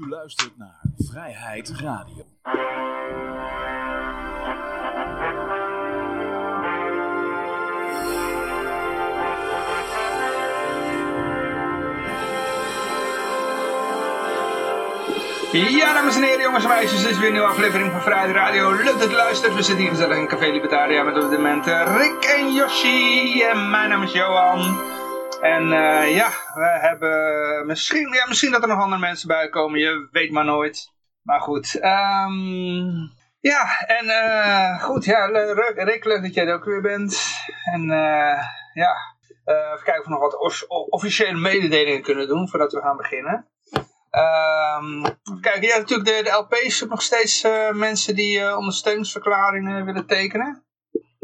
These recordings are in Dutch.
U luistert naar Vrijheid Radio. Ja, dames en heren, jongens en meisjes, dit is weer een nieuwe aflevering van Vrijheid Radio. Leuk dat je luistert. We zitten hier gezellig in Café Libertaria met op dit moment eh, Rick en Yoshi. En mijn naam is Johan. En eh, ja, we hebben misschien, ja, misschien dat er nog andere mensen bij komen. Je weet maar nooit. Maar goed, ehm, ja, en eh, goed, ja, le- Rick, leuk dat jij er ook weer bent. En eh, ja, even kijken of we nog wat officiële mededelingen kunnen doen voordat we gaan beginnen. Ehm, even kijken, natuurlijk de, LP's zoekt nog steeds mensen die ondersteuningsverklaringen willen tekenen.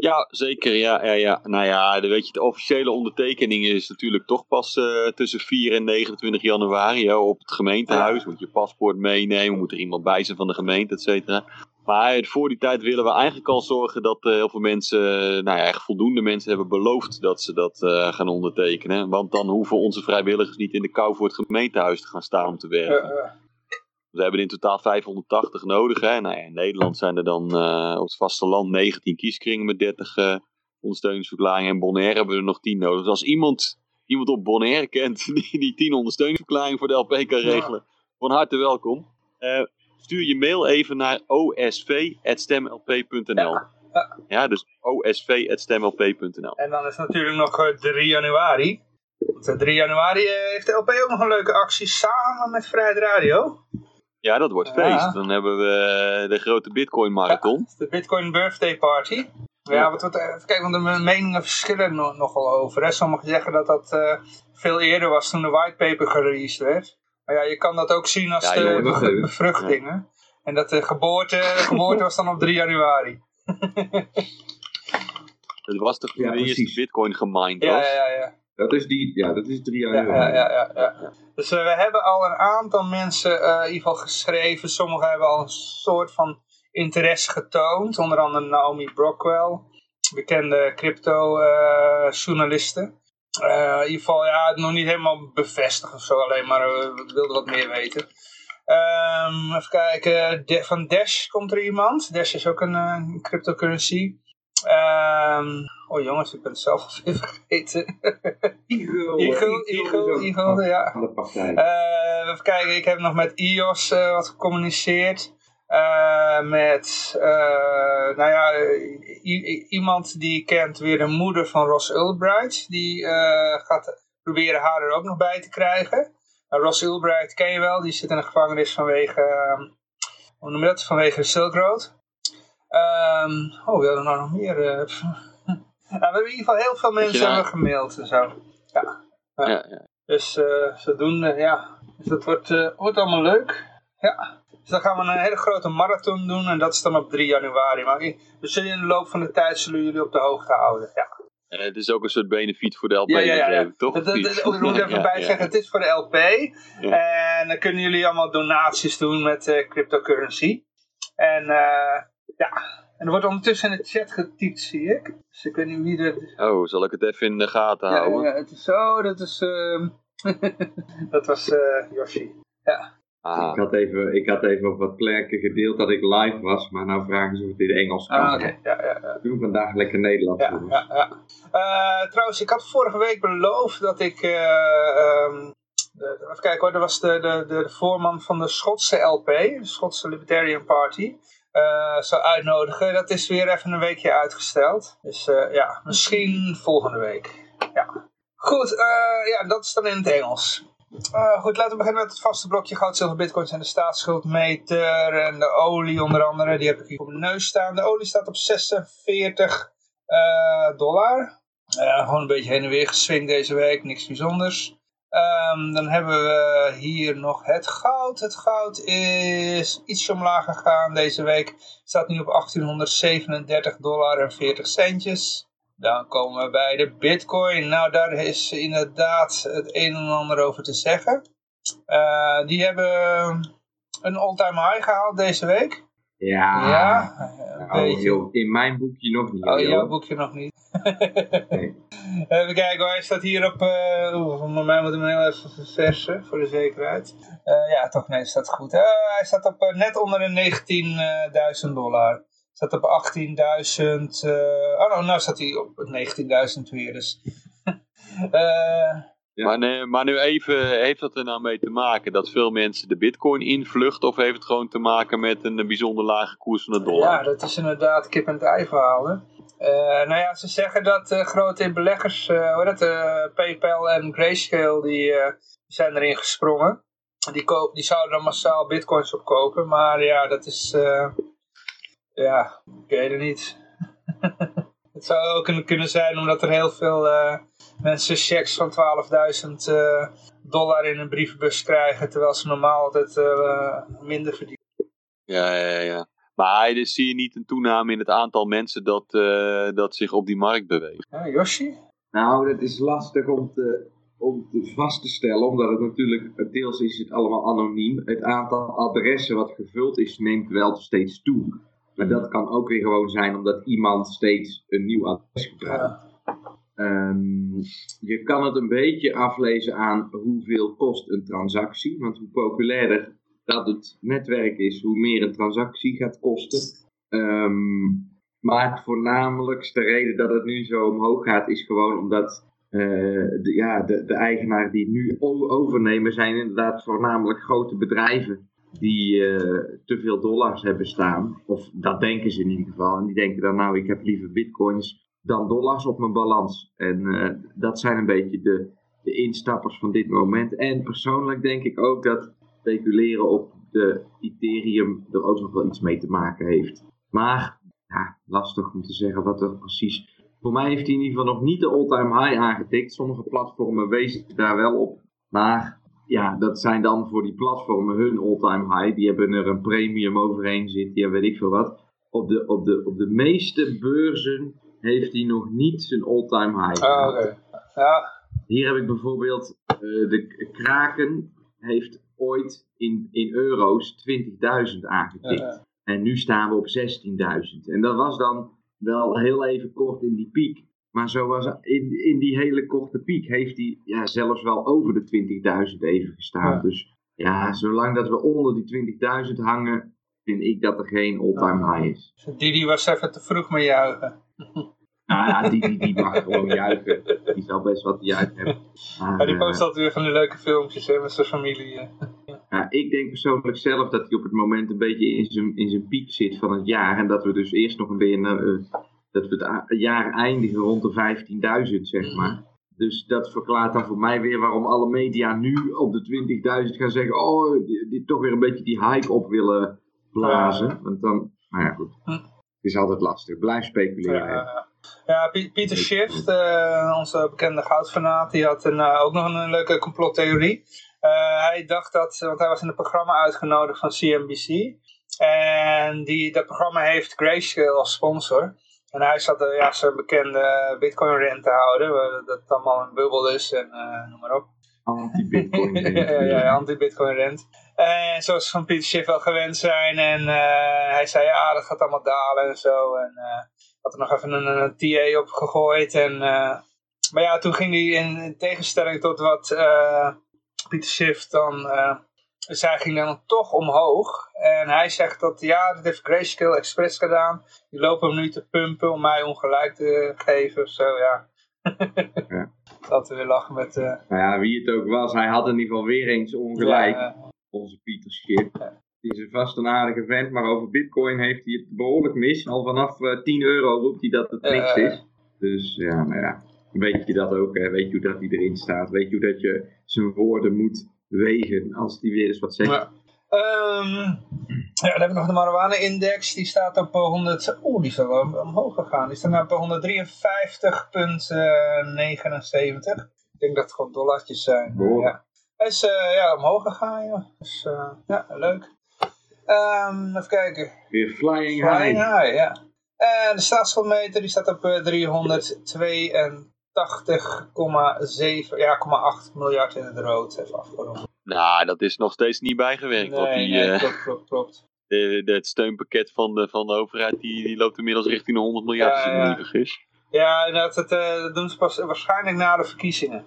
Ja, zeker. Ja, ja, ja. Nou ja, de, weet je, de officiële ondertekening is natuurlijk toch pas eh, tussen 4 en 29 januari hè, op het gemeentehuis. Moet je paspoort meenemen, moet er iemand bij zijn van de gemeente, et cetera. Maar eh, voor die tijd willen we eigenlijk al zorgen dat eh, heel veel mensen, nou ja, echt voldoende mensen hebben beloofd dat ze dat gaan ondertekenen. Want dan hoeven onze vrijwilligers niet in de kou voor het gemeentehuis te gaan staan om te werken. We hebben in totaal 580 nodig. Hè? Nou ja, in Nederland zijn er dan eh, op het vasteland 19 kieskringen met 30 eh, ondersteuningsverklaringen. En Bonaire hebben we er nog 10 nodig. Dus als iemand, iemand op Bonaire kent die die 10 ondersteuningsverklaringen voor de LP kan Ja. regelen, van harte welkom. Eh, stuur je mail even naar osv.stemlp.nl. Ja. Ja, dus osv.stemlp.nl. En dan is natuurlijk nog eh, 3 januari. Want, eh, 3 januari heeft de LP ook nog een leuke actie samen met Vrijheid Radio. Ja, dat wordt Ja. feest. Dan hebben we eh, de grote Bitcoin Marathon. De Bitcoin Birthday Party. Ja, wat, wat, even kijken, want de meningen verschillen no- nogal over. Hè. Sommigen zeggen dat dat eh, veel eerder was toen de whitepaper gereleased werd. Maar ja, je kan dat ook zien als Ja, de jongen, be-. En dat de geboorte, de geboorte was dan op 3 januari. Dat was toch toen Ja, de eerste. Bitcoin gemined was? ja, ja. ja. Dat is die, ja, dat is drie Ja, januari. ja, ja, ja, ja. Dus eh, we hebben al een aantal mensen eh, in ieder geval geschreven. Sommigen hebben al een soort van interesse getoond. Onder andere Naomi Brockwell, bekende crypto-journaliste. Eh, in ieder geval, ja, nog niet helemaal bevestigd of zo, alleen maar we wilden wat meer weten. Ehm, even kijken, De- van Dash komt er iemand. Dash is ook een cryptocurrency. Ehm, oh jongens, ik ben het zelf al weer vergeten. Ook Eagle, ja. Van de partij. Eh, even kijken, ik heb nog met iOS eh, wat gecommuniceerd. Eh, met, eh, nou ja, iemand die kent weer de moeder van Ross Ulbright. Die eh, gaat proberen haar er ook nog bij te krijgen. Nou, Ross Ulbright ken je wel, die zit in de gevangenis vanwege, eh, hoe noem je dat, vanwege Silk Road. Ehm, oh, we hadden nou nog meer. eh, nou, we hebben in ieder geval heel veel mensen hebben gemaild en zo. Ja. Ja, ja. Dus eh, zodoende, ja. Dus dat wordt, eh, wordt allemaal leuk. Ja. Dus dan gaan we een hele grote marathon doen. En dat is dan op 3 januari. Maar we zullen in de loop van de tijd zullen jullie op de hoogte houden. Ja, het is ook een soort benefiet voor de LP, ja, ja. ja, toch? Dat, dat, dat- ik moet even bij zeggen, het is voor de LP. En dan kunnen jullie allemaal donaties doen met cryptocurrency. En eh, ja, en er wordt ondertussen in de chat getypt, zie ik. Dus ik weet niet wie er... Oh, zal ik het even in de gaten Ja, houden? ja, het is zo, dat is... ehm, dat was eh Yoshi. Ja. Aha. Ik had, even, ik had even op wat plekken gedeeld dat ik live was, maar nou vragen ze of het in Engels kan. Ah. Ja, ja, ja. Doen vandaag lekker Nederlands. Ja, ja, ja. Eh, trouwens, ik had vorige week beloofd dat ik. eh, ehm, de, even kijken hoor, dat was de, de, de, de voorman van de Schotse LP, de Schotse Libertarian Party. Eh, zou uitnodigen. Dat is weer even een weekje uitgesteld. Dus eh, ja, misschien volgende week. Ja. Goed, eh, ja, dat is dan in het Engels. Goed, laten we beginnen met het vaste blokje goud, zilver, bitcoins en de staatsschuldmeter en de olie onder andere. Die heb ik hier op mijn neus staan. De olie staat op 46 eh, dollar. Gewoon een beetje heen en weer geswingd deze week, niks bijzonders. Ehm, dan hebben we hier nog het goud. Het goud is ietsje omlaag gegaan deze week. Staat nu op 1837 dollar en 40 centjes. Dan komen we bij de bitcoin. Nou, daar is inderdaad het een en ander over te zeggen. Eh, die hebben een all-time high gehaald deze week. Ja. Ja, een Nou, beetje. joh, in mijn boekje nog niet. Oh, joh. jouw boekje nog niet. Even kijken hoor, hij staat hier op, uh, oeh, voor mij moet ik hem heel even verversen, voor de zekerheid. Eh, ja, toch nee, staat goed. Eh, hij staat op net onder de 19.000 dollar. Staat op 18.000, oh nou, nou staat hij op 19.000 weer, dus... Ja. Maar, nee, maar nu even, heeft dat er nou mee te maken dat veel mensen de bitcoin invluchten of heeft het gewoon te maken met een bijzonder lage koers van de dollar? Ja, dat is inderdaad kip en het ei verhaal. Hè? Uh, nou ja, ze zeggen dat uh, grote beleggers, uh, hoe dat, PayPal en Grayscale, die zijn erin gesprongen. Die, koop, die zouden dan massaal bitcoins opkopen, maar ja, dat is, ja, ik weet het niet. het zou ook kunnen zijn omdat er heel veel mensen checks van 12.000 dollar in een brievenbus krijgen, terwijl ze normaal altijd minder verdienen. Ja, ja, ja. Maar dus zie je niet een toename in het aantal mensen dat, uh, dat zich op die markt beweegt. Ja, Yoshi? Nou, dat is lastig om te, om te vast te stellen, omdat het natuurlijk, deels is het allemaal anoniem. Het aantal adressen wat gevuld is, neemt wel steeds toe. Maar dat kan ook weer gewoon zijn omdat iemand steeds een nieuw adres gebruikt. Um, je kan het een beetje aflezen aan hoeveel kost een transactie. Want hoe populairder dat het netwerk is, hoe meer een transactie gaat kosten. Um, maar voornamelijk de reden dat het nu zo omhoog gaat, is gewoon omdat uh, de, ja, de, de eigenaren die nu overnemen zijn inderdaad voornamelijk grote bedrijven die uh, te veel dollars hebben staan. Of dat denken ze in ieder geval. En die denken dan nou, ik heb liever bitcoins dan dollars op mijn balans. En uh, dat zijn een beetje de, de instappers van dit moment. En persoonlijk denk ik ook dat speculeren op de Ethereum er ook nog wel iets mee te maken heeft. Maar, ja, lastig om te zeggen wat er precies... Voor mij heeft hij in ieder geval nog niet de all-time high aangetikt. Sommige platformen wezen daar wel op. Maar ja, dat zijn dan voor die platformen hun all-time high. Die hebben er een premium overheen zitten, die weet ik veel wat. Op de, op de, op de meeste beurzen heeft hij nog niet zijn all-time high. Ah, oké. Ja. Hier heb ik bijvoorbeeld uh, de Kraken heeft ooit in, in euro's 20.000 aangetikt. En nu staan we op 16.000. En dat was dan wel heel even kort in die piek. Maar zo was in, in die hele korte piek heeft hij ja, zelfs wel over de 20.000 even gestaan. Dus ja, zolang dat we onder die 20.000 hangen, vind ik dat er geen all-time high is. Didi was even te vroeg met juichen. Nou ja, die, die, die mag gewoon juichen. Die zal best wat juichen hebben. Maar, ja, die post altijd weer van die leuke filmpjes hè, met zijn familie. Ja, ik denk persoonlijk zelf dat hij op het moment een beetje in zijn, in zijn piek zit van het jaar. En dat we dus eerst nog een beetje, uh, dat we het jaar eindigen rond de 15.000 zeg maar. Dus dat verklaart dan voor mij weer waarom alle media nu op de 20.000 gaan zeggen, oh, die, die, toch weer een beetje die hype op willen blazen. Want dan, nou ja goed, hm. het is altijd lastig. Blijf speculeren. Ja, ja, Pieter Schiff, uh, onze bekende goudfanaat, die had een, uh, ook nog een, leuke complottheorie. Uh, hij dacht dat, want hij was in het programma uitgenodigd van CNBC. En die, dat programma heeft Grayscale als sponsor. En hij zat ja, zijn bekende bitcoin rent te houden, dat het allemaal een bubbel is en noem maar op. Anti-bitcoin ja, ja, anti-bitcoin rent. En zoals van Pieter Schiff wel gewend zijn. En hij zei, ja, dat gaat allemaal dalen en zo. En had er nog even een, een TA op gegooid. En, uh, maar ja, toen ging hij in, tegenstelling tot wat uh, Pieter Schiff dan uh, zei, ging dan toch omhoog. En hij zegt dat ja, dat heeft Grayscale Express gedaan. Die lopen hem nu te pumpen om mij ongelijk te geven of zo, ja. ja. Dat we weer lachen met... Uh... Nou ja, wie het ook was, hij had in ieder geval weer eens ongelijk. Ja, onze Pieter Schiff. Die is vast een aardige vent, maar over bitcoin heeft hij het behoorlijk mis. Al vanaf uh, eh, 10 euro roept hij dat het niks is. Dus ja, nou ja, weet je dat ook, hè? weet je hoe dat hij erin staat. Weet je hoe dat je zijn woorden moet wegen als hij weer eens wat zegt. Ja. Um, ja, dan hebben we nog de marijuana-index. Die staat op 100... Eh, oeh, die is wel omhoog gegaan. Die staat op 153,79. Ik denk dat het gewoon dollartjes zijn. Ja. Hij is uh, ja, omhoog gegaan, joh. Dus uh, ja, leuk. Um, even kijken. Weer flying, flying high. high. ja. En de staatsschuldmeter die staat op 382,7 eh, ja, 8 miljard in het rood. Even afgerond. Nou, dat is nog steeds niet bijgewerkt. Nee, die, nee, uh, klopt, klopt, klopt. De, de, het steunpakket van de, van de overheid die, die loopt inmiddels richting de 100 miljard, als ik me niet vergis. Ja, dat, het, eh, dat doen ze pas waarschijnlijk na de verkiezingen.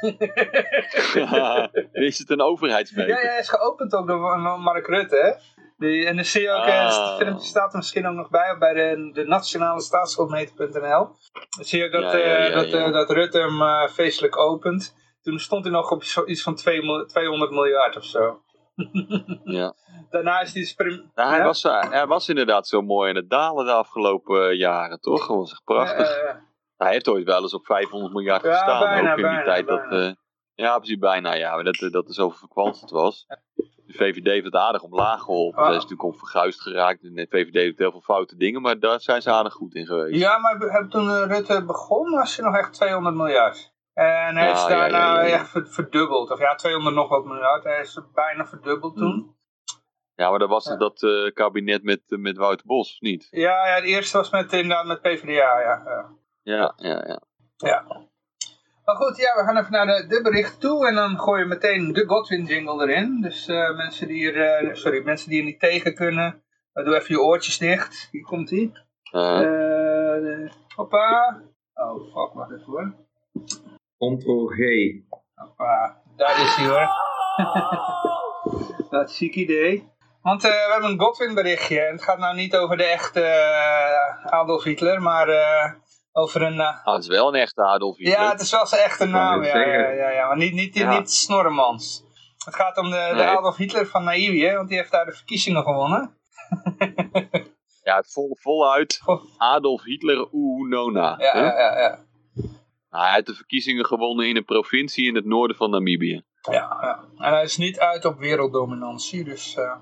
is het een overheidsmeter? Ja, ja, hij is geopend ook door Mark Rutte, hè? Die, en dan zie je ook, het filmpje staat er misschien ook nog bij, bij de, de nationale staatsschuldmeter.nl. Dan zie je ook dat, Ja, ja, eh, dat, eh, dat Rutte hem eh, feestelijk opent. Toen stond hij nog op iets van 2 mil- 200 miljard of zo. Ja. Daarna is hij dus prim- Ja, hij, Ja? Was, hij was inderdaad zo mooi in het dalen de afgelopen jaren, toch? Dat was echt prachtig. Hij heeft ooit wel eens op 500 miljard Ja, gestaan, bijna, ook in die bijna, tijd. Dat, bijna. Ja, precies bijna, ja. Maar dat, eh, dat er zoveel verkwanseld was. De VVD heeft het aardig omlaag geholpen. Ah. Dat is natuurlijk onverguisd geraakt. En de VVD doet heel veel foute dingen, maar daar zijn ze aardig goed in geweest. ja, maar heb- toen eh, Rutte begon was hij nog echt 200 miljard. En hij is daarna ja, ja. echt ver- verdubbeld. Of ja, 200 nog wat miljard. Hij is bijna verdubbeld toen. Ja, maar dat was het dat eh, kabinet met, met Wouter Bos, of niet? Ja, ja, de eerste was met, inderdaad met PvdA, ja. ja. Ja, ja, ja. Maar goed, ja, we gaan even naar de, de bericht toe en dan gooi je meteen de Godwin jingle erin. Dus eh, mensen die er, eh, sorry, mensen die er niet tegen kunnen, eh, doe even je oortjes dicht. Hier komt ie. Eh, Eh, de- hoppa. Oh, fuck, wacht even hoor. Ctrl G. Hoppa, daar is hij hoor. Dat is ziek idee. Want eh, we hebben een Godwin berichtje. En het gaat nou niet over de echte eh, Adolf Hitler, maar eh, over een... eh, ah, het is wel een echte Adolf Hitler. Ja, het is wel zijn echte naam. Ja, ja, ja, ja, maar niet, niet, Ja. niet Snorremans. Het gaat om de, de Nee. Adolf Hitler van Nairobi, want die heeft daar de verkiezingen gewonnen. Ja, vol, voluit. Adolf Hitler Oenona. Ja, hè? ja, ja. ja. Nou, hij heeft de verkiezingen gewonnen in een provincie in het noorden van Namibië. ja, ja. En hij is niet uit op werelddominantie, dus... eh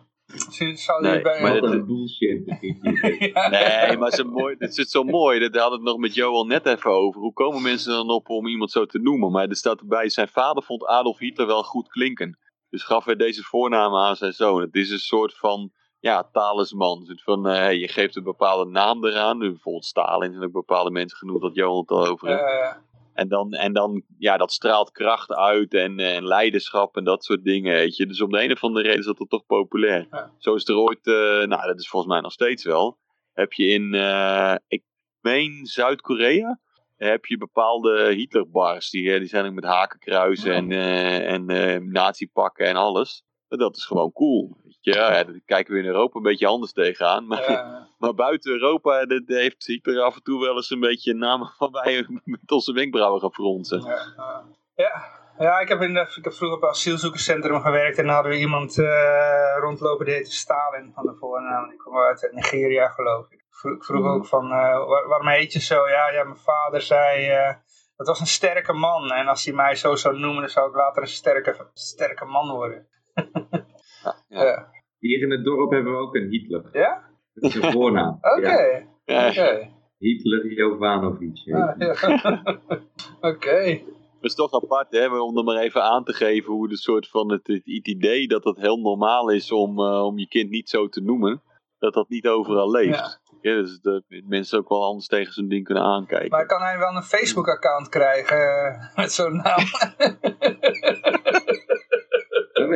zou Nee, bij... maar een bullshit. Nee, maar zo mooi, het is zo mooi. Dat hadden we het nog met Johan net even over. Hoe komen mensen dan op om iemand zo te noemen? Maar er staat erbij, zijn vader vond Adolf Hitler wel goed klinken. Dus gaf hij deze voornaam aan zijn zoon. Het is een soort van, ja, talisman. Soort van, eh, je geeft een bepaalde naam eraan. Nu Bijvoorbeeld Stalin zijn ook bepaalde mensen genoemd, dat Johan het al over heeft. En dan, en dan, ja, dat straalt kracht uit en, eh, en leiderschap en dat soort dingen, weet je. Dus om de een of andere reden is dat toch populair. Ja. Zo is er ooit, eh, nou, dat is volgens mij nog steeds wel. Heb je in, eh, ik meen Zuid-Korea, heb je bepaalde Hitlerbars. Die, die zijn ook met hakenkruisen Ja. en, eh en nazi-pakken en alles. Dat is gewoon cool. Ja, daar kijken we in Europa een beetje anders tegenaan. Maar, eh, maar buiten Europa dat heeft Hitler af en toe wel eens een beetje namen waarbij we met onze wenkbrauwen gaan fronsen. ja, eh. ja. Ja, ik heb, in de, ik heb vroeger op een asielzoekerscentrum gewerkt en dan hadden we iemand eh, rondlopen die heette Stalin van de voornaam. Die kwam uit Nigeria geloof ik. Ik vroeg, vroeg ook van, eh, waar- waarom heet je zo? Ja, ja mijn vader zei, eh, dat was een sterke man. En als hij mij zo zou noemen, dan zou ik later een sterke, sterke man worden. Ja. Ja. Hier in het dorp hebben we ook een Hitler. Ja? Dat is een voornaam. Oké. Ja, Ja, Oké. Hitler Jovanovic. Ah, ja. Oké. Het is toch apart, hè, om er maar even aan te geven hoe de soort van het, het idee dat het heel normaal is om, eh, om je kind niet zo te noemen, dat dat niet overal leeft. Ja. dus dat mensen ook wel anders tegen zo'n ding kunnen aankijken. Maar kan hij wel een Facebook-account krijgen eh, met zo'n naam?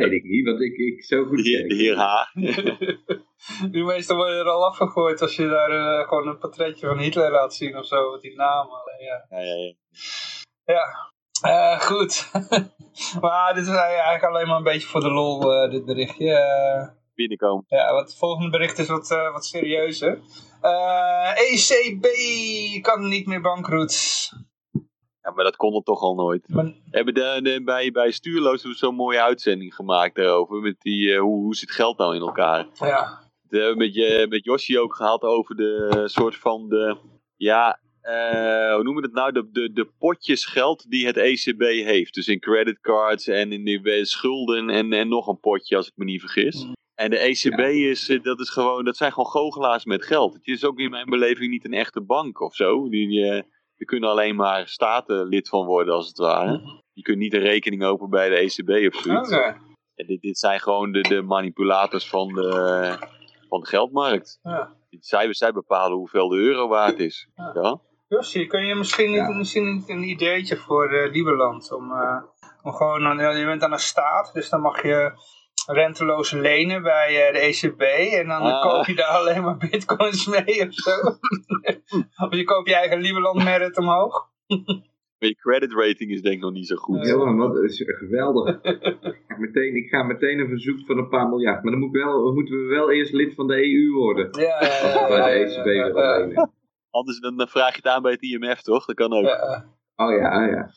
Dat weet ik niet, want ik, ik zo goed de heer, ken heer niet. Die H. meestal worden er al afgegooid als je daar eh, gewoon een portretje van Hitler laat zien of zo, met die naam. alleen, Ja, Ja, ja, ja. ja. Eh, goed. maar dit is eigenlijk alleen maar een beetje voor de lol, eh, dit berichtje. Eh, Binnenkomen. ja, wat, het volgende bericht is wat, eh, wat serieuzer. Eh, ECB kan niet meer bankroet. Ja, maar dat kon er toch al nooit. Maar, We hebben de, de- bij, bij Stuurloos hebben we zo'n mooie uitzending gemaakt daarover. Met die, eh, hoe, hoe zit geld nou in elkaar? ja. We hebben met, je, met Yoshi ook gehad over de soort van de, ja, eh, hoe noemen we het nou? De, de, de potjes geld die het ECB heeft. Dus in creditcards en in die eh, schulden en, en nog een potje als ik me niet vergis. Mm. En de ECB is, dat is gewoon, dat zijn gewoon goochelaars met geld. Het is ook in mijn beleving niet een echte bank of zo. Die, die, die kunnen alleen maar staten lid van worden als het ware. Die kunnen niet een rekening openen bij de ECB of zoiets. En dit, dit zijn gewoon de, de manipulators van de, van de geldmarkt. Ja. Zij, zij bepalen hoeveel de euro waard is. Ja. Ja? Josje, kun je misschien, Ja. misschien niet een ideetje voor eh Lieberland om, eh, om gewoon, aan- ja, je bent aan een staat, dus dan mag je renteloos lenen bij eh, de ECB. En dan Ah. koop je daar alleen maar bitcoins mee of zo. of je koopt je eigen Lieberland Merit omhoog. Maar je credit rating is denk ik nog niet zo goed. Ja, man, wat is geweldig. Ik ga, meteen, ik ga meteen een verzoek van een paar miljard. Maar dan moet ik wel, moeten we wel eerst lid van de EU worden. Ja, ja, ja, Als we bij de ECB ja, lenen. Anders dan vraag je het aan bij het IMF, toch? Dat kan ook. ja, Oh ja, oh ja.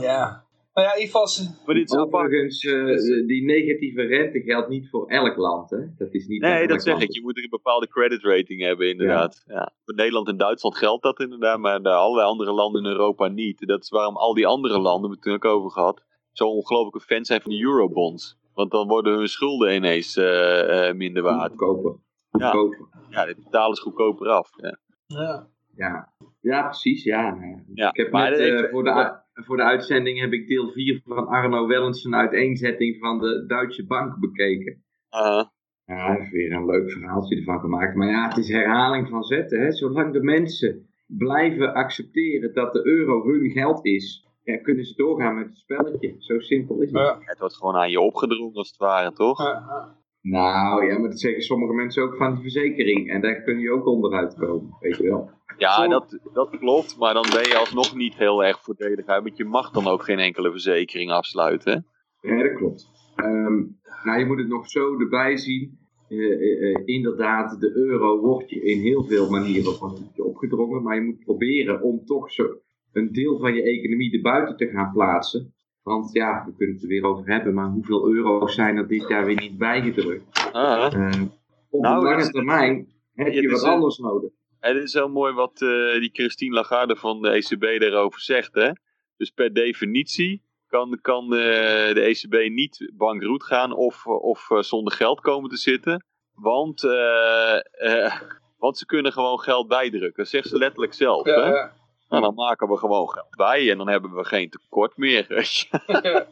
ja. Nou ja, in ieder geval... ze- Maar dit is. Overigens, eh, die negatieve rente geldt niet voor elk land. Hè? Dat is niet Nee, dat zeg land. ik. Je moet er een bepaalde credit rating hebben, inderdaad. Ja. Voor Nederland en Duitsland geldt dat inderdaad, maar bij allerlei andere landen in Europa niet. Dat is waarom al die andere landen, we hebben het toen ook over gehad, zo ongelooflijke fan zijn van de eurobonds. Want dan worden hun schulden ineens eh, eh, minder waard. Goedkoper. Ja. Goedkoper. Ja, de betalen is goedkoper af. Ja. Ja. Ja. ja, precies. Ja, nou ja. Ik heb maar net, voor, de, voor de uitzending heb ik deel 4 van Arno Wellens een uiteenzetting van de Duitse Bank bekeken. Uh, Ja, hij heeft weer een leuk verhaaltje ervan gemaakt. Maar ja, het is herhaling van zetten. Hè? Zolang de mensen blijven accepteren dat de euro hun geld is, ja, kunnen ze doorgaan met het spelletje. Zo simpel is het. Ja. het wordt gewoon aan je opgedrongen als het ware, toch? Nou ja, maar dat zeggen sommige mensen ook van die verzekering. En daar kun je ook onderuit komen, weet je wel. Ja, dat, dat klopt, maar dan ben je alsnog niet heel erg voordelig uit, want je mag dan ook geen enkele verzekering afsluiten. hè? Ja, dat klopt. Ehm, nou, je moet het nog zo erbij zien. Eh, eh, eh, inderdaad, de euro wordt je in heel veel manieren van je opgedrongen. Maar je moet proberen om toch zo een deel van je economie erbuiten te gaan plaatsen. Want ja, we kunnen het er weer over hebben. Maar hoeveel euro's zijn er dit jaar weer niet bijgedrukt? Ah, Eh, op Nou, de lange termijn heb je wat eh, anders nodig. Het is heel mooi wat eh, die Christine Lagarde van de ECB daarover zegt. Hè? Dus per definitie kan, kan eh, de ECB niet bankroet gaan of, of zonder geld komen te zitten. Want, eh, eh, want ze kunnen gewoon geld bijdrukken. Dat zegt ze letterlijk zelf. Ja, hè? ja. Nou, dan maken we gewoon geld bij en dan hebben we geen tekort meer.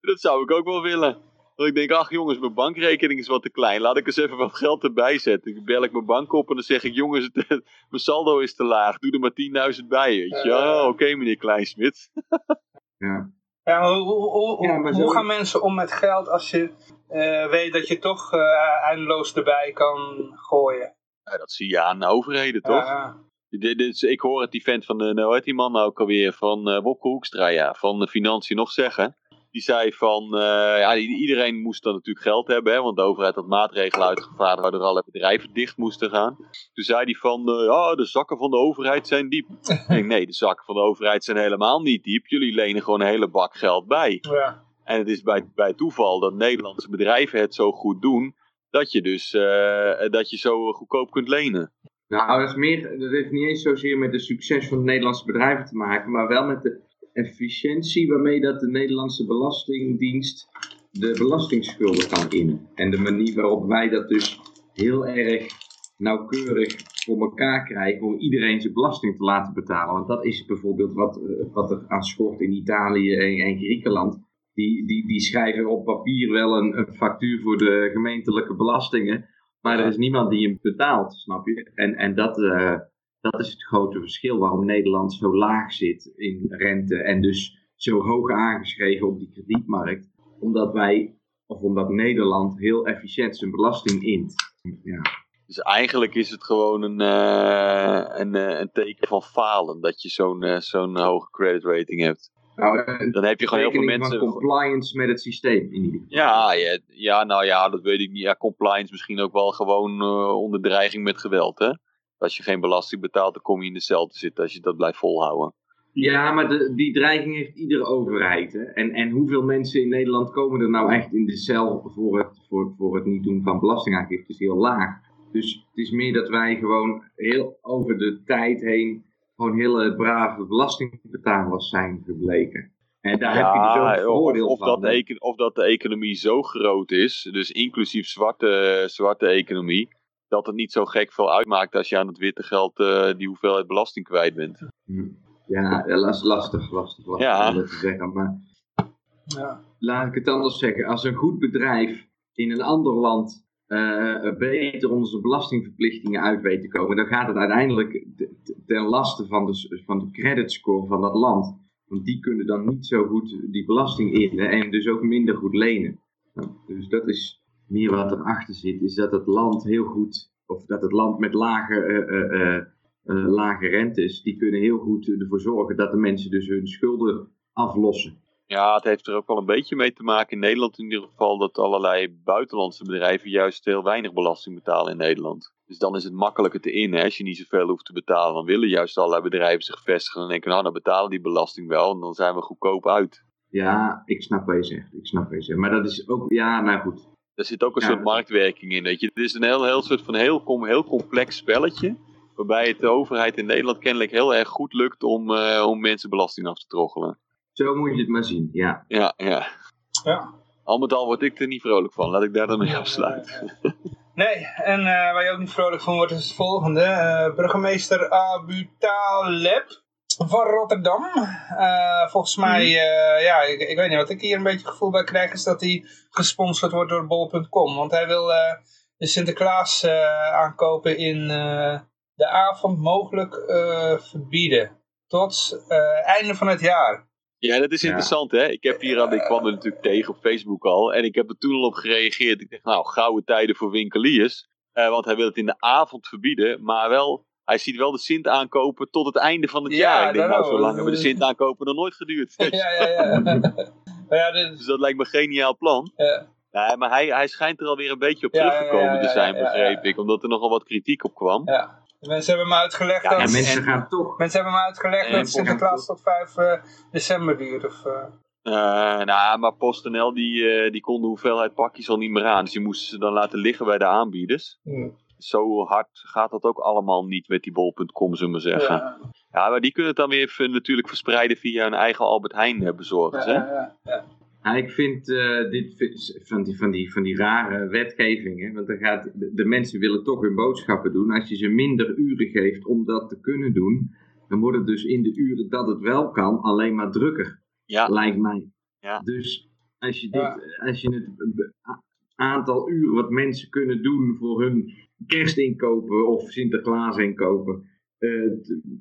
Dat zou ik ook wel willen. Want ik denk, ach jongens, mijn bankrekening is wat te klein. Laat ik eens even wat geld erbij zetten. Dan bel ik mijn bank op en dan zeg ik, jongens, het, mijn saldo is te laag. Doe er maar 10.000 bij. Weet je? Ja, oké meneer Kleinsmit. Ja. Ja, maar hoe, hoe, hoe, Ja, maar hoe zo- gaan mensen om met geld als je eh, weet dat je toch eh, eindeloos erbij kan gooien? Ja, dat zie je aan de overheden, toch? Is, ik hoor het die vent van, de, nou hoe heet die man nou ook alweer, van eh Wopke Hoekstra, ja, van de Financiën nog zeggen. Die zei van, eh, ja, iedereen moest dan natuurlijk geld hebben, hè, want de overheid had maatregelen uitgevaardigd waardoor alle bedrijven dicht moesten gaan. Toen zei hij van, eh, ja, de zakken van de overheid zijn diep. ik denk, nee, de zakken van de overheid zijn helemaal niet diep. Jullie lenen gewoon een hele bak geld bij. ja. En het is bij, bij toeval dat Nederlandse bedrijven het zo goed doen, dat je dus eh, dat je zo goedkoop kunt lenen. Nou, dat, is meer, dat heeft niet eens zozeer met het succes van de Nederlandse bedrijven te maken, maar wel met de efficiëntie waarmee dat de Nederlandse Belastingdienst de belastingsschulden kan innen. En de manier waarop wij dat dus heel erg nauwkeurig voor elkaar krijgen om iedereen zijn belasting te laten betalen. Want dat is bijvoorbeeld wat, eh, wat er aan schort in Italië en, en Griekenland. Die, die, die schrijven op papier wel een, een factuur voor de gemeentelijke belastingen. Maar er is niemand die hem betaalt, snap je? En, en dat, eh, dat is het grote verschil waarom Nederland zo laag zit in rente en dus zo hoog aangeschreven op die kredietmarkt. Omdat wij, of omdat Nederland heel efficiënt zijn belasting int. Ja. Dus eigenlijk is het gewoon een, eh, een, eh, een teken van falen dat je zo'n zo'n hoge credit rating hebt. Nou, een Dan heb je gewoon heel veel mensen. van compliance met het systeem in ieder geval. Ja, ja, ja, nou ja, dat weet ik niet. Ja, compliance misschien ook wel gewoon eh, onder dreiging met geweld, hè? Als je geen belasting betaalt, dan kom je in de cel te zitten als je dat blijft volhouden. Ja, maar de, die dreiging heeft iedere overheid. Hè? En, en hoeveel mensen in Nederland komen er nou echt in de cel voor het, voor, voor het niet doen van belastingaangifte? is heel laag. Dus het is meer dat wij gewoon heel over de tijd heen gewoon hele brave belastingbetalers zijn gebleken. En daar heb je dus ook of, voordeel of, van. dat de of dat de economie zo groot is, dus inclusief zwarte, zwarte economie, dat het niet zo gek veel uitmaakt als je aan het witte geld eh, die hoeveelheid belasting kwijt bent. Hm. Ja, ja, las- lastig, lastig, lastig Ja. om dat te zeggen. Maar ja. laat ik het anders zeggen. Als een goed bedrijf in een ander land eh, beter onze belastingverplichtingen uit weet te komen, dan gaat het uiteindelijk ten laste van de, van de creditscore van dat land. Want die kunnen dan niet zo goed die belasting innen en dus ook minder goed lenen. Dus dat is meer wat erachter zit, is dat het land heel goed, of dat het land met lage, uh, uh, uh, lage rentes, die kunnen heel goed ervoor zorgen dat de mensen dus hun schulden aflossen. Ja, het heeft er ook wel een beetje mee te maken in Nederland in ieder geval dat allerlei buitenlandse bedrijven juist heel weinig belasting betalen in Nederland. Dus dan is het makkelijker te in. Hè? Als je niet zoveel hoeft te betalen, dan willen juist allerlei bedrijven zich vestigen. Dan denken nou, dan betalen die belasting wel en dan zijn we goedkoop uit. Ja, ik snap wat je zegt. Ik snap wat je zegt. Maar dat is ook, ja, nou goed. Er zit ook een Ja, soort marktwerking in. Weet je. Het is een heel, heel soort van heel, heel complex spelletje. Waarbij het de overheid in Nederland kennelijk heel erg goed lukt om, eh, om mensen belasting af te troggelen. Zo moet je het maar zien, ja. Ja, ja. Ja. Al met al word ik er niet vrolijk van. Laat ik daar dan mee afsluiten. Nee, en eh, waar je ook niet vrolijk van wordt is het volgende. Eh, burgemeester Abu Taleb van Rotterdam. Eh, volgens mij, eh, ja, ik, ik weet niet, wat ik hier een beetje het gevoel bij krijg is dat hij gesponsord wordt door bol.com. Want hij wil eh, de Sinterklaas eh, aankopen in eh, de avond mogelijk eh, verbieden. Tot eh, einde van het jaar. Ja, dat is Ja. interessant hè. Ik, heb hier, aan- ik kwam er natuurlijk tegen op Facebook al. En ik heb er toen al op gereageerd. Ik dacht, nou, gouden tijden voor winkeliers. Eh, want hij wil het in de avond verbieden. Maar wel, hij ziet wel de Sint aankopen tot het einde van het Ja, jaar. Ik denk, nou, daarom. zo lang hebben de Sint aankopen nog nooit geduurd. ja, ja, ja. ja, dit, Dus dat lijkt me een geniaal plan. ja. Nee, maar hij, hij schijnt er alweer een beetje op Ja, ja, teruggekomen ja, te ja, zijn, ja, ja, begreep ja. ik. Omdat er nogal wat kritiek op kwam. Ja. Mensen hebben me uitgelegd Ja, dat... En- mensen en- gaan toch... Mensen hebben me uitgelegd dat Sinterklaas tot 5 eh, december duurt. Of, eh, Eh, nou, maar PostNL die, eh, die kon de hoeveelheid pakjes al niet meer aan. Dus die moesten ze dan laten liggen bij de aanbieders. hm. Zo hard gaat dat ook allemaal niet met die bol.com, zullen we zeggen. Ja. ja, maar die kunnen het dan weer even natuurlijk verspreiden via hun eigen Albert Heijn bezorgers. ja, hè? ja, ja. Ja, ik vind eh, dit van die, van, die, van die rare wetgevingen, want dan gaat, de, mensen willen toch hun boodschappen doen. Als je ze minder uren geeft om dat te kunnen doen, dan wordt het dus in de uren dat het wel kan alleen maar drukker, Ja, lijkt mij. Ja. Dus als je, dit, Ja. als je het aantal uren wat mensen kunnen doen voor hun kerstinkopen of Sinterklaas inkopen, eh,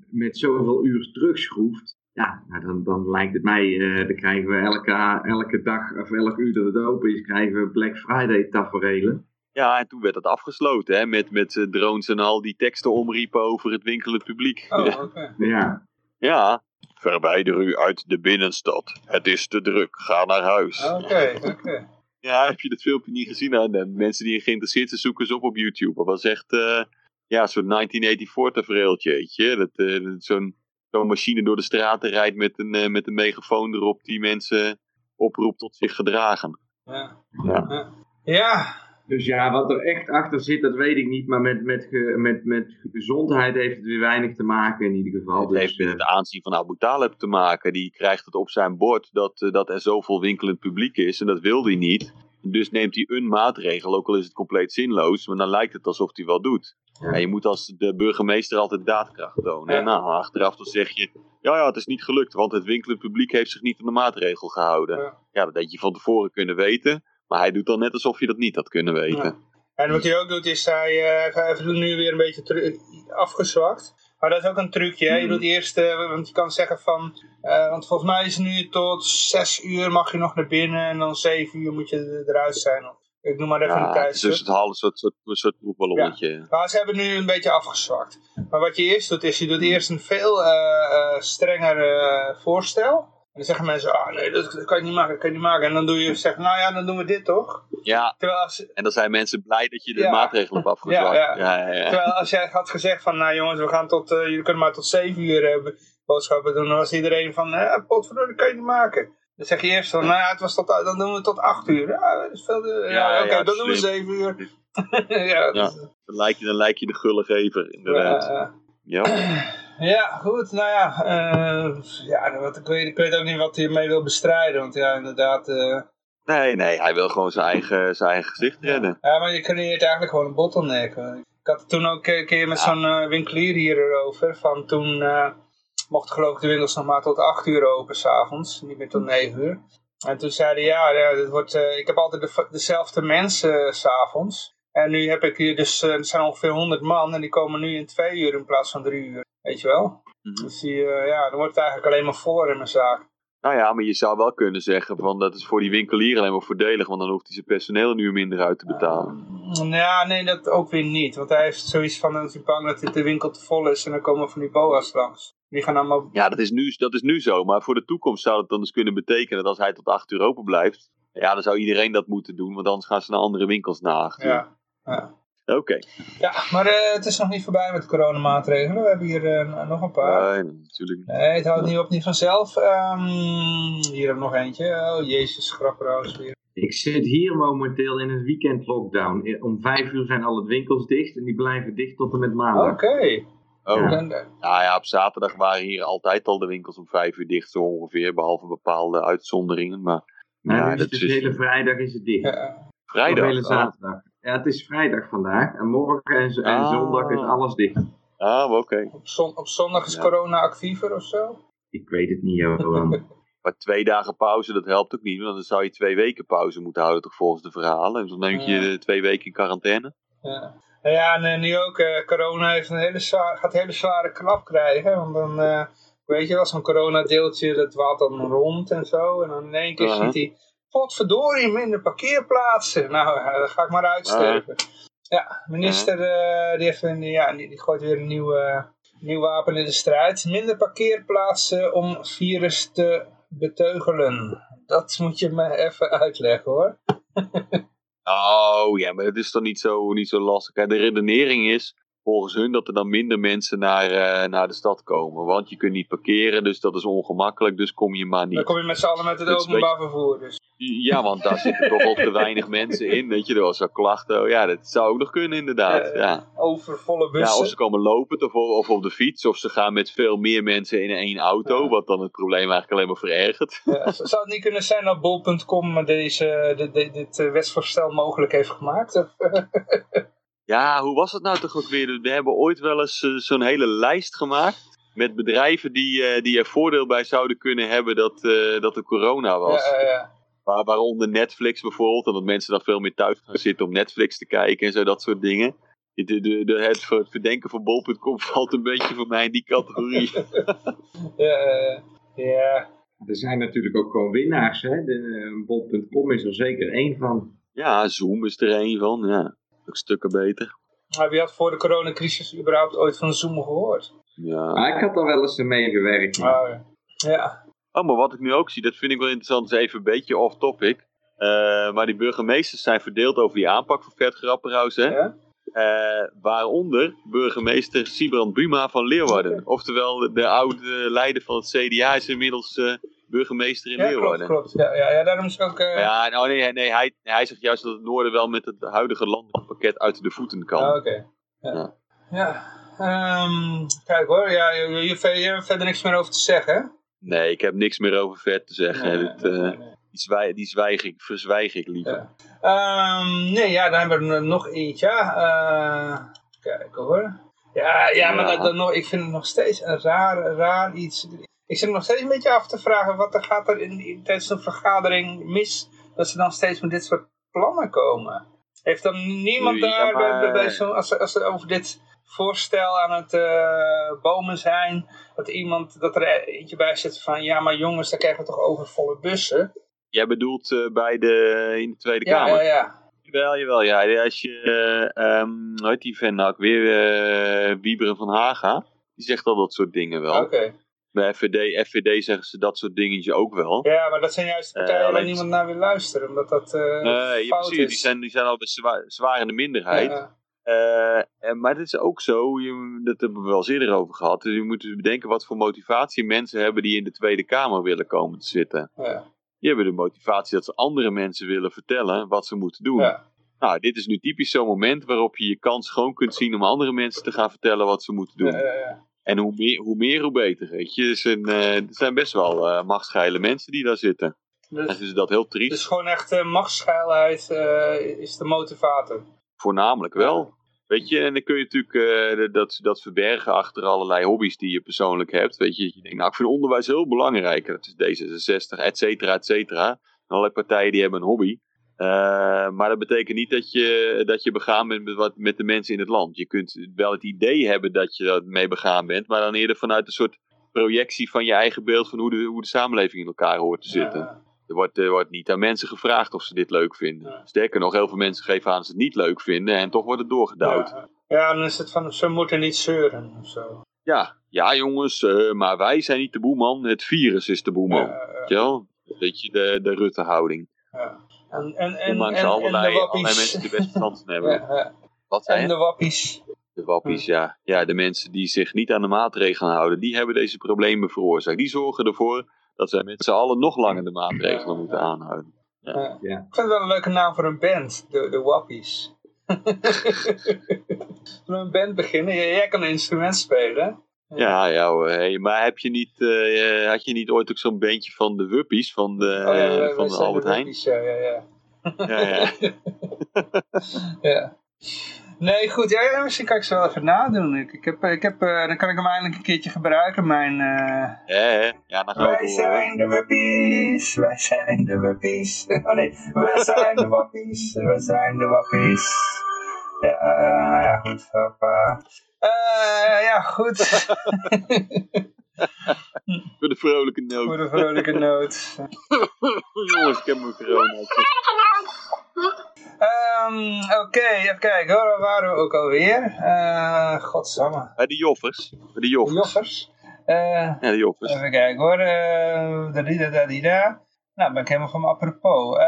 met zoveel uur terugschroeft, ja, nou dan, dan lijkt het mij, eh, dan krijgen we elke, elke dag of elk uur dat het open is, krijgen we Black Friday taferelen. ja, en toen werd dat afgesloten hè, met, met eh, drones en al die teksten omriepen over het winkelend publiek. Oh, oké. Ja, Ja, verwijder u uit de binnenstad. Het is te druk, ga naar huis. Oké, oké. Ja, heb je dat filmpje niet gezien? Nou, de mensen die geïnteresseerd zijn, zoeken ze op op YouTube. Dat was echt, eh, ja, zo'n 1984 tafereeltje, weet je. Dat, eh, dat zo'n zo'n machine door de straten rijdt met een, eh, met een megafoon erop die mensen oproept tot zich gedragen. Ja. Ja. Ja. ja, dus ja, wat er echt achter zit, dat weet ik niet, maar met, met, ge- met, met gezondheid heeft het weer weinig te maken in ieder geval. Het Dus, heeft met eh, het aanzien van Abu Talib te maken. Die krijgt het op zijn bord dat, eh, dat er zoveel winkelend publiek is. En dat wil hij niet. Dus neemt hij een maatregel, ook al is het compleet zinloos. Maar dan lijkt het alsof hij wel doet. Ja. Ja, je moet als de burgemeester altijd daadkracht tonen. Ja. En nou, achteraf dan zeg je... Ja, ja, het is niet gelukt, want het winkelend publiek heeft zich niet aan de maatregel gehouden. Ja. Ja, dat had je van tevoren kunnen weten. Maar hij doet dan net alsof je dat niet had kunnen weten. Ja. En wat hij ook doet is, hij, eh, hij heeft het nu weer een beetje afgezwakt. Maar dat is ook een trucje. Hè? Je doet eerst, eh, want je kan zeggen van, eh, want volgens mij is het nu tot zes uur mag je nog naar binnen en dan zeven uur moet je er- eruit zijn. Ik noem maar even Ja, een tijdstip. dus het halve soort, soort, soort proefballonnetje. Maar ze hebben nu een beetje afgezwakt. Maar wat je eerst doet, is je doet eerst een veel eh, strenger voorstel. Dan zeggen mensen, ah nee, dat, kan je niet maken, dat kan je niet maken. En dan doe je zeggen, nou ja, dan doen we dit toch? Ja, Terwijl als, en dan zijn mensen blij dat je de Ja. maatregelen hebt afgezwakt. Ja, Ja, terwijl als jij had gezegd van, nou jongens, we gaan tot, eh, jullie kunnen maar tot zeven uur hebben boodschappen doen. Dan was iedereen van, eh, potverdorie, dat kan je niet maken. Dan zeg je eerst van, nou ja, het was tot, dan doen we tot acht uur. Ja, dat is veel te- ja, Ja, oké, dan doen we slim. zeven uur. ja, is- Dan lijk je, dan lijk je de gullegever, inderdaad. ja, Ja. Ja, goed. Nou ja, eh, ja wat, ik, weet, ik weet ook niet wat hij ermee wil bestrijden. Want ja, inderdaad. eh, Nee, nee, hij wil gewoon zijn eigen, zijn eigen gezicht redden. ja, maar je creëert eigenlijk gewoon een bottleneck. Ik had het toen ook een keer met Ja. zo'n eh, winkelier hier erover. Van toen eh, mochten geloof ik de winkels nog maar tot 8 uur open s'avonds. Niet meer tot 9 uur. En toen zeiden ja, ja dit wordt, ik heb altijd de, dezelfde mensen s s'avonds. En nu heb ik hier dus, er zijn ongeveer 100 man. En die komen nu in 2 uur in plaats van 3 uur. Weet je wel? Mhm. Dus die, eh, ja, dan wordt het eigenlijk alleen maar voor in mijn zaak. Nou ja, maar je zou wel kunnen zeggen van dat is voor die winkelier alleen maar voordelig, want dan hoeft hij zijn personeel nu minder uit te betalen. Mm, Ja, nee, dat ook weer niet. Want hij heeft zoiets van, dat hij bang dat de winkel te vol is en dan komen van die boa's langs. Die gaan allemaal... Ja, dat is, nu, dat is nu zo, maar voor de toekomst zou het dan dus kunnen betekenen dat als hij tot 8 uur open blijft, ja, dan zou iedereen dat moeten doen, want anders gaan ze naar andere winkels na acht uur. Ja, ja. Oké, ja maar eh, het is nog niet voorbij met de coronamaatregelen. We hebben hier eh, nog een paar. nee, natuurlijk niet. Nee, het houdt niet op, niet vanzelf. Ehm, hier hebben we nog eentje. Oh, jezus, grapperoos weer. Ik zit hier momenteel in een weekend lockdown. Om vijf uur zijn alle winkels dicht en die blijven dicht tot en met maandag. Oké. Oh, Ja. Nou ja, op zaterdag waren hier altijd al de winkels om 5 uur dicht, zo ongeveer, behalve bepaalde uitzonderingen. Maar Maar ja, nu is dat dus is de hele vrijdag is het dicht. ja, Of vrijdag. hele ah. zaterdag. Ja, het is vrijdag vandaag. En morgen en, Ah. zondag is alles dicht. Ah, oké. op, zon, op zondag is Ja. corona actiever of zo? Ik weet het niet, Johan. Maar twee dagen pauze, dat helpt ook niet. Want dan zou je twee weken pauze moeten houden, toch volgens de verhalen. En dan neem je Ja. eh, twee weken in quarantaine. Ja. Nou ja, en eh, nu ook, eh, corona heeft een hele zwaar, gaat een hele zware klap krijgen. Want dan, eh, weet je wel, zo'n coronadeeltje, dat dwaalt dan rond en zo. En dan in één keer Ja. ziet hij, potverdorie, minder parkeerplaatsen. Nou, eh, dan ga ik maar uitsterven. Ja, minister, eh, die, heeft een, ja, die, die gooit weer een nieuw, eh, nieuw wapen in de strijd. Minder parkeerplaatsen om virus te beteugelen. Dat moet je me even uitleggen hoor. Oh ja, maar dat is toch niet zo, niet zo lastig. Hè? De redenering is volgens hun dat er dan minder mensen naar, eh, naar de stad komen. Want je kunt niet parkeren, dus dat is ongemakkelijk, dus kom je maar Dan niet. kom je met z'n allen met het Dat openbaar vervoer. Dus. Ja, want daar zitten toch al te weinig mensen in. Weet je, er was al klachten. Oh, ja, dat zou ook nog kunnen inderdaad. Eh, Ja. Overvolle Ja, bussen. of ze komen lopend of, of op de fiets, of ze gaan met veel meer mensen in één auto, Ja. wat dan het probleem eigenlijk alleen maar verergert. Ja, zou het niet kunnen zijn dat bol.com deze, dit, dit, dit eh, wetsvoorstel mogelijk heeft gemaakt? Ja, hoe was het nou toch ook weer? We hebben ooit wel eens eh, zo'n hele lijst gemaakt met bedrijven die, eh, die er voordeel bij zouden kunnen hebben dat, eh, dat er corona was. ja, ja, ja. Waar, waaronder Netflix bijvoorbeeld, en dat mensen dan veel meer thuis gaan zitten om Netflix te kijken en zo, dat soort dingen. De, de, de, het ver- het verdenken van bol.com valt een beetje voor mij in die categorie. ja, eh, ja. er zijn natuurlijk ook gewoon winnaars. Hè? De, Bol.com is er zeker één van. Ja, Zoom is er een van. Ja, stukken beter. Maar wie had voor de coronacrisis überhaupt ooit van Zoom gehoord? Ja. Maar ik had er wel eens mee gewerkt. Oh, ja. ja. Oh, maar wat ik nu ook zie, dat vind ik wel interessant, is even een beetje off-topic. Eh, maar die burgemeesters zijn verdeeld over die aanpak van Vert Grapperhaus, hè? Ja? Eh, waaronder burgemeester Sibrand Buma van Leeuwarden. Oftewel, de, de oude leider van het CDA is inmiddels eh, burgemeester in Ja, klopt, Leeuwarden. klopt. Ja, ja, ja, daarom is ook... eh, Ja, nou, nee, nee hij, hij zegt juist dat het noorden wel met het huidige landbouwpakket uit de voeten kan. Ah, Oké. Ja. Ja. ja. Ehm, kijk hoor, ja, je, je, je, je hebt verder niks meer over te zeggen? Nee, ik heb niks meer over Vert te zeggen. Nee, Dit, nee, eh, nee, nee. die zwijg, die zwijg ik, verzwijg ik liever. Ja. Ehm, nee, ja, dan hebben we er nog eentje. Eh kijk hoor. Ja, ja maar. Dat, dat nog, ik vind het nog steeds een raar, raar iets. Ik zit nog steeds een beetje af te vragen wat er gaat er in, in, tijdens een vergadering mis. Dat ze dan steeds met dit soort plannen komen. Heeft dan niemand Ja, daar bij, maar- bij, bij zo'n- als, ze- als ze over dit voorstel aan het eh, bomen zijn, dat, iemand, dat er eentje bij zit van, ja maar jongens, daar krijgen we toch overvolle bussen. Jij bedoelt eh, bij de, in de Tweede Ja, Kamer? ja, ja. Jawel, jawel. Ja, als je, eh ehm, hoe heet die vent nou weer, Wieberen van Haga, die zegt al dat soort dingen wel. Oké. Bij FVD, FVD zeggen ze dat soort dingetjes ook wel. Ja, maar dat zijn juist de partijen Eh, waar alleen- niemand naar wil luisteren, omdat dat eh Nee, ja, fout precies. is. Die zijn, die zijn al zwaar, zwaar in de minderheid. Ja, Eh, en, maar het is ook zo, je, dat hebben we wel eens eerder over gehad. Dus je moet dus bedenken wat voor motivatie mensen hebben die in de Tweede Kamer willen komen te zitten. ja, Die hebben de motivatie dat ze andere mensen willen vertellen wat ze moeten doen. ja. Nou, dit is nu typisch zo'n moment waarop je je kans gewoon kunt zien om andere mensen te gaan vertellen wat ze moeten doen. Ja, ja, ja. En hoe meer, hoe meer, hoe beter. Weet je. Het zijn, eh, het zijn best wel eh machtsgeile mensen die daar zitten. En Dus, is dat heel triest. dus gewoon echt uh, machtsgeilheid is de motivator. Voornamelijk wel. Weet je, en dan kun je natuurlijk dat, dat verbergen achter allerlei hobby's die je persoonlijk hebt. Weet je, je denkt, nou, ik vind onderwijs heel belangrijk. Dat is D66, et cetera, et cetera. En allerlei partijen die hebben een hobby. Eh, maar dat betekent niet dat je, dat je begaan bent met, wat, met de mensen in het land. Je kunt wel het idee hebben dat je mee begaan bent, maar dan eerder vanuit een soort projectie van je eigen beeld van hoe de, hoe de samenleving in elkaar hoort te zitten. Ja. Er wordt, er wordt niet aan mensen gevraagd of ze dit leuk vinden. Ja. Sterker nog, heel veel mensen geven aan dat ze het niet leuk vinden en toch wordt het doorgedouwd. Ja, Ja. ja, dan is het van, ze moeten niet zeuren of zo. ja, jongens, eh, maar wij zijn niet de boeman, het virus is de boeman. Ja, Weet je wel? Een beetje de, de Rutte-houding. ja. En, en, en, Ondanks en, allerlei, de allerlei wappies. mensen die de beste kansen hebben. Wat zei En de wappies. De wappies, ja. Ja, de mensen die zich niet aan de maatregelen houden, die hebben deze problemen veroorzaakt. Die zorgen ervoor dat wij met z'n allen nog langer de maatregelen moeten aanhouden. Ja. Ja. Ik vind het wel een leuke naam voor een band, de, de Wappies. Zullen we een band beginnen? Jij, jij kan een instrument spelen. Ja, ja hoor. Hey, maar heb je niet, eh, had je niet ooit ook zo'n bandje van de Wuppies van de, Oh ja, wij- wij van de Albert de Heijn? Ja, ja, ja. Ja, ja. ja. Nee, goed. Ja, ja, misschien kan ik ze wel even nadoen. Ik, ik heb, ik heb, eh, dan kan ik hem eindelijk een keertje gebruiken, mijn... eh, Ja, ja, dan gaan we Wij door. zijn de wappies, wij zijn de wappies. Oh nee, wij zijn de wappies, wij zijn de wappies. Ja, eh, ja goed. Hoppa. Eh, ja, goed. Voor de vrolijke noot. Voor de vrolijke noot. Jongens, ik heb mijn corona. Ehm, Oké, even kijken hoor. Waar waren we ook alweer? Eh godsamme. Bij de joffers. Bij de joffers. Joffers. Eh, Ja, de joffers. even kijken hoor. Da da da da da. Nou, ben ik helemaal van me apropos. Eh,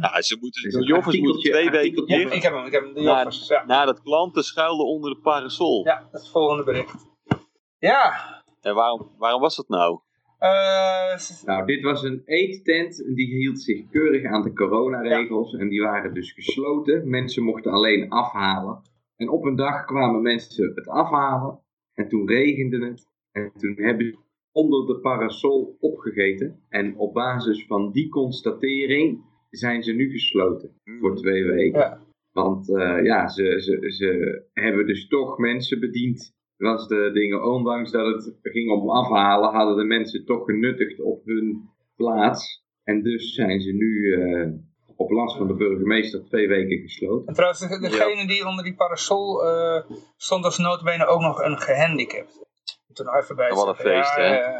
Ja, ze moeten, de joffers moeten artikeltje- twee weken ja, dicht. ik heb hem, ik heb hem. De Na- Joffers, ja. Nadat klanten schuilden onder de parasol. Ja, dat is het volgende bericht. Ja. En waarom, waarom was dat nou? eh, Nou, dit was een eettent die hield zich keurig aan de coronaregels en die waren dus gesloten. Mensen mochten alleen afhalen. En op een dag kwamen mensen het afhalen en toen regende het. En toen hebben ze onder de parasol opgegeten. En op basis van die constatering zijn ze nu gesloten voor twee weken. ja. Want eh, ja, ze, ze, ze hebben dus toch mensen bediend. Was de dingen, ondanks dat het ging om afhalen, hadden de mensen toch genuttigd op hun plaats. En dus zijn ze nu eh, op last van de burgemeester twee weken gesloten. En trouwens, de- degene die onder die parasol eh, stond als notabene ook nog een gehandicapt. Bij Wat een feest, ja, hè? Ja,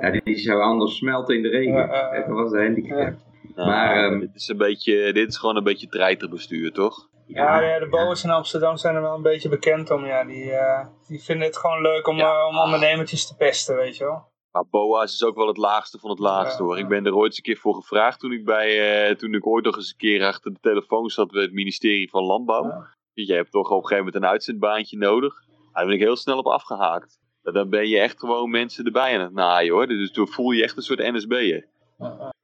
ja. Ja, die zou anders smelten in de regen. Dat was de handicap. Nou, Maar, ehm, dit, is een beetje, dit is gewoon een beetje treiterbestuur, toch? Ja, ja, de boa's in Amsterdam zijn er wel een beetje bekend om. Ja. Die, eh, die vinden het gewoon leuk om, Ja. eh, om ondernemertjes te pesten, weet je wel. Maar BOA's is ook wel het laagste van het laagste Ja, hoor. ja. Ik ben er ooit eens een keer voor gevraagd toen ik, bij, eh, toen ik ooit nog eens een keer achter de telefoon zat bij het ministerie van Landbouw. Ja. Je hebt toch op een gegeven moment een uitzendbaantje nodig. Daar ben ik heel snel op afgehaakt. Dan ben je echt gewoon mensen erbij aan het naaien hoor. Dus toen voel je echt een soort NSB'er.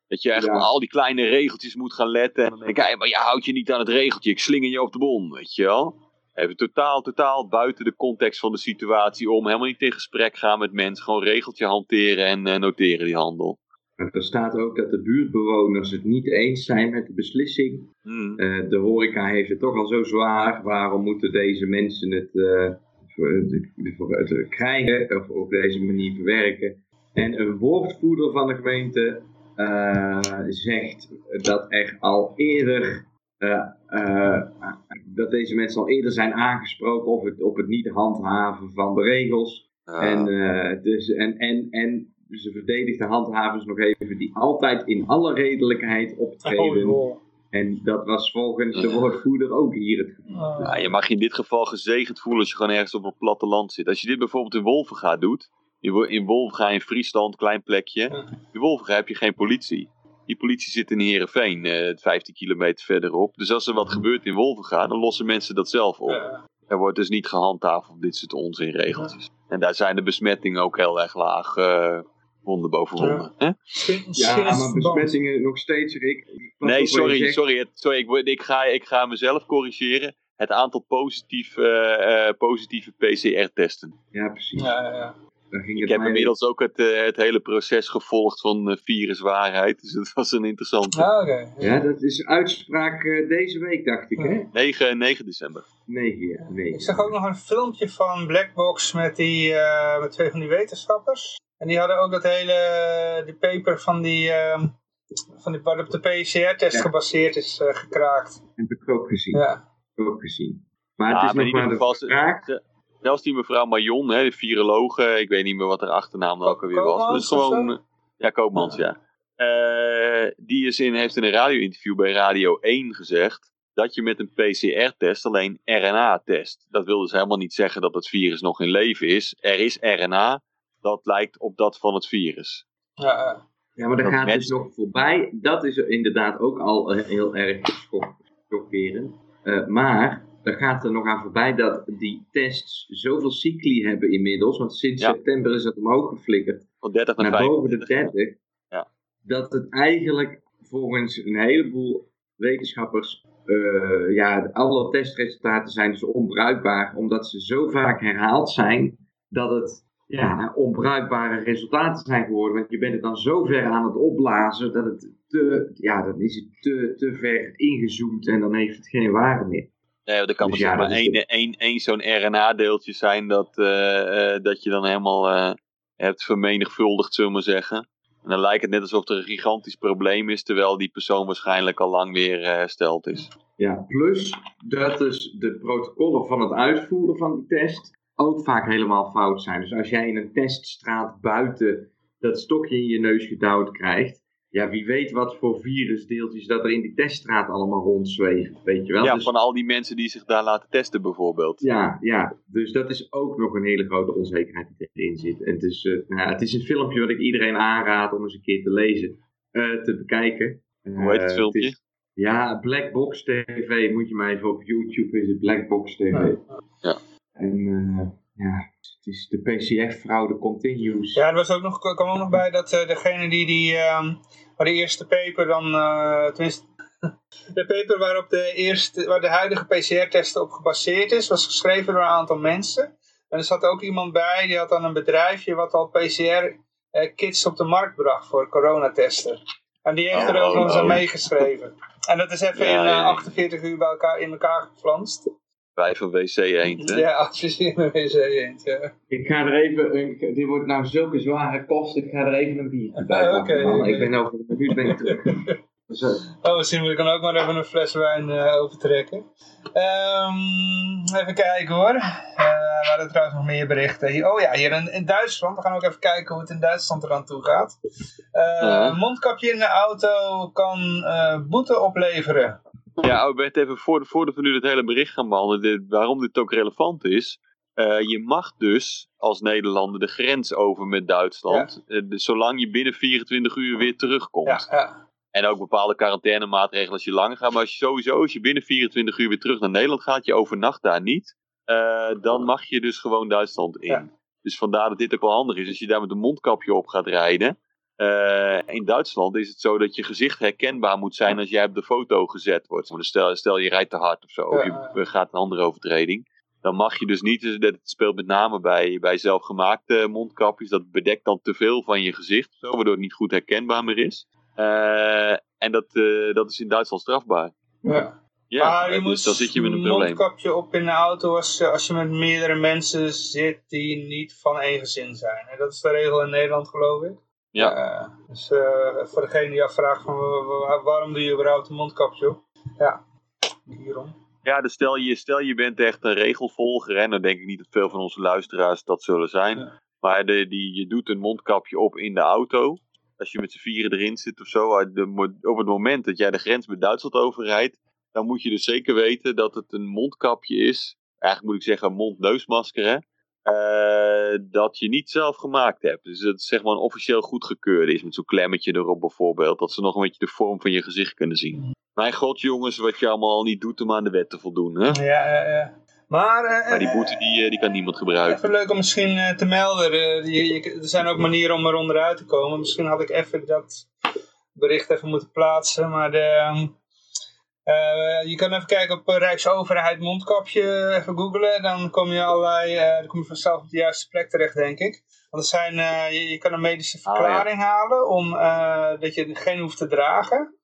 Dat je echt Ja. al die kleine regeltjes moet gaan letten. En dan denk ik, hey, maar je houdt je niet aan het regeltje. Ik slinger je op de bon, weet je wel. Even totaal, totaal buiten de context van de situatie om. Helemaal niet in gesprek gaan met mensen. Gewoon regeltje hanteren en eh, noteren die handel. Er staat ook dat de buurtbewoners het niet eens zijn met de beslissing. Hmm. Eh, de horeca heeft het toch al zo zwaar. Waarom moeten deze mensen het, eh, voor het krijgen of op deze manier verwerken? En een woordvoerder van de gemeente eh, zegt dat er al eerder eh, eh, dat deze mensen al eerder zijn aangesproken op het, op het niet handhaven van de regels. En, eh, dus, en, en, en ze verdedigt de handhavers nog even die altijd in alle redelijkheid optreden. Oh, En dat was volgens de woordvoerder ook hier het geval. joh. Ja, je mag je in dit geval gezegend voelen als je gewoon ergens op een platteland zit. Als je dit bijvoorbeeld in Wolvenga doet. In Wo- In Wolvenga in Friesland, klein plekje. In Wolvenga heb je geen politie. Die politie zit in Heerenveen, eh 15 kilometer verderop. Dus als er wat gebeurt in Wolvenga, dan lossen mensen dat zelf op. Er wordt dus niet gehandhaafd op dit soort onzinregeltjes. En daar zijn de besmettingen ook heel erg laag. eh wonder boven misschien Ja, is maar besmettingen nog steeds, Rick. Nee, sorry, sorry, het- sorry ik, ga, ik ga mezelf corrigeren. Het aantal positief, eh, eh, positieve PCR-testen. Ja, precies. Ja, ja, ja. Dan ging Ik het heb mij- inmiddels ook het, eh, het hele proces gevolgd van eh, viruswaarheid. Dus het was een interessante. Ah, oké. Ja, dat is uitspraak eh, deze week, dacht ik, hè? 9, 9 december. 9, ja. 9. Ik zag ook nog een filmpje van Blackbox met, die, eh, met twee van die wetenschappers. En die hadden ook dat hele die paper van die, ehm, van die waarop de PCR-test Ja. gebaseerd is eh, gekraakt. Heb ik ook gezien. Ja. Heb ik ook gezien. Maar Ja, het is maar nog maar de vraag. ze, Zelfs die mevrouw Marion, hè, de virologe, ik weet niet meer wat haar achternaam dan ook alweer was. Gewoon, eh, ja, Koopmans, ja. Eh, die is in, heeft in een radio-interview bij Radio 1 gezegd dat je met een PCR-test alleen RNA test. Dat wil dus helemaal niet zeggen dat het virus nog in leven is. Er is RNA, dat lijkt op dat van het virus. Ja, ja. Maar dat Dat gaat dus nog voorbij. Dat is inderdaad ook al eh, heel erg schok- schokkerend. Eh, maar er gaat er nog aan voorbij dat die tests zoveel cycli hebben inmiddels. Want sinds Ja. september is dat omhoog geflikkerd. Van 30 naar, Naar boven de 25. 30. Ja. Dat het eigenlijk volgens een heleboel wetenschappers. eh, ja, alle testresultaten zijn dus onbruikbaar. Omdat ze zo vaak herhaald zijn. Dat het ja, onbruikbare resultaten zijn geworden. Want je bent het dan zo ver aan het opblazen. Dat het te, ja, dan is het te, te ver ingezoomd. En dan heeft het geen waarde meer. Nee, er kan Dus ja, maar één, één, één zo'n RNA-deeltje zijn dat, eh, eh, dat je dan helemaal eh, hebt vermenigvuldigd, zullen we maar zeggen. En dan lijkt het net alsof er een gigantisch probleem is, terwijl die persoon waarschijnlijk al lang weer hersteld is. Ja, plus dat dus de protocollen van het uitvoeren van die test ook vaak helemaal fout zijn. Dus als jij in een teststraat buiten dat stokje in je neus gedouwd krijgt, ja, wie weet wat voor virusdeeltjes dat er in die teststraat allemaal rondzweven, weet je wel. ja, Dus- van al die mensen die zich daar laten testen bijvoorbeeld. ja, ja, dus dat is ook nog een hele grote onzekerheid die erin zit. En het is, eh, nou ja, het is een filmpje wat ik iedereen aanraad om eens een keer te lezen, eh, te bekijken. Hoe heet het Eh, filmpje? is- ja, Black Box TV, moet je maar even op YouTube is het Black Box TV. Ja. En eh, ja, het is de PCF-fraude continues. Ja, er was ook nog, kwam ook nog bij dat eh, degene die, die ehm, waar de eerste paper dan, eh, tenminste, de paper waarop de, eerste, waar de huidige PCR-testen op gebaseerd is, was geschreven door een aantal mensen. En er zat ook iemand bij, die had dan een bedrijfje wat al PCR-kits op de markt bracht voor coronatesten. En die heeft er Oh, ook nog eens aan oh. meegeschreven. En dat is even Ja, in eh, ja, ja. 48 uur bij elkaar, in elkaar geflanst. Bij van WC Eend. hè? Ja, als je ziet een wc eend, ja. Ik ga er even, een, dit wordt nou zulke zware kost, ik ga er even een biertje bij Ah. Ik ben over een minuut ben ik terug. Zo. Oh, misschien moet ik dan ook maar even een fles wijn eh, overtrekken. Ehm, even kijken hoor. Eh, we hadden trouwens nog meer berichten. Hier, oh ja, hier in, in Duitsland. We gaan ook even kijken hoe het in Duitsland eraan toe gaat. Eh, Ja. Mondkapje in de auto kan eh, boete opleveren. Ja, oh, Bert, even voor, voordat we nu het hele bericht gaan behandelen, waarom dit ook relevant is. Eh, je mag dus als Nederlander de grens over met Duitsland, eh, dus zolang je binnen 24 uur weer terugkomt. Ja, ja. En ook bepaalde quarantainemaatregelen als je langer gaat. Maar als je sowieso, als je binnen 24 uur weer terug naar Nederland gaat, je overnacht daar niet, eh, dan mag je dus gewoon Duitsland in. Dus vandaar dat dit ook wel handig is. Als je daar met een mondkapje op gaat rijden. Eh, in Duitsland is het zo dat je gezicht herkenbaar moet zijn als jij op de foto gezet wordt. Dus stel, stel je rijdt te hard of zo, of je gaat een andere overtreding. Dan mag je dus niet, dat speelt met name bij, bij zelfgemaakte mondkapjes, dat bedekt dan te veel van je gezicht, zo, waardoor het niet goed herkenbaar meer is. Eh, en dat, eh, dat is in Duitsland strafbaar. ja. Ja, maar je dus moet dan zit je met een probleem. mondkapje op in de auto als, als je met meerdere mensen zit die niet van één gezin zijn. En dat is de regel in Nederland geloof ik. Ja. Eh, dus eh, voor degene die afvraagt van wa- wa- waarom doe je überhaupt een mondkapje op? Ja, hierom. Ja, dus stel je, stel je bent echt een regelvolger, en dan denk ik niet dat veel van onze luisteraars dat zullen zijn. Ja. Maar de, die, je doet een mondkapje op in de auto. Als je met z'n vieren erin zit of zo. uit de op het moment dat jij de grens met Duitsland overrijdt, dan moet je dus zeker weten dat het een mondkapje is. Eigenlijk moet ik zeggen een mond-neusmasker, hè. Dat je niet zelf gemaakt hebt. Dus dat het zeg maar een officieel goedgekeurd is. Met zo'n klemmetje erop bijvoorbeeld. Dat ze nog een beetje de vorm van je gezicht kunnen zien. Mijn god jongens, wat je allemaal al niet doet om aan de wet te voldoen. Hè? Ja, ja, ja. Maar, eh, Maar die boete die, eh, die kan niemand gebruiken. even leuk om misschien eh, te melden. eh, je, je- er zijn ook manieren om er onderuit te komen. Misschien had ik even dat bericht even moeten plaatsen. Maar de, ehm, eh, je kan even kijken op eh, Rijksoverheid mondkapje, even googlen. Dan kom je allerlei, eh, dan kom je vanzelf op de juiste plek terecht, denk ik. Want er zijn, eh, je, je kan een medische Oh, ja. verklaring halen om dat je geen hoeft te dragen.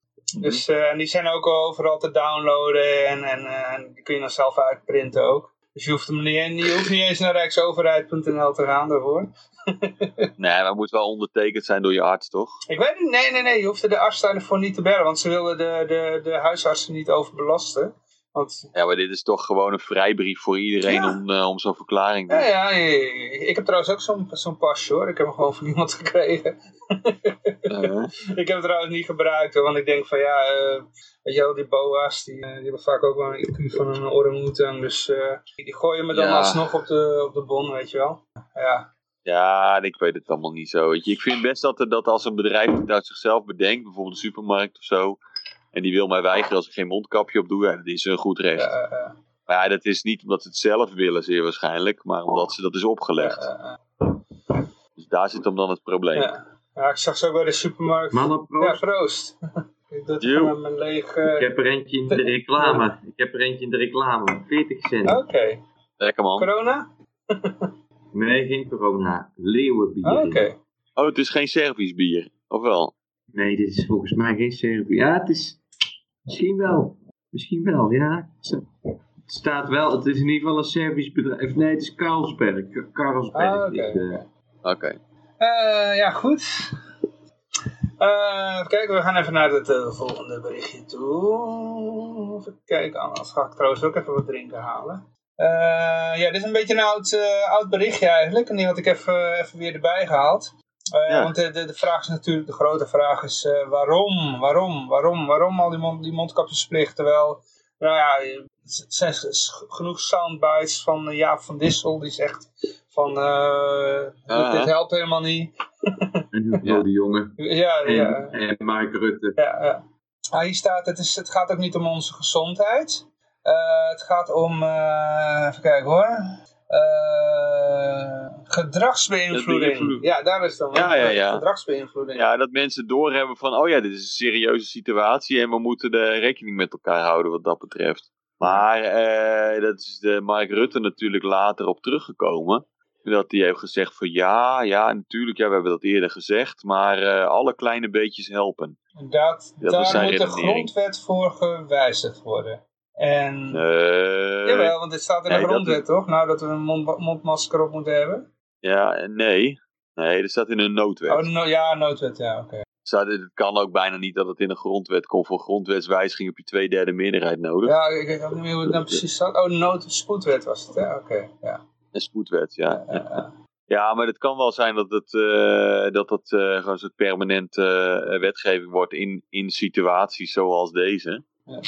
Dus, uh, en die zijn ook overal te downloaden en, en, en die kun je dan zelf uitprinten ook. Dus je hoeft, hem niet, je hoeft niet eens naar rijksoverheid.nl te gaan daarvoor. nee, maar het moet wel ondertekend zijn door je arts, toch? Ik weet niet, nee, nee, nee, je hoeft de arts daarvoor niet te bellen, want ze willen de, de, de huisartsen niet overbelasten. Want, Ja, maar dit is toch gewoon een vrijbrief voor iedereen Ja. om, eh, om zo'n verklaring te ja, doen. ja, ik heb trouwens ook zo'n zo'n pasje hoor. Ik heb hem gewoon van iemand gekregen. Ik heb het trouwens niet gebruikt, hoor, want ik denk van ja, eh, weet je wel, die boa's, die, eh, die hebben vaak ook wel een IQ van een orang-oetan, dus die gooien me dan alsnog op de, op de bon, weet je wel. Ja, ja, ik weet het allemaal niet zo. Weet je. Ik vind best dat, er, dat als een bedrijf uit zichzelf bedenkt, bijvoorbeeld een supermarkt of zo, en die wil mij weigeren als ik geen mondkapje op doe, ja, dat is een goed recht. ja, ja, ja, Maar ja, dat is niet omdat ze het zelf willen, zeer waarschijnlijk, maar omdat ze dat is opgelegd. ja, ja, Dus daar zit hem dan het probleem. ja. Ja, ik zag ze ook bij de supermarkt. Mannen, Ja, proost. proost. met mijn leeg... eh, Ik heb er eentje in de reclame. Ik heb er eentje in de reclame. 40 cent. Oké. Lekker man. Corona? Nee, geen corona. Leeuwenbier. Oké. Oh, het is geen Servisch bier, of wel? Nee, dit is volgens mij geen Servië. Ja, het is... Misschien wel. Misschien wel, ja. Het staat wel, het is in ieder geval een Servisch bedrijf. Nee, het is Carlsberg. Carlsberg Ah, oké. Oké. Eh, ja, goed. Eh, even kijken, we gaan even naar het eh, volgende berichtje toe. Even kijken, anders ga ik trouwens ook even wat drinken halen. Eh, ja, dit is een beetje een oud, eh, oud berichtje eigenlijk. En die had ik even, even weer erbij gehaald. Eh, Ja. Want de, de, de vraag is natuurlijk, de grote vraag is eh, waarom, waarom, waarom, waarom al die, mond, die mondkapjesplicht? Terwijl, nou ja, het zijn genoeg soundbites van eh, Jaap van Dissel. Die zegt van, eh, Ah. dit helpt helemaal niet. En Hugo Ja. de Jonge. Ja, ja. en Mark Rutte. Ja, ja. Ah, hier staat, het, is, het gaat ook niet om onze gezondheid. Eh, het gaat om, eh, even kijken hoor, Eh, gedragsbeïnvloeding. Beïnvloeding. Ja, daar is dan. Ja, ja, ja. Gedragsbeïnvloeding. Ja, dat mensen doorhebben van, oh ja, dit is een serieuze situatie en we moeten er rekening met elkaar houden wat dat betreft. Maar eh, dat is de Mark Rutte natuurlijk later op teruggekomen. Dat hij heeft gezegd van ja, ja, natuurlijk, ja, we hebben dat eerder gezegd, maar eh, alle kleine beetjes helpen. Dat was daar moet de grondwet voor gewijzigd worden. En, Eh, jawel, want dit staat in de nee, grondwet is- toch? Nou, dat we een mond, mondmasker op moeten hebben. ja, nee. Nee, dat staat in een noodwet. Oh, no, ja, noodwet, ja, oké. Staat, het kan ook bijna niet dat het in een grondwet komt. Voor grondwetswijziging heb je twee derde meerderheid nodig. Ja, ik weet ook niet meer hoe het nou precies staat. Oh, nood, spoedwet was het, hè? Oké, ja. Een spoedwet, ja. Ja, ja. Ja, maar het kan wel zijn dat het, eh, dat het eh, gewoon een soort permanente eh, wetgeving wordt in, in situaties zoals deze. Ja.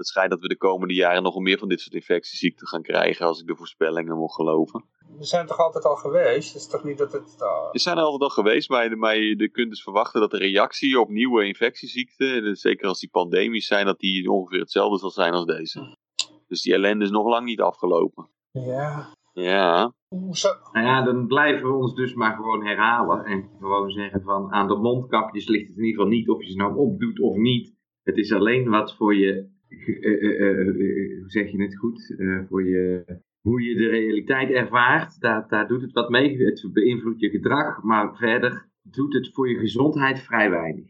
Het schijnt dat we de komende jaren nog meer van dit soort infectieziekten gaan krijgen, als ik de voorspellingen mocht geloven. We zijn toch altijd al geweest? Het is toch niet dat het... uh, Er zijn er altijd al geweest, maar, maar je kunt dus verwachten dat de reactie op nieuwe infectieziekten, dus zeker als die pandemisch zijn, dat die ongeveer hetzelfde zal zijn als deze. Dus die ellende is nog lang niet afgelopen. Ja. Ja? Nou ja, dan blijven we ons dus maar gewoon herhalen. En gewoon zeggen van aan de mondkapjes ligt het in ieder geval niet of je ze nou opdoet of niet. Het is alleen wat voor je, hoe zeg je het goed, Eh, voor je, hoe je de realiteit ervaart. Daar, doet het wat mee. Het beïnvloedt je gedrag, maar verder doet het voor je gezondheid vrij weinig.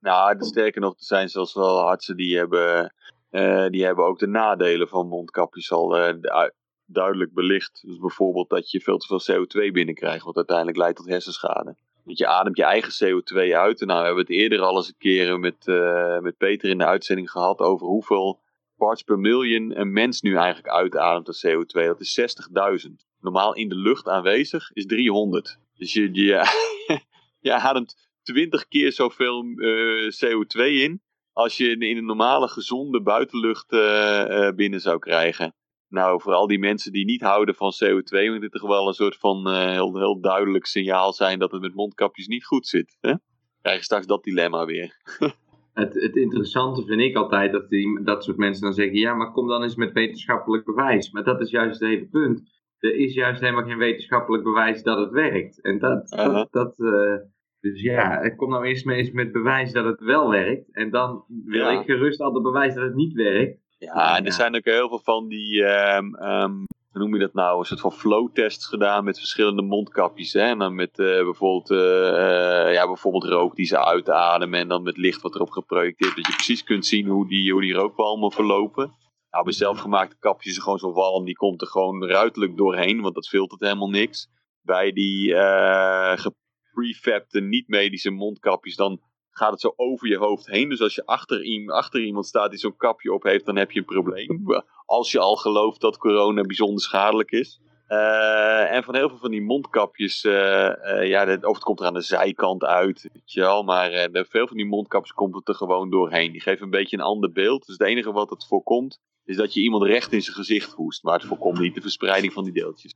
Nou, sterker nog, er zijn zelfs wel artsen die hebben, eh, die hebben ook de nadelen van mondkapjes al eh, du- duidelijk belicht. Dus bijvoorbeeld dat je veel te veel CO2 binnenkrijgt, wat uiteindelijk leidt tot hersenschade. Want je ademt je eigen CO2 uit. En nou we hebben het eerder al eens een keer met, eh, met Peter in de uitzending gehad over hoeveel parts per million een mens nu eigenlijk uitademt aan CO2. Dat is 60.000. Normaal in de lucht aanwezig is 300. Dus je, je, je ademt 20 keer zoveel eh, CO2 in als je in een normale gezonde buitenlucht eh, binnen zou krijgen. Nou, voor al die mensen die niet houden van CO2, moet dit toch wel een soort van eh, heel, heel duidelijk signaal zijn dat het met mondkapjes niet goed zit. Hè? Krijg je straks dat dilemma weer. Het, het interessante vind ik altijd dat die, dat soort mensen dan zeggen: ja, maar kom dan eens met wetenschappelijk bewijs. Maar dat is juist het hele punt. Er is juist helemaal geen wetenschappelijk bewijs dat het werkt. En dat, dat, dat eh, dus ja, kom nou eerst maar eens met bewijs dat het wel werkt. En dan wil Ja. ik gerust al de bewijs dat het niet werkt. Ja, en er Ja. zijn ook heel veel van die, ehm, ehm, hoe noem je dat nou, een soort van flow-tests gedaan met verschillende mondkapjes. Hè? En dan met eh, bijvoorbeeld, eh, ja, bijvoorbeeld rook die ze uitademen en dan met licht wat erop geprojecteerd. Dat je precies kunt zien hoe die, hoe die rookwalmen verlopen. Nou, bij zelfgemaakte kapjes is gewoon zo'n walm, die komt er gewoon ruiterlijk doorheen, want dat filtert helemaal niks. Bij die eh geprefabte niet-medische mondkapjes, dan gaat het zo over je hoofd heen. Dus als je achter, achter iemand staat die zo'n kapje op heeft, dan heb je een probleem. Als je al gelooft dat corona bijzonder schadelijk is. Uh, en van heel veel van die mondkapjes, uh, uh, ja, de, of het komt er aan de zijkant uit, weet je wel. Maar veel van die mondkapjes komt het er gewoon doorheen. Die geven een beetje een ander beeld. Dus het enige wat het voorkomt, is dat je iemand recht in zijn gezicht hoest. Maar het voorkomt niet de verspreiding van die deeltjes.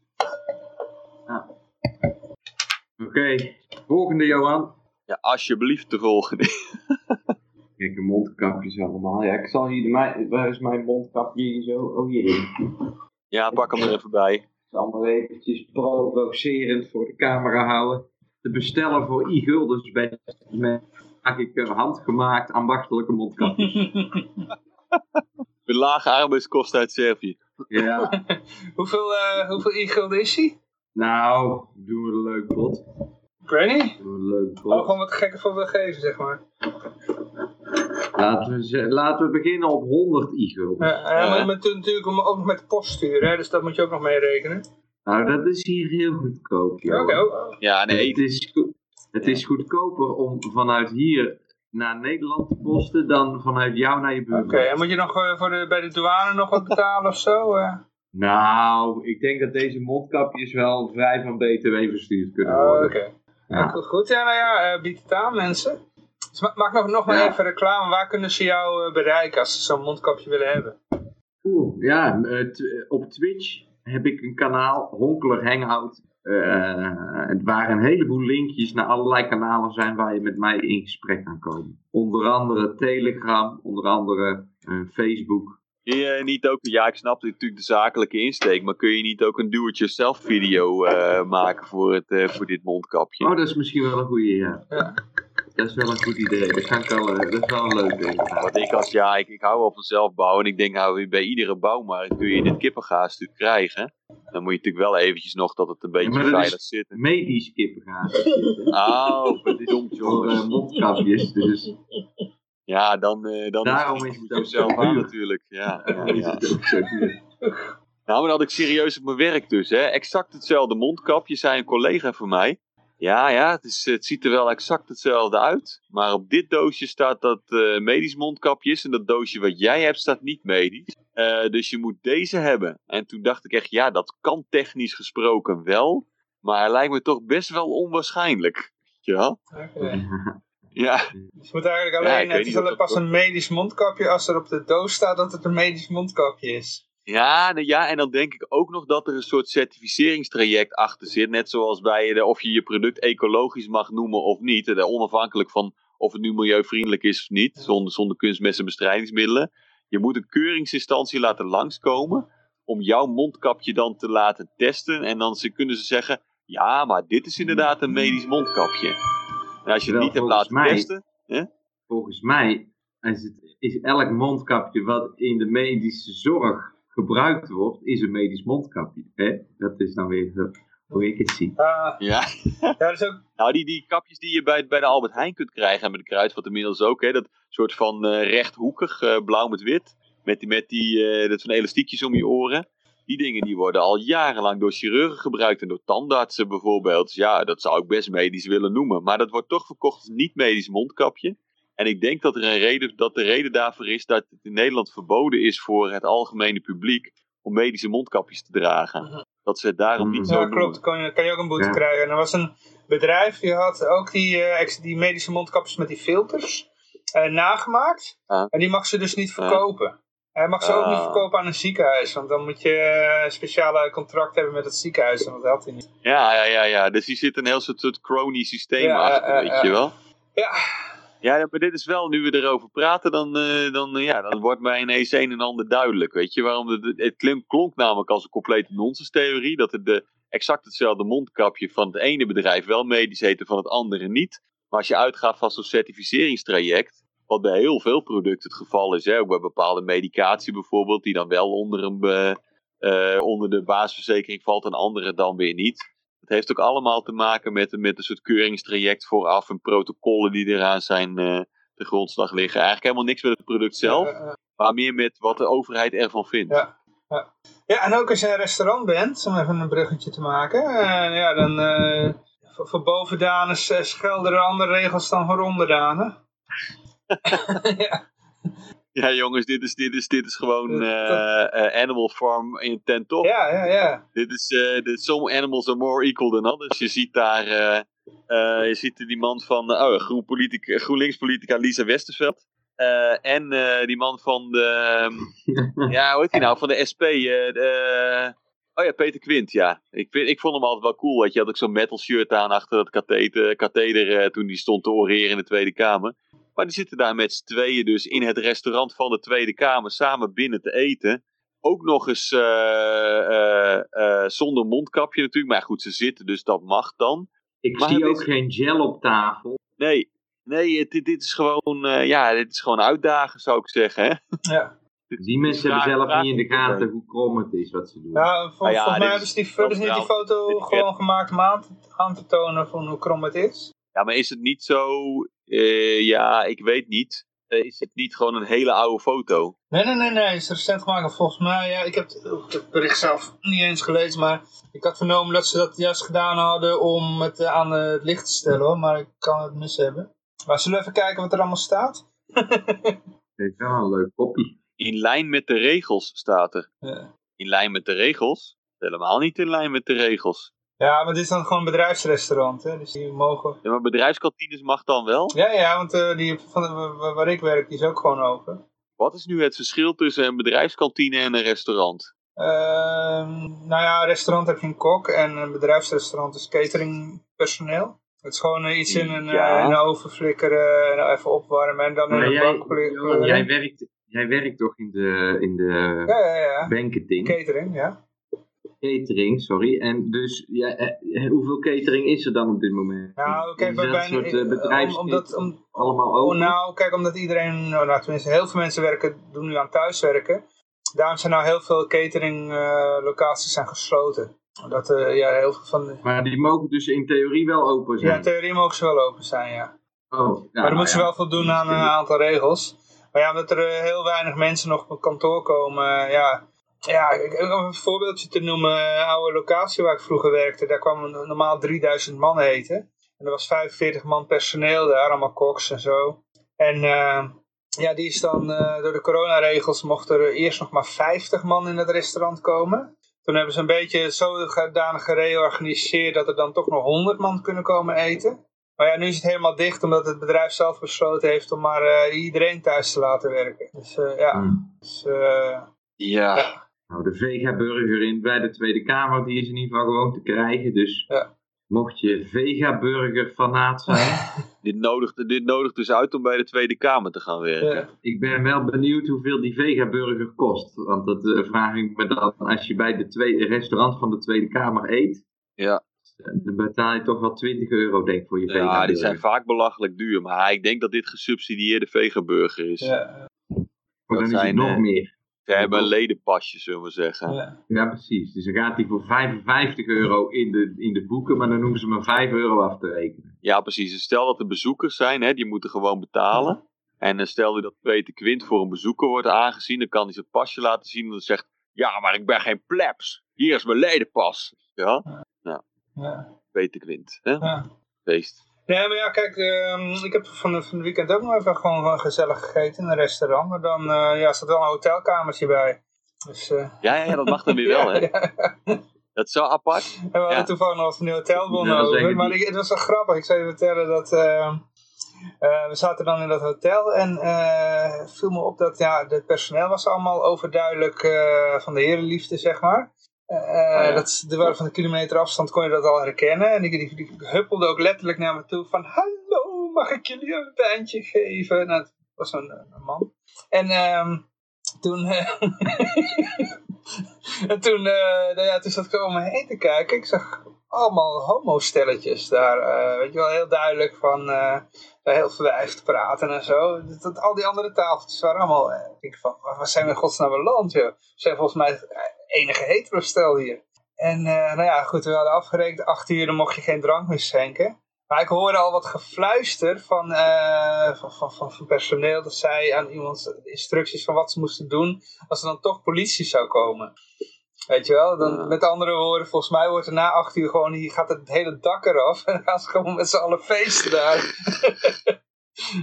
Ah. Oké, volgende Johan. Ja, alsjeblieft de volgende. Kijk, de mondkapjes allemaal. Ja, ik zal hier, de, mijn, waar is mijn mondkapje hier zo? Oh, hierin. Ja, pak hem er even bij. Ik zal maar eventjes provocerend voor de camera houden. Te bestellen voor i-guldens bij maak ik een handgemaakt ambachtelijke mondkapjes. Met lage arbeidskosten uit Servië. Ja. hoeveel uh, hoeveel i-gulden is hij? Nou, doen we een leuk bod. Ik weet niet. Leuk bod. Oh, gewoon wat gekker voor wil geven, zeg maar. Laten we, laten we beginnen op 100 i-gulden. Ja, en uh, met, natuurlijk ook nog met post sturen, hè, dus dat moet je ook nog mee rekenen. Nou, dat is hier heel goedkoop. Oké, okay, oh. Ja, nee. Het is, het is goedkoper om vanuit hier naar Nederland te posten dan vanuit jou naar je buurt. Oké, en moet je nog uh, voor de, bij de douane nog wat betalen of zo? Uh? Nou, ik denk dat deze mondkapjes wel vrij van BTW verstuurd kunnen worden. Oh, Oké. Okay. Ja. Ja, goed, ja, nou ja, uh, bied het aan mensen. Dus maak nog, nog maar ja. even reclame. Waar kunnen ze jou bereiken als ze zo'n mondkapje willen hebben? Oeh, ja, op Twitch heb ik een kanaal, Honkler Hangout. Uh, waar een heleboel linkjes naar allerlei kanalen zijn waar je met mij in gesprek kan komen. Onder andere Telegram, onder andere uh, Facebook. Kun je niet ook, ja ik snap natuurlijk de zakelijke insteek, maar kun je niet ook een do-it-yourself video uh, maken voor, het, voor dit mondkapje? Oh, dat is misschien wel een goede, ja. ja. Dat is wel een goed idee. Dat, kan ik wel, dat is wel een leuk ding. Want ik als, ja, ik, ik hou wel van zelf bouwen. En ik denk, nou, bij iedere bouwmarkt kun je dit kippengaas natuurlijk krijgen. Dan moet je natuurlijk wel eventjes nog dat het een beetje ja, veilig zit. medisch kippengaas. oh, is om Voor uh, mondkapjes, dus... Ja, dan, uh, dan Daarom is het ook zelf aan natuurlijk. Ja, ja, ja. Is het ook zo duur. Nou, maar dat had ik serieus op mijn werk dus. Hè. Exact hetzelfde mondkapje, zei een collega van mij. Ja, ja, het, is, het ziet er wel exact hetzelfde uit. Maar op dit doosje staat dat uh, medisch mondkapje is. En dat doosje wat jij hebt staat niet medisch. Uh, dus je moet deze hebben. En toen dacht ik echt, ja, dat kan technisch gesproken wel. Maar hij lijkt me toch best wel onwaarschijnlijk. Ja. Okay. Ja. Dus je moet eigenlijk alleen, ja, het is alleen pas een medisch mondkapje als er op de doos staat dat het een medisch mondkapje is. Ja, nou ja, en dan denk ik ook nog dat er een soort certificeringstraject achter zit. Net zoals bij de, of je je product ecologisch mag noemen of niet. Onafhankelijk van of het nu milieuvriendelijk is of niet. Zonder, zonder kunstmest en bestrijdingsmiddelen. Je moet een keuringsinstantie laten langskomen. Om jouw mondkapje dan te laten testen. En dan kunnen ze zeggen: ja, maar dit is inderdaad een medisch mondkapje. En als je het niet hebt laten mij, testen. Hè? Volgens mij is, het, is elk mondkapje wat in de medische zorg gebruikt wordt, is een medisch mondkapje. Hè? Dat is dan weer zo, hoe ik het zie. Uh, ja. ja dat is ook... Nou, die, die kapjes die je bij, bij de Albert Heijn kunt krijgen, en met de kruidvat inmiddels ook, hè? dat soort van uh, rechthoekig, uh, blauw met wit, met, die, met die, uh, dat van elastiekjes om je oren. Die dingen die worden al jarenlang door chirurgen gebruikt en door tandartsen bijvoorbeeld. Ja, dat zou ik best medisch willen noemen. Maar dat wordt toch verkocht als niet-medisch mondkapje. En ik denk dat, er een reden, dat de reden daarvoor is dat het in Nederland verboden is voor het algemene publiek om medische mondkapjes te dragen. Mhm. Dat ze het daarom niet zo Ja, klopt. Kan je, kan je ook een boete ja. krijgen. En er was een bedrijf die had ook die, uh, die medische mondkapjes met die filters uh, nagemaakt. Ah. En die mag ze dus niet verkopen. Hij mag ze ook niet Ah. verkopen aan een ziekenhuis, want dan moet je een speciale contract hebben met het ziekenhuis en dat helpt hij niet. Ja, ja, ja, ja. Dus hier zit een heel soort, crony systeem achter, eh, weet eh, je wel. Ja, Ja, maar dit is wel, nu we erover praten, dan, eh, dan, eh, ja, dan wordt mij ineens een en ander duidelijk. Weet je waarom? Het, het klonk, klonk namelijk als een complete nonsenstheorie. Dat het de, exact hetzelfde mondkapje van het ene bedrijf wel medisch heet en van het andere niet. Maar als je uitgaat van zo'n certificeringstraject, wat bij heel veel producten het geval is, hè, ook bij bepaalde medicatie bijvoorbeeld, die dan wel onder, een, eh, eh, onder de basisverzekering valt en andere dan weer niet. Het heeft ook allemaal te maken met, met een soort keuringstraject vooraf en protocollen die eraan zijn uh, de grondslag liggen. Eigenlijk helemaal niks met het product zelf, Ja, maar meer met wat de overheid ervan vindt. Ja. Ja. ja, en ook als je een restaurant bent, om even een bruggetje te maken, ja, dan voor, voor bovendanen er andere regels dan voor onderdanen. ja. Ja, jongens, dit is, dit is, dit is gewoon eh, eh, Animal Farm in ten top. ja, ja, ja. Dit is, eh dit, some animals are more equal than others. Je ziet daar, je ziet die man van, oh, Groen politica, GroenLinks politica Lisa Westerveld. En die man van de, ja, hoe heet die nou, van de SP. de, oh ja, Peter Quint, ja. Ik, vind, ik vond hem altijd wel cool, weet je. Had ook zo'n metal shirt aan achter dat katheder, katheder toen die stond te oreren in de Tweede Kamer. Maar die zitten daar met z'n tweeën dus in het restaurant van de Tweede Kamer samen binnen te eten. Ook nog eens eh, eh, eh, zonder mondkapje natuurlijk. Maar goed, ze zitten, dus dat mag dan. Ik Maar zie ook is- geen gel op tafel. Nee, nee dit, dit is gewoon, eh, ja, dit is gewoon uitdagen zou ik zeggen. Hè? ja. Die mensen hebben zelf vraag niet in de gaten hoe krom het is wat ze doen. Ja, vol- ja, volgens mij is hebben ze die, dus niet die foto Dit gewoon gemaakt om aan te, aan te tonen van hoe krom het is. Ja, maar is het niet zo, eh, ja, ik weet niet. Eh, is het niet gewoon een hele oude foto? Nee, nee, nee, nee, is recent gemaakt. Volgens mij, ja, ik heb, het- bericht zelf niet eens gelezen, maar ik had vernomen dat ze dat juist gedaan hadden om het eh, aan het licht te stellen, hoor. maar ik kan het mis hebben. Maar zullen we even kijken wat er allemaal staat? Heeft wel een leuk kopie. In lijn met de regels staat er. Ja. In lijn met de regels? Helemaal niet in lijn met de regels. Ja, maar dit is dan gewoon een bedrijfsrestaurant, hè, dus die mogen... Ja, maar bedrijfskantines mag dan wel? Ja, ja, want eh, die van de, waar ik werk, die is ook gewoon open. Wat is nu het verschil tussen een bedrijfskantine en een restaurant? Ehm, nou ja, een restaurant heb je een kok en een bedrijfsrestaurant is cateringpersoneel. Het is gewoon eh, iets in een, Ja. eh, in een oven flikkeren en even opwarmen en dan in een jij, bank Johan, jij, werkt, jij werkt toch in de, in de Ja, ja, ja. banketing? Catering, ja. Catering, sorry. En dus, ja, eh, hoeveel catering is er dan op dit moment? Nou, kijk, bij, dat bij een soort eh, om, bedrijfs omdat, om, allemaal open? nou, kijk, omdat iedereen, nou, nou, tenminste heel veel mensen werken, doen nu aan thuiswerken. Daarom zijn nou heel veel catering eh, locaties zijn gesloten. Dat, eh, ja, heel veel van de, Maar die mogen dus in theorie wel open ja, zijn. in theorie mogen ze wel open zijn, ja. oh, ja, maar dan nou moeten ze ja. wel voldoen aan een aantal regels. Maar ja, omdat er eh, heel weinig mensen nog op kantoor komen, eh, ja. Ja, om een voorbeeldje te noemen, eh, oude locatie waar ik vroeger werkte, daar kwam normaal 3000 man eten. En er was 45 man personeel daar, allemaal koks en zo. En eh, ja, die is dan, eh, door de coronaregels mocht er eerst nog maar 50 man in het restaurant komen. Toen hebben ze een beetje zodanig gereorganiseerd dat er dan toch nog 100 man kunnen komen eten. Maar ja, nu is het helemaal dicht omdat het bedrijf zelf besloten heeft om maar iedereen thuis te laten werken. Dus ja, Hm. dus, eh, Ja, Nou, de Vega-burger in bij de Tweede Kamer, die is in ieder geval gewoon te krijgen. Dus Ja. mocht je Vega-burger fanaat zijn, dit nodigt, dit nodigt dus uit om bij de Tweede Kamer te gaan werken. ja. ik ben wel benieuwd hoeveel die Vega-burger kost. Want dat eh, vraag ik me dan, als je bij de tweede, restaurant van de Tweede Kamer eet, Ja. dan betaal je toch wel 20 euro denk ik voor je Ja, Vega-burger. die zijn vaak belachelijk duur. Maar ik denk dat dit gesubsidieerde vegaburger is. Ja, Maar dan dat is het zijn, nog eh, meer. Ze hebben een ledenpasje, zullen we zeggen. ja. Ja, precies. Dus dan gaat hij voor 55 euro in de, in de boeken, maar dan hoeven ze maar 5 euro af te rekenen. Ja, precies. Dus Stel dat er bezoekers zijn, hè, die moeten gewoon betalen. En eh, stel dat Peter Quint voor een bezoeker wordt aangezien, dan kan hij zijn pasje laten zien. En dan zegt, ja, maar ik ben geen plebs. Hier is mijn ledenpas. Ja, ja, Peter Quint. Hè? ja. Feest. Nee, maar ja, kijk, ehm, ik heb van, het weekend ook nog even gewoon, gezellig gegeten in een restaurant. Maar dan eh, ja, staat wel een hotelkamertje bij. Dus, eh, Ja, ja, ja, dat mag dan weer wel, hè. ja, ja. Dat is zo apart. En we hadden toevallig nog hotelbonnen Ja, over. Maar ik- het was wel grappig. Ik zou je vertellen dat... eh, eh, we zaten dan in dat hotel en eh viel me op dat ja, het personeel was allemaal overduidelijk eh, van de herenliefde, zeg maar. Eh, ja. dat, waren van een kilometer afstand kon je dat al herkennen. En die, die, huppelde ook letterlijk naar me toe van... Hallo, mag ik jullie een wijntje geven? Nou, het was een, een man. En ehm, toen... eh, en toen, eh, nou ja, toen zat ik om me heen te kijken. Ik zag allemaal homostelletjes daar. eh, weet je wel, heel duidelijk van eh, heel verwijfd praten en zo. Dat, dat- al die andere tafeltjes waren allemaal... eh, ik van, waar zijn we in godsnaam beland, joh? Zijn volgens mij enige hetero-stel hier. En eh, nou ja, goed, we hadden afgerekend. Acht uur dan mocht je geen drank meer schenken. Maar ik hoorde al wat gefluister van, eh, van, van, van, van personeel. Dat zij aan iemand instructies van wat ze moesten doen. Als er dan toch politie zou komen. Weet je wel? Dan, Ja. Met andere woorden, volgens mij wordt er na acht uur gewoon... Hier gaat het hele dak eraf. En dan gaan ze gewoon met z'n allen feesten daar.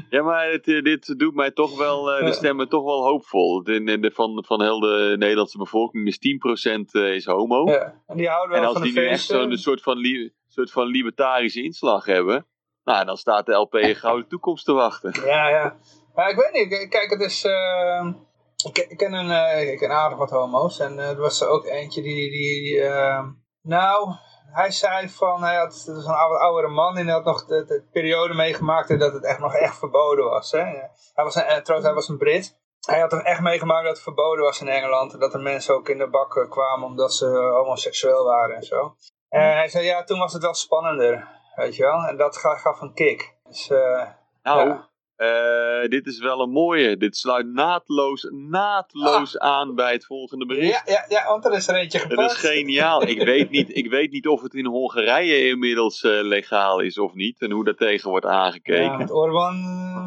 Ja, maar het, eh, dit doet mij toch wel, eh, de stemmen toch wel hoopvol. De, de, de- van, van heel de Nederlandse bevolking is 10% eh, is homo. Ja. En die houden en wel als van de die nu echt zo'n soort van, li- soort van libertarische inslag hebben, nou, dan staat de LP een gouden toekomst te wachten. Ja, ja. Ja, ik weet niet. Kijk, het is... eh, ik, ken- ik ken een, ik ken aardig wat homo's. En er was er ook eentje die... die eh, nou, hij zei van... Hij had, het was een oude, oudere man. En hij had nog de, de periode meegemaakt dat het echt nog echt verboden was. Hè. Hij was een, eh, trouwens, hij was een Brit. Hij had er echt meegemaakt dat het verboden was in Engeland. En dat er mensen ook in de bak eh, kwamen omdat ze homoseksueel waren en zo. En hij zei, ja, toen was het wel spannender. Weet je wel? En dat ga- gaf een kick. Dus... eh, Nou, Ja. Eh, dit is wel een mooie. Dit sluit naadloos, naadloos aan bij het volgende bericht. Ja, ja, ja, want er is er eentje Het gepakt. is geniaal. Ik weet, niet, ik weet niet of het in Hongarije inmiddels eh, legaal is of niet. En hoe daar tegen wordt aangekeken. Ja, Orban.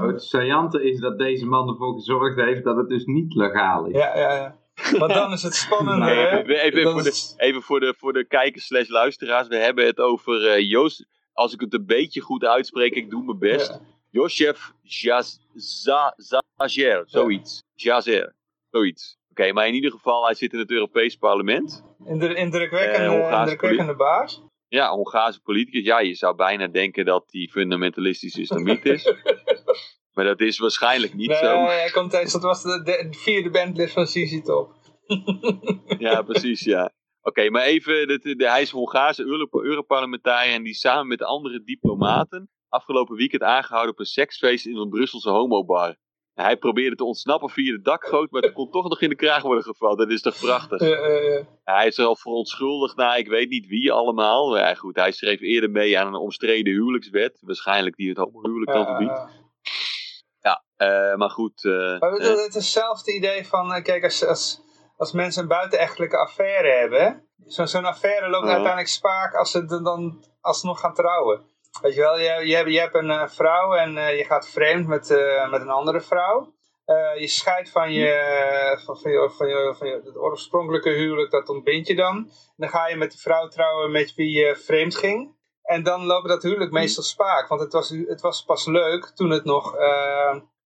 Het saillante is dat deze man ervoor gezorgd heeft dat het dus niet legaal is. Ja, ja, ja. Want dan is het spannender, Nee, hè? even, even, Dat voor de, even voor de, voor de kijkers slash luisteraars. We hebben het over eh Joost. Als ik het een beetje goed uitspreek, ik doe mijn best. Ja. Josef Jaz- Za- Zager, zoiets. Jazer, zoiets. Oké, maar in ieder geval, hij zit in het Europees Parlement. Indru- Indrukwekkende, Hongaarse indrukwekkende baas. Ja, Hongaarse politicus. Ja, je zou bijna denken dat hij fundamentalistisch islamiet is. maar dat is waarschijnlijk niet nee, zo. hij komt eens, dat was de, de vierde bandlid van CC Top. Ja, precies, ja. Oké, maar even, de, de, hij is Hongaarse Euro- Europarlementariër en die samen met andere diplomaten afgelopen weekend aangehouden op een seksfeest in een Brusselse homobar. En hij probeerde te ontsnappen via de dakgoot, maar het kon toch nog in de kraag worden gevallen. Dat is toch prachtig? Eh, eh, Hij is er al verontschuldigd naar, ik weet niet wie allemaal. Maar ja, goed, hij schreef eerder mee aan een omstreden huwelijkswet. Waarschijnlijk die het homohuwelijk dan ja, verbiedt. ja. Ja, eh, maar goed. eh, Maar het, eh, het is hetzelfde idee van, eh, kijk, als, als, als mensen een buitenechtelijke affaire hebben, zo- zo'n affaire loopt uiteindelijk spaak als ze dan- dan alsnog gaan trouwen. Weet je wel, je, je, hebt, je hebt een eh, vrouw en eh, je gaat vreemd met, eh, met een andere vrouw. Je scheidt van je, van, van, je, van, je, van je, het oorspronkelijke huwelijk, dat ontbind je dan. En dan ga je met de vrouw trouwen met wie je vreemd ging. En dan loopt dat huwelijk meestal spaak. Want het was, het was pas leuk toen het nog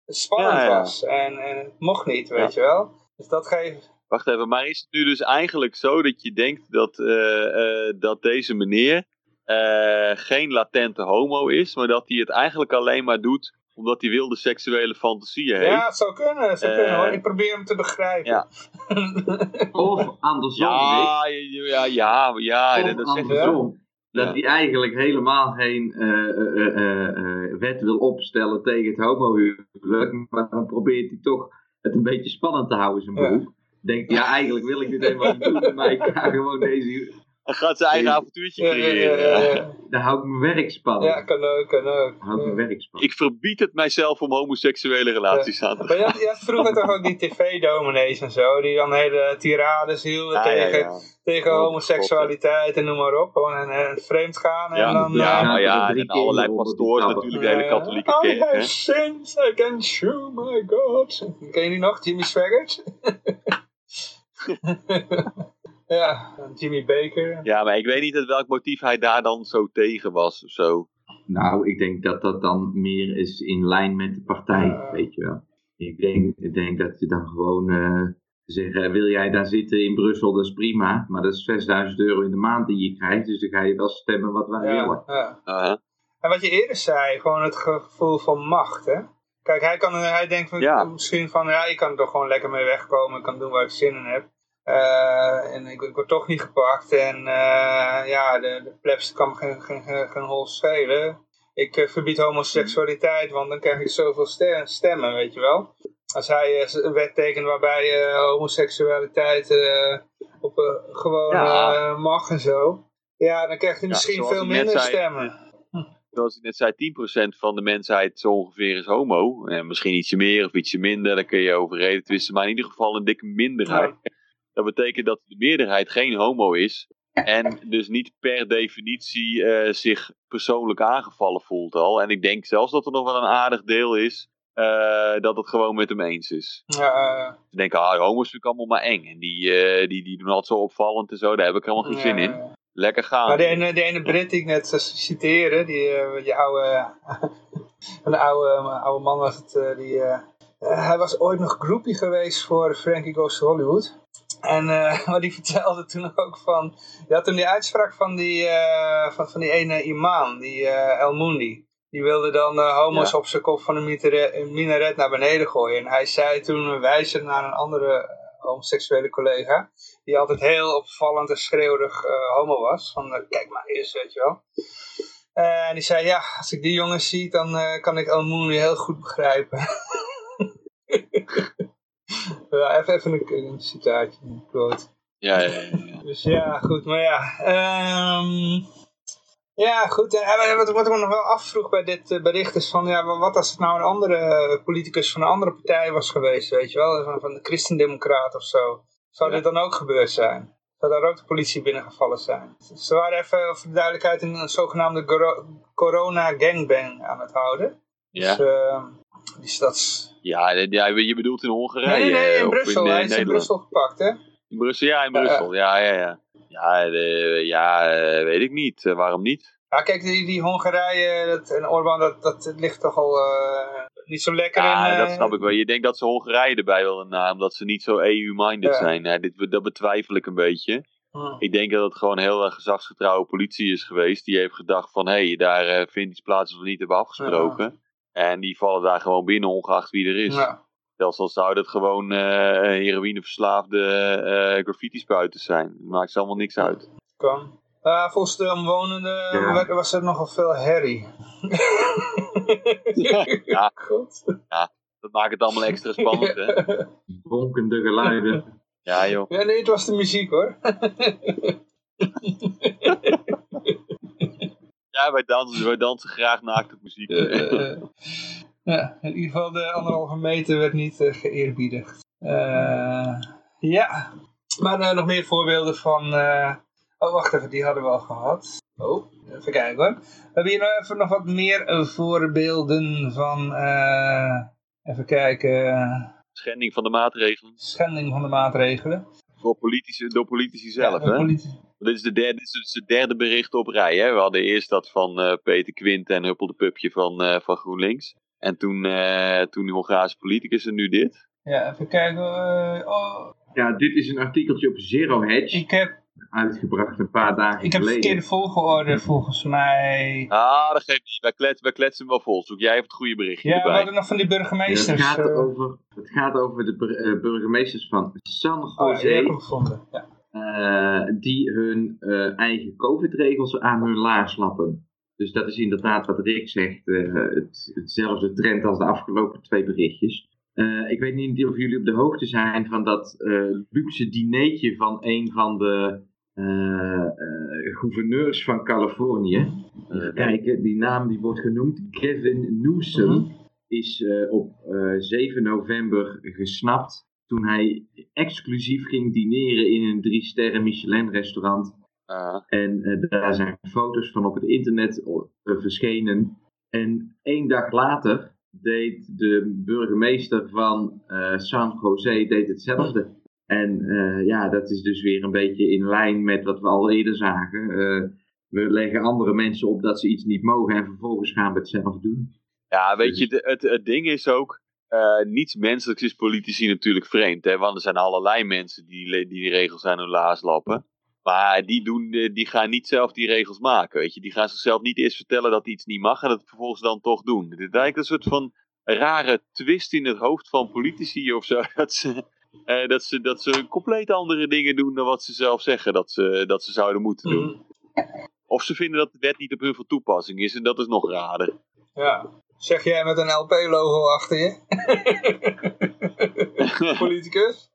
spannend Ja, ja. was. En, en het mocht niet, weet je wel. Dus dat geeft... Wacht even, maar is het nu dus eigenlijk zo dat je denkt dat, dat deze meneer eh, geen latente homo is, maar dat hij het eigenlijk alleen maar doet omdat hij wilde seksuele fantasieën heeft? Ja, het zou kunnen, het zou Eh, kunnen hoor. Ik probeer hem te begrijpen. ja. Of andersom. Ja, ja, ja, ja, Of dat, dat andersom. Dat Ja. hij eigenlijk helemaal geen eh, eh, eh, eh, wet wil opstellen tegen het homohuwelijk. Maar dan probeert hij toch het een beetje spannend te houden, zijn Ja. beroep. Denkt, ja, eigenlijk wil ik dit helemaal niet doen, maar ik ga gewoon deze... Hij gaat zijn eigen avontuurtje Ja, ja, ja, creëren. ja, ja. Dan hou ik mijn werk spannend. Ja, kan ook, kan ook. Hou ik mijn werk spannend. Ik verbied het mijzelf om homoseksuele relaties aan te Maar je had, je had vroeger toch ook die tv-dominees en zo, die dan hele tirades hielden ja, tegen, ja. tegen homoseksualiteit en noem maar op. Gewoon en, en vreemd gaan en Ja, dan... ja, eh, maar ja, en allerlei pastoors natuurlijk, de hele eh, katholieke I kerk. have Hè? sins against you, my God. Ken je die nog, Jimmy Swaggart? ja, Jimmy Baker. Ja, maar ik weet niet uit welk motief hij daar dan zo tegen was of zo. Nou, ik denk dat dat dan meer is in lijn met de partij, weet je wel. Ik denk, ik denk dat je dan gewoon eh zeggen, wil jij daar zitten in Brussel, dat is prima. Maar dat is 6000 euro in de maand die je krijgt, dus dan ga je wel stemmen wat wij willen. Ja. En wat je eerder zei, gewoon het gevoel van macht, hè. Kijk, hij, kan, hij denkt van- Ja. misschien van, ja, ik kan er toch gewoon lekker mee wegkomen. Ik kan doen waar ik zin in heb. Eh, en ik, ik word toch niet gepakt. En eh, ja, de, de plebs kan me geen, geen, geen, geen hol schelen. Ik eh, verbied homoseksualiteit, want dan krijg ik zoveel ste- stemmen, weet je wel. Als hij een wet tekent waarbij homoseksualiteit op, gewoon Ja. mag en zo. Ja, dan krijgt hij misschien veel minder zei, stemmen. Zoals ik net zei, 10% van de mensheid zo ongeveer is homo. En misschien ietsje meer of ietsje minder, daar kun je over reden twisten. Maar in ieder geval een dikke minderheid. Dat betekent dat de meerderheid geen homo is. En dus niet per definitie eh, zich persoonlijk aangevallen voelt al. En ik denk zelfs dat er nog wel een aardig deel is eh, dat het gewoon met hem eens is. Ja, eh, Ze denken, ah, homo's vind ik allemaal maar eng. En die, eh, die, die doen altijd zo opvallend en zo. Daar heb ik helemaal geen zin in. ja. Lekker gaan. Maar de ene, de ene Brit die ik net citeerde, die, eh, die oude Een oude, oude man was het, eh, die... hij was ooit nog groepie geweest voor Frankie Goes to Hollywood. En eh, maar die vertelde toen ook van... Je had toen die uitspraak van die, eh, van, van die ene imam, die eh, El Mundi. Die wilde dan eh, homo's Ja. op zijn kop van een minare- een minaret naar beneden gooien. En hij zei toen, wijzend naar een andere homoseksuele collega... die altijd heel opvallend en schreeuwig homo was. Van, kijk maar eens, weet je wel. En die zei, ja, als ik die jongens zie, dan kan ik El Mundi heel goed begrijpen. ja, even, even een, een citaatje, een quote. Ja, ja, ja. Dus ja, goed, maar ja. ehm, ja, goed. En, wat, wat ik me nog wel afvroeg bij dit eh, bericht is van, ja, wat als het nou een andere politicus van een andere partij was geweest, weet je wel, van, van de Christendemocraat of zo. Zou Ja. dit dan ook gebeurd zijn? Zou daar ook de politie binnengevallen zijn? Ze waren even, voor de duidelijkheid, een, een zogenaamde corona gangbang aan het houden. Ja. Dus, ehm, die stads... Ja, ja, je bedoelt in Hongarije. Nee, nee, nee, in of Brussel. eh, Hij is in. Brussel gepakt, hè? In Brussel, ja, in Ja, Brussel. Ja, ja, ja. Ja, eh, ja eh, weet ik niet. Eh, waarom niet? Ja, kijk, die, die Hongarije dat, en Orbán, dat, dat ligt toch al eh, niet zo lekker Ja, in... eh, dat snap ik wel. Je denkt dat ze Hongarije erbij willen na, omdat ze niet zo EU-minded Ja. zijn. Ja, dit, dat betwijfel ik een beetje. hm. Ik denk dat het gewoon een heel erg gezagsgetrouwe politie is geweest. Die heeft gedacht van, hé, hey, daar eh, vindt iets plaats we niet hebben afgesproken. En die vallen daar gewoon binnen, ongeacht wie er is. Ja. Zelfs al zou dat gewoon eh heroïneverslaafde eh graffiti-spuiters zijn. Maakt ze allemaal niks uit. kan. Eh, volgens de omwonenden Ja. was er nogal veel herrie. Ja. God. Dat maakt het allemaal extra spannend, hè? Bonkende geluiden. Ja, joh. Ja, nee, het was de muziek hoor. Ja, wij dansen, wij dansen graag naakt op muziek. Ja, in ieder geval de anderhalve meter werd niet eh, geëerbiedigd. Eh, ja, maar eh, nog meer voorbeelden van... eh, Oh, wacht even, die hadden we al gehad. Oh, even kijken hoor. We hebben hier nog even nog wat meer voorbeelden van... eh, even kijken... Schending van de maatregelen. Schending van de maatregelen. Door politici, door politici zelf, Ja, de hè? Dit is, de derde, dit is dus het derde bericht op rij. Hè? We hadden eerst dat van eh, Peter Quint en Huppel de Pupje van, eh, van GroenLinks. En toen, eh toen die Hongaarse politicus en nu dit. Ja, even kijken. eh, oh, Ja, dit is een artikeltje op Zero Hedge, ik heb, uitgebracht een paar dagen ik heb geleden. verkeerde volgorde volgens mij. Ah, dat geeft niet. Wij kletsen, wij kletsen hem wel vol. Zoek jij even het goede berichtje Ja, we hadden nog van die Ja, burgemeesters. het, gaat eh, over, het gaat over de bur- eh, burgemeesters van San oh, ja, Jose, hem gevonden. Ja. eh, die hun eh, eigen COVID-regels aan hun laars lappen. Dus dat is inderdaad wat Rick zegt, eh, het, hetzelfde trend als de afgelopen twee berichtjes. Eh, ik weet niet of jullie op de hoogte zijn van dat eh, luxe dineetje van een van de gouverneurs van Californië. Even kijken, die naam die wordt genoemd, Gavin Newsom, Mhm. is eh, op eh, 7 november gesnapt toen hij exclusief ging dineren in een drie sterren Michelin restaurant. Ah, En eh, daar zijn foto's van op het internet eh, verschenen. En één dag later deed de burgemeester van eh, San Jose deed hetzelfde. En eh, ja, dat is dus weer een beetje in lijn met wat we al eerder zagen. Eh, we leggen andere mensen op dat ze iets niet mogen en vervolgens gaan we het zelf doen. Ja, weet je, de- het, het ding is ook, eh, niets menselijks is politici natuurlijk vreemd. Hè? Want er zijn allerlei mensen die die, die regels aan hun laars lappen. Maar die, doen, die gaan niet zelf die regels maken, weet je. Die gaan zichzelf niet eerst vertellen dat iets niet mag en dat vervolgens dan toch doen. Dit is eigenlijk een soort van rare twist in het hoofd van politici of zo. Dat ze, eh, dat ze, dat ze compleet andere dingen doen dan wat ze zelf zeggen dat ze, dat ze zouden moeten doen. Mhm. Of ze vinden dat de wet niet op hun van toepassing is en dat is nog raarder. ja. Zeg jij met een LP-logo achter je? Politicus?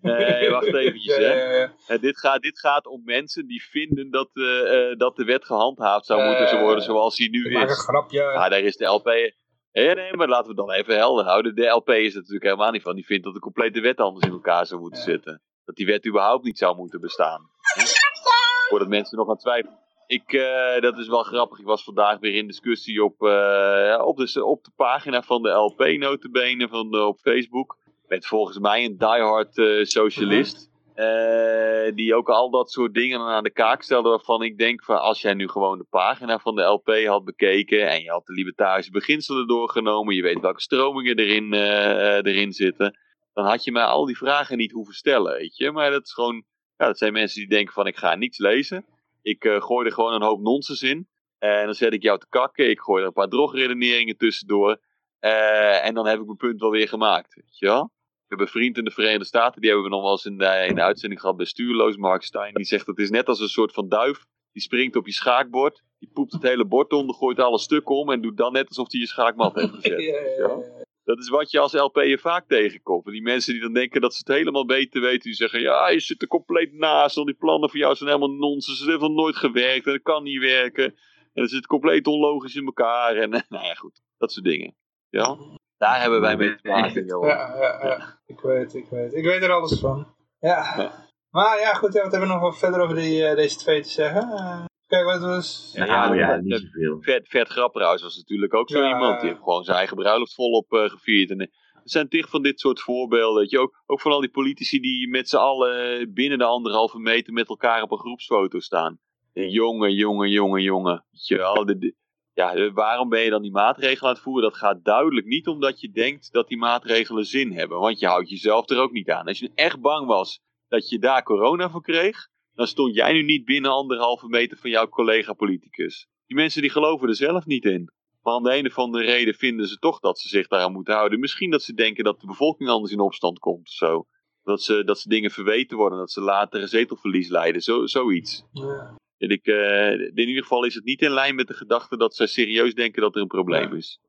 Nee, wacht eventjes, Ja, hè. ja, ja. Eh, dit, gaat, dit gaat om mensen die vinden dat, eh, dat de wet gehandhaafd zou Ja, moeten ja, ja. worden zoals die nu Ik maak een is. grapje. Ja, daar is de LP. Nee, nee, maar laten we het dan even helder houden. De LP is er natuurlijk helemaal niet van. Die vindt dat de complete wet anders in elkaar zou moeten zitten. Dat die wet überhaupt niet zou moeten bestaan. Hè? Voordat mensen nog aan twijfelen. Ik, eh, dat is wel grappig. Ik was vandaag weer in discussie op, eh, op, de, op de pagina van de LP notabene van op Facebook. Met volgens mij een diehard eh, socialist. Eh, die ook al dat soort dingen aan de kaak stelde. Waarvan ik denk van als jij nu gewoon de pagina van de LP had bekeken. En je had de libertarische beginselen doorgenomen. Je weet welke stromingen erin, eh, eh, erin zitten. Dan had je mij al die vragen niet hoeven stellen. Weet je? Maar dat is gewoon. Ja, dat zijn mensen die denken van ik ga niets lezen. Ik eh, gooi er gewoon een hoop nonsens in. En dan zet ik jou te kakken. Ik gooi er een paar drogredeneringen tussendoor. En dan heb ik mijn punt wel weer gemaakt. Weet je wel? We hebben een vriend in de Verenigde Staten. Die hebben we nog wel eens in de, in de uitzending gehad bij Stuurloos. Mark Stein. Die zegt het is net als een soort van duif. Die springt op je schaakbord. Die poept het hele bord onder. Gooit alle stukken om. En doet dan net alsof hij je schaakmat heeft gezet. Ja. Dat is wat je als LP'er vaak tegenkomt. En die mensen die dan denken dat ze het helemaal beter weten. Die zeggen, ja, je zit er compleet naast. Al die plannen voor jou zijn helemaal nonsens. Het heeft nog nooit gewerkt en het kan niet werken. En het zit compleet onlogisch in elkaar. En nou ja, goed. Dat soort dingen. Ja? Daar hebben wij mee te maken, Johan. Ja, ja, ja. Ik weet, ik weet. Ik weet er alles van. Ja. Maar ja, goed, ja, wat hebben we nog wat verder over die, eh, deze twee te zeggen? Eh, kijk, wat was... Ja, Ja, niet zoveel. Vet, Vet Grapperhaus was natuurlijk ook zo Ja. iemand. Die heeft gewoon zijn eigen bruiloft volop eh, gevierd. En, er zijn tig van dit soort voorbeelden. Weet je, ook, ook van al die politici die met z'n allen binnen de anderhalve meter met elkaar op een groepsfoto staan. En jongen, jongen, jongen, jongen. Weet je wel, de- de- ja, waarom ben je dan die maatregelen aan het voeren? Dat gaat duidelijk niet omdat je denkt dat die maatregelen zin hebben. Want je houdt jezelf er ook niet aan. Als je echt bang was dat je daar corona voor kreeg, dan stond jij nu niet binnen anderhalve meter van jouw collega-politicus. Die mensen die geloven er zelf niet in. Maar om de een of andere reden vinden ze toch dat ze zich daaraan moeten houden. Misschien dat ze denken dat de bevolking anders in opstand komt of zo. Dat ze, dat ze dingen verweten worden, dat ze later een zetelverlies leiden, zo, zoiets. Ja. En ik, eh, in ieder geval is het niet in lijn met de gedachte dat zij serieus denken dat er een probleem is.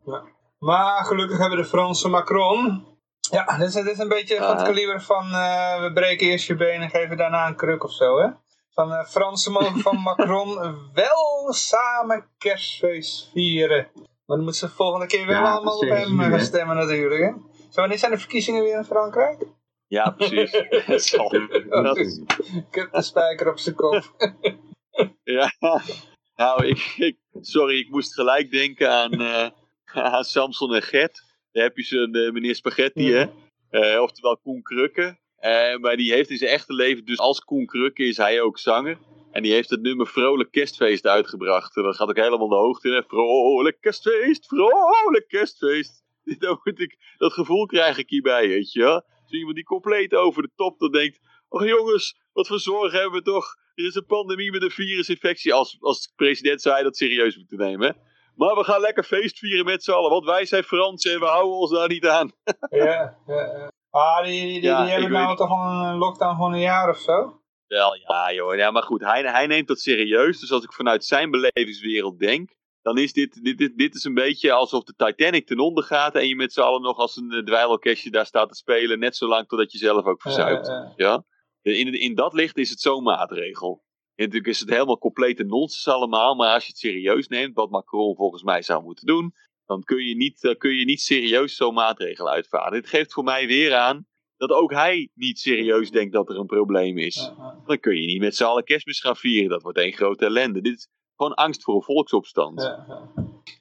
Maar gelukkig hebben we de Franse Macron. Ja, dit is, dit is een beetje van het Ah. kaliber van eh, we breken eerst je been en geven daarna een kruk of zo, hè? Van eh Fransen mogen van Macron wel samen kerstfeest vieren. Maar dan moeten ze volgende keer wel Ja, allemaal op ze hem gaan stemmen natuurlijk, hè? Zo, wanneer zijn de verkiezingen weer in Frankrijk? Ja, precies. Dat is- Ik heb de spijker op zijn kop. Ja, nou, ik, ik- sorry, ik moest gelijk denken aan, eh, aan Samson en Gert. Daar heb je zo'n eh, meneer Spaghetti, hè? Eh, oftewel Koen Krukke. Eh, maar die heeft in zijn echte leven, dus als Koen Krukke is hij ook zanger. En die heeft het nummer Vrolijk Kerstfeest uitgebracht. En dat gaat ook helemaal de hoogte in. hè. Vrolijk Kerstfeest, vrolijk Kerstfeest. Dat, moet ik, dat gevoel krijg ik hierbij, weet je wel. Zo iemand die compleet over de top dan denkt... Och jongens, wat voor zorgen hebben we toch? Er is een pandemie met een virusinfectie. Als, als de president zou hij dat serieus moeten nemen. Maar we gaan lekker feest vieren met z'n allen. Want wij zijn Fransen en we houden ons daar niet aan. ja, ja, ja. Ah, die, die, die, Ja, die hebben nou weet- toch een lockdown van een jaar of zo? Wel, ja joh. Ja, maar goed, hij, hij neemt dat serieus. Dus als ik vanuit zijn belevingswereld denk... Dan is dit, dit, dit, dit is een beetje alsof de Titanic ten onder gaat. En je met z'n allen nog als een eh, dweilorkestje daar staat te spelen. Net zolang totdat je zelf ook verzuipt. Eh, eh, Ja? In, in dat licht is het zo'n maatregel. En natuurlijk is het helemaal complete nonsens allemaal. Maar als je het serieus neemt, wat Macron volgens mij zou moeten doen. Dan kun je niet, eh, kun je niet serieus zo'n maatregel uitvaardigen. Dit geeft voor mij weer aan dat ook hij niet serieus denkt dat er een probleem is. Dan kun je niet met z'n allen kerstmis gaan vieren. Dat wordt één grote ellende. Dit is gewoon angst voor een volksopstand.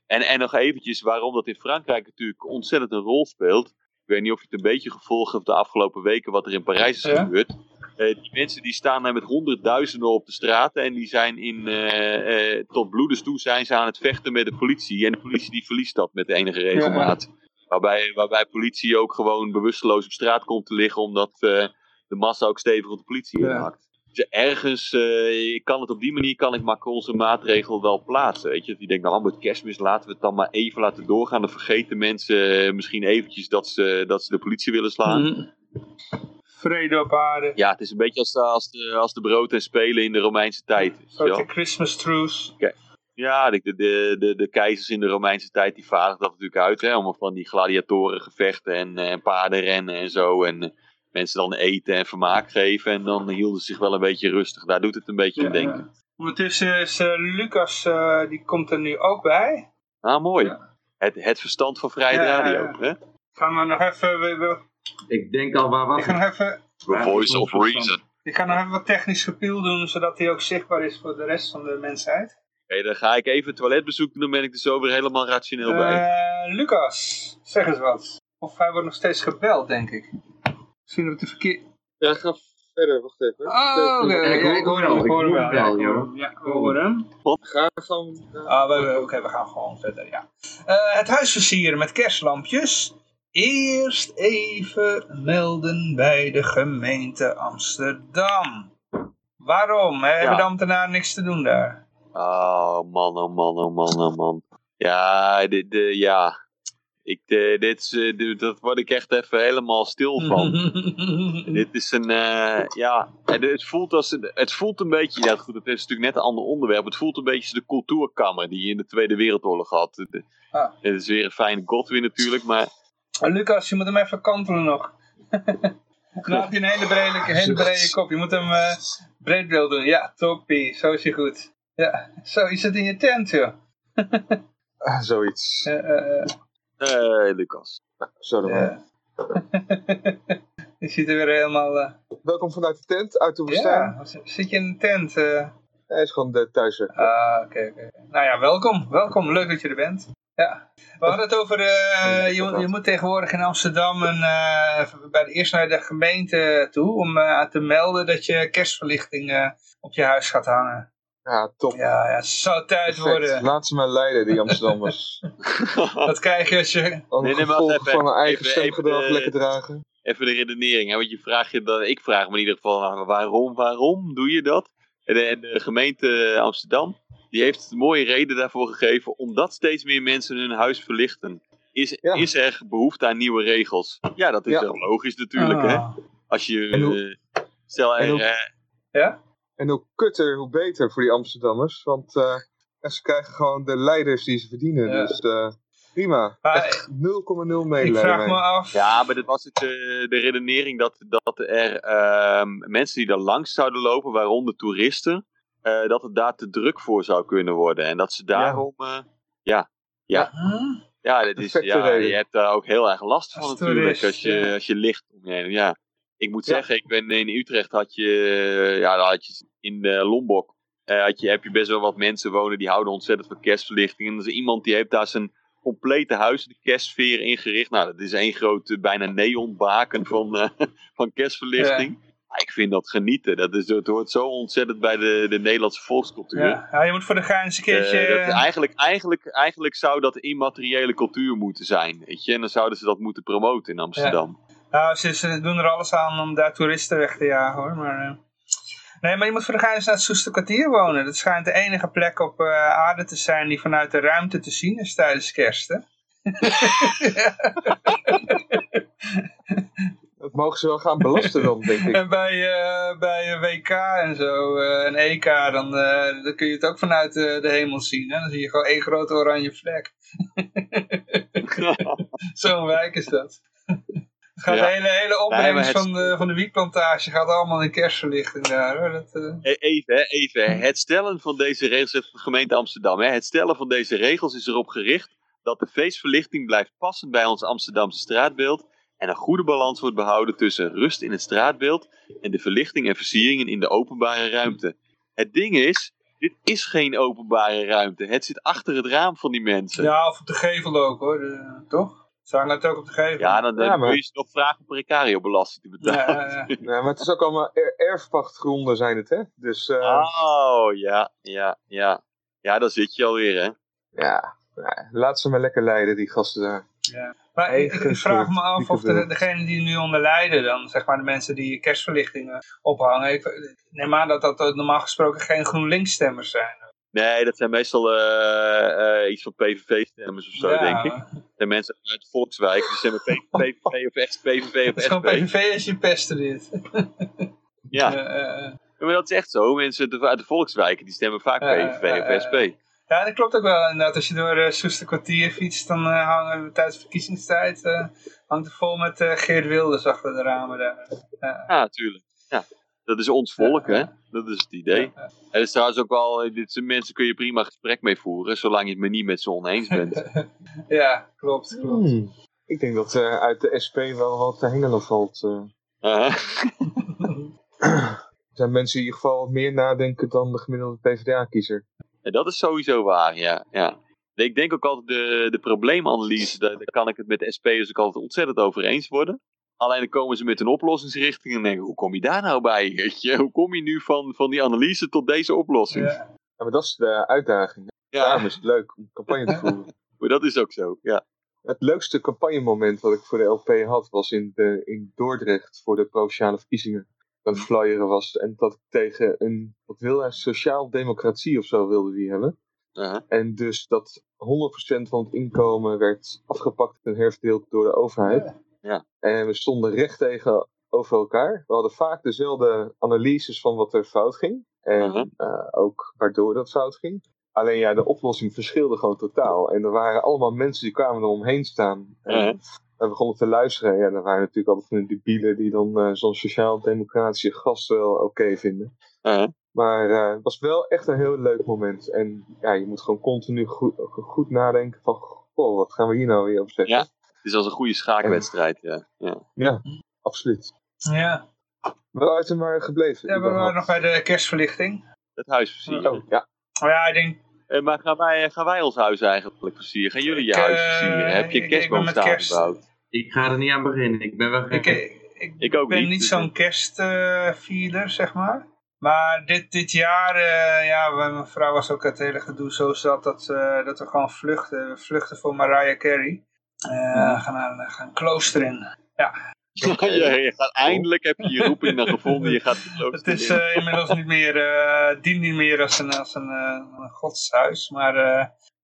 En, en nog eventjes waarom dat in Frankrijk natuurlijk ontzettend een rol speelt. Ik weet niet of je het een beetje gevolgd hebt de afgelopen weken wat er in Parijs is gebeurd. Die mensen die staan daar met honderdduizenden op de straten en die zijn in, eh, eh, tot bloedens toe zijn ze aan het vechten met de politie. En de politie die verliest dat met enige regelmaat. Waarbij, waarbij politie ook gewoon bewusteloos op straat komt te liggen omdat eh, de massa ook stevig op de politie Ja. inhakt. Dus ergens eh, ik kan het op die manier kan ik Macron zijn maatregel wel plaatsen. Weet je, die denkt, nou met kerstmis laten we het dan maar even laten doorgaan. Dan vergeten mensen eh, misschien eventjes dat ze, dat ze de politie willen slaan. Mhm. Vrede op aarde. Ja, het is een beetje als de, als de, als de brood en spelen in de Romeinse tijd. wel. de Christmas truce. Ja, de, de, de, de keizers in de Romeinse tijd die vaardigden dat natuurlijk uit. Hè, om van die gladiatoren gevechten en, eh, paardenrennen en zo. En eh, mensen dan eten en vermaak geven. En dan hielden ze zich wel een beetje rustig. Daar doet het een beetje aan Ja, denken. Ondertussen is eh, Lucas, eh, die komt er nu ook bij. Ah, mooi. Ja. Het, het verstand van Vrije Radio. Hè? Gaan we nog even... we- we- Ik denk al, waar was Ik ga nog even... The voice of reason. Ik ga nog even wat technisch gepiel doen, zodat hij ook zichtbaar is voor de rest van de mensheid. Oké, dan ga ik even het toiletbezoek doen. Dan ben ik er zo weer helemaal rationeel bij. Eh, Lucas, zeg eens wat. Of hij wordt nog steeds gebeld, denk ik. Misschien op de verkeer... Ja, ga verder, wacht even. Oh, oké, ik ja, hoor ik hoor hem hem, wel, ik hoor hem wel. Ja, we horen hem. Ga gewoon... Ah, we- we gaan gewoon verder, ja. Eh, het huis versieren met kerstlampjes. Eerst even melden bij de gemeente Amsterdam. Waarom? Hè? Hebben de ambtenaren niks te doen daar? Oh man, oh man, oh man, oh man. Ja, dit, de, ja. Ik, dit, is, eh, dat word ik echt even helemaal stil van. Dit is een, eh, ja, het voelt, als, een- het voelt een beetje, ja goed, het is natuurlijk net een ander onderwerp. Het voelt een beetje als de cultuurkamer die je in de Tweede Wereldoorlog had. Ah. Het is weer een fijne Godwin natuurlijk, maar Lucas, je moet hem even kantelen nog. Dan heb je een hele brede, hele brede kop. Je moet hem eh breed wil doen. Ja, toppie. Zo is hij goed. Ja, zo is het in je tent, joh. ah, zoiets. Eh, eh, eh, eh Lucas. Zo dan je ziet er weer helemaal... eh, Welkom vanuit de tent, uit de woestijn. ja, zit je in een tent? eh? Hij is gewoon de thuis. Ah, oké, oké. Nou ja, welkom. Welkom. Leuk dat je er bent. Ja. We hadden het over, eh, je, moet- je moet tegenwoordig in Amsterdam een, eh, bij de, eerst naar de gemeente toe om eh, te melden dat je kerstverlichting eh, op je huis gaat hangen. Ja, top. Ja, ja het zou tijd Perfect. worden. Laat ze maar leiden, die Amsterdammers. Dat krijg je als je... Nee, nee, van een eigen stemgedrag lekker dragen. Even de redenering, hè? want je vraagt je dan, ik vraag me in ieder geval, ah, waarom, waarom doe je dat? En de, en de gemeente Amsterdam, die heeft een mooie reden daarvoor gegeven, omdat steeds meer mensen hun huis verlichten. Is, Ja. is er behoefte aan nieuwe regels? Ja, dat is Ja. wel logisch natuurlijk, hè? Ah. Als je, En hoe- eh, stel en er, hoe- eh, Ja? En hoe kutter, hoe beter voor die Amsterdammers. Want eh, ze krijgen gewoon de leiders die ze verdienen. Ja. Dus eh, prima. Maar Echt 0,0 Ik vraag me af... Ja, maar dat was het, eh, de redenering dat, dat er ehm, mensen die er langs zouden lopen, waaronder toeristen, eh, dat het daar te druk voor zou kunnen worden. En dat ze daarom, eh, ja, ja, ja, dat is, ja je hebt daar ook heel erg last van Als natuurlijk, toerist, als je, ja. als je licht om je heen. Ja, ik moet Ja. zeggen, ik ben in Utrecht had je, ja, had je in eh, Lombok, had je, heb je best wel wat mensen wonen die houden ontzettend van kerstverlichting. En er is iemand die heeft daar zijn complete huis, de kerstsfeer ingericht. Nou, dat is één grote, bijna neonbaken van, eh, van kerstverlichting. Ja, ik vind dat genieten. Dat is, het hoort zo ontzettend bij de, de Nederlandse volkscultuur. Ja. ja, je moet voor de gein eens een Eh, keertje... dat, eigenlijk, eigenlijk, eigenlijk zou dat immateriële cultuur moeten zijn. Weet je? En dan zouden ze dat moeten promoten in Amsterdam. Nou, ze, ze doen er alles aan om daar toeristen weg te jagen hoor. Maar, eh, Nee, maar je moet voor de gein eens naar het Soesterkwartier wonen. Dat schijnt de enige plek op eh, aarde te zijn die vanuit de ruimte te zien is tijdens kerst. Hè? Dat mogen ze wel gaan belasten dan, denk ik. En bij, eh, bij een WK en zo, eh, een EK, dan, eh, dan kun je het ook vanuit eh, de hemel zien. Hè? Dan zie je gewoon één grote oranje vlek. Zo'n wijk is dat. Het gaat Ja. de hele, hele opbrengst het- van, de, van de wietplantage gaat allemaal in kerstverlichting daar. Hoor. Dat, eh, E- Even, hè, even. Het stellen van deze regels, zegt de gemeente Amsterdam, hè, het stellen van deze regels is erop gericht dat de feestverlichting blijft passen bij ons Amsterdamse straatbeeld en een goede balans wordt behouden tussen rust in het straatbeeld en de verlichting en versieringen in de openbare ruimte. Het ding is, dit is geen openbare ruimte. Het zit achter het raam van die mensen. Ja, ja, of op de gevel ook hoor, de- toch? Ze hangen het ook op de gevel. dan, dan Ja, maar- kun je ze nog vragen om precario belasting te betalen. Ja, ja, ja. Ja, maar het is ook allemaal er- erfpachtgronden zijn het, hè? Dus eh, Oh, ja, ja, ja. Ja, daar zit je alweer, hè. ja, ja, laat ze maar lekker leiden, die gasten daar. Maar ik, vraag me af of de, degene die nu onder lijden, dan zeg maar de mensen die kerstverlichtingen ophangen. Ik neem aan dat dat normaal gesproken geen GroenLinks-stemmers zijn. Nee, dat zijn meestal eh, eh, iets van PVV-stemmers of zo, Ja, denk ik. Dat zijn mensen uit de Volkswijk, die stemmen PVV of echt PVV Het is of gewoon SP. PVV als je pesten dit. Ja, Eh, eh, eh. maar dat is echt zo. Mensen uit de- de Volkswijken, die stemmen vaak Ja, PVV ja, ja, of SP. Ja, dat klopt ook wel inderdaad. Als je door uh, Soester kwartier fietst, dan eh, hangen tijdens verkiezingstijd eh, hangt het vol met eh, Geert Wilders achter de ramen daar. Ja, natuurlijk. Ja. Dat is ons volk, hè. Dat is het idee. Ja, En is trouwens ook wel, dit zijn mensen kun je prima gesprek mee voeren, zolang je het me niet met ze oneens bent. ja, klopt. klopt. Hmm. Ik denk dat eh, uit de SP wel wat te hengelen valt. Er zijn mensen die in ieder geval wat meer nadenken dan de gemiddelde PvdA-kiezer. En dat is sowieso waar, ja. ja. Ik denk ook altijd de, de probleemanalyse, daar, daar kan ik het met de SP'ers ook altijd ontzettend over eens worden. Alleen dan komen ze met een oplossingsrichting en denken, hoe kom je daar nou bij? Weet je? Hoe kom je nu van, van die analyse tot deze oplossing? Ja, Ja. Ja, maar dat is de uitdaging. Daarom is het leuk om campagne te voeren. maar dat is ook zo, ja. Het leukste campagnemoment wat ik voor de LP had, was in, de, in Dordrecht voor de provinciale verkiezingen. Dat flyeren was en dat ik tegen een, wat wil hij, sociaal-democratie of zo wilde die hebben. En dus dat 100% van het inkomen werd afgepakt en herverdeeld door de overheid. Ja. En we stonden recht tegenover elkaar. We hadden vaak dezelfde analyses van wat er fout ging. En eh, ook waardoor dat fout ging. Alleen ja, de oplossing verschilde gewoon totaal. En er waren allemaal mensen die kwamen eromheen staan. We begonnen te luisteren. Ja, er waren natuurlijk altijd van die debielen die dan eh, zo'n sociaal-democratische gast wel oké vinden. Uh-huh. Maar eh, het was wel echt een heel leuk moment. En ja, je moet gewoon continu goed, goed nadenken van... Goh, wat gaan we hier nou weer op zeggen? Ja. Het is als een goede schaakwedstrijd, ja. ja. Ja, absoluut. Ja. Waar zijn we maar gebleven? ja, we waren nog bij de kerstverlichting. Het huis versieren. Oh, ja. Oh ja, ik denk... Eh, maar gaan wij, gaan wij ons huis eigenlijk versieren? Gaan jullie je Ik, huis eh, versieren? Heb je een ik ben met kerstboom staan kerst- gebouwd? Ik ga er niet aan beginnen. Ik ben wel geen... Ik, ik, Ik ook ben niet, niet dus- zo'n kerstvierder, zeg maar. Maar dit, dit jaar, eh, ja, mijn vrouw was ook het hele gedoe zo zat dat, eh, dat we gewoon vluchten. We vluchten voor Mariah Carey. Eh, gaan, naar, gaan klooster je, je gaat, eindelijk heb je je roeping dan gevonden. Je gaat het Het is eh, inmiddels niet meer, eh dient niet meer als een, als een, eh, een godshuis. Maar,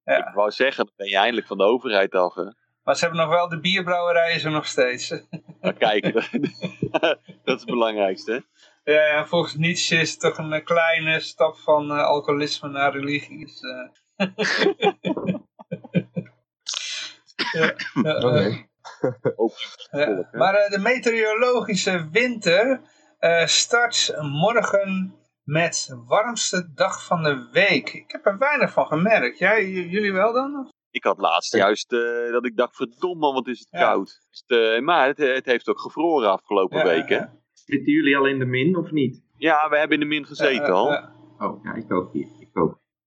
eh, Ik wou zeggen, dan ben je eindelijk van de overheid af. Hè? maar ze hebben nog wel, de bierbrouwerij is er nog steeds. Maar kijk, dat, dat is het belangrijkste. Ja, ja, volgens Nietzsche is het toch een kleine stap van alcoholisme naar religie. Dus, eh. ja, ja. Ook ja. hè? Maar eh, de meteorologische winter eh, start morgen met warmste dag van de week. Ik heb er weinig van gemerkt. Jij, jullie wel dan? Ik had laatst juist eh, dat ik dacht, verdomme, wat is het Ja. koud. Eh, maar het, het heeft ook gevroren afgelopen Ja, weken. ja, Zitten jullie al in de min of niet? Ja, we hebben in de min gezeten al. Oh, ja, ik ook hier.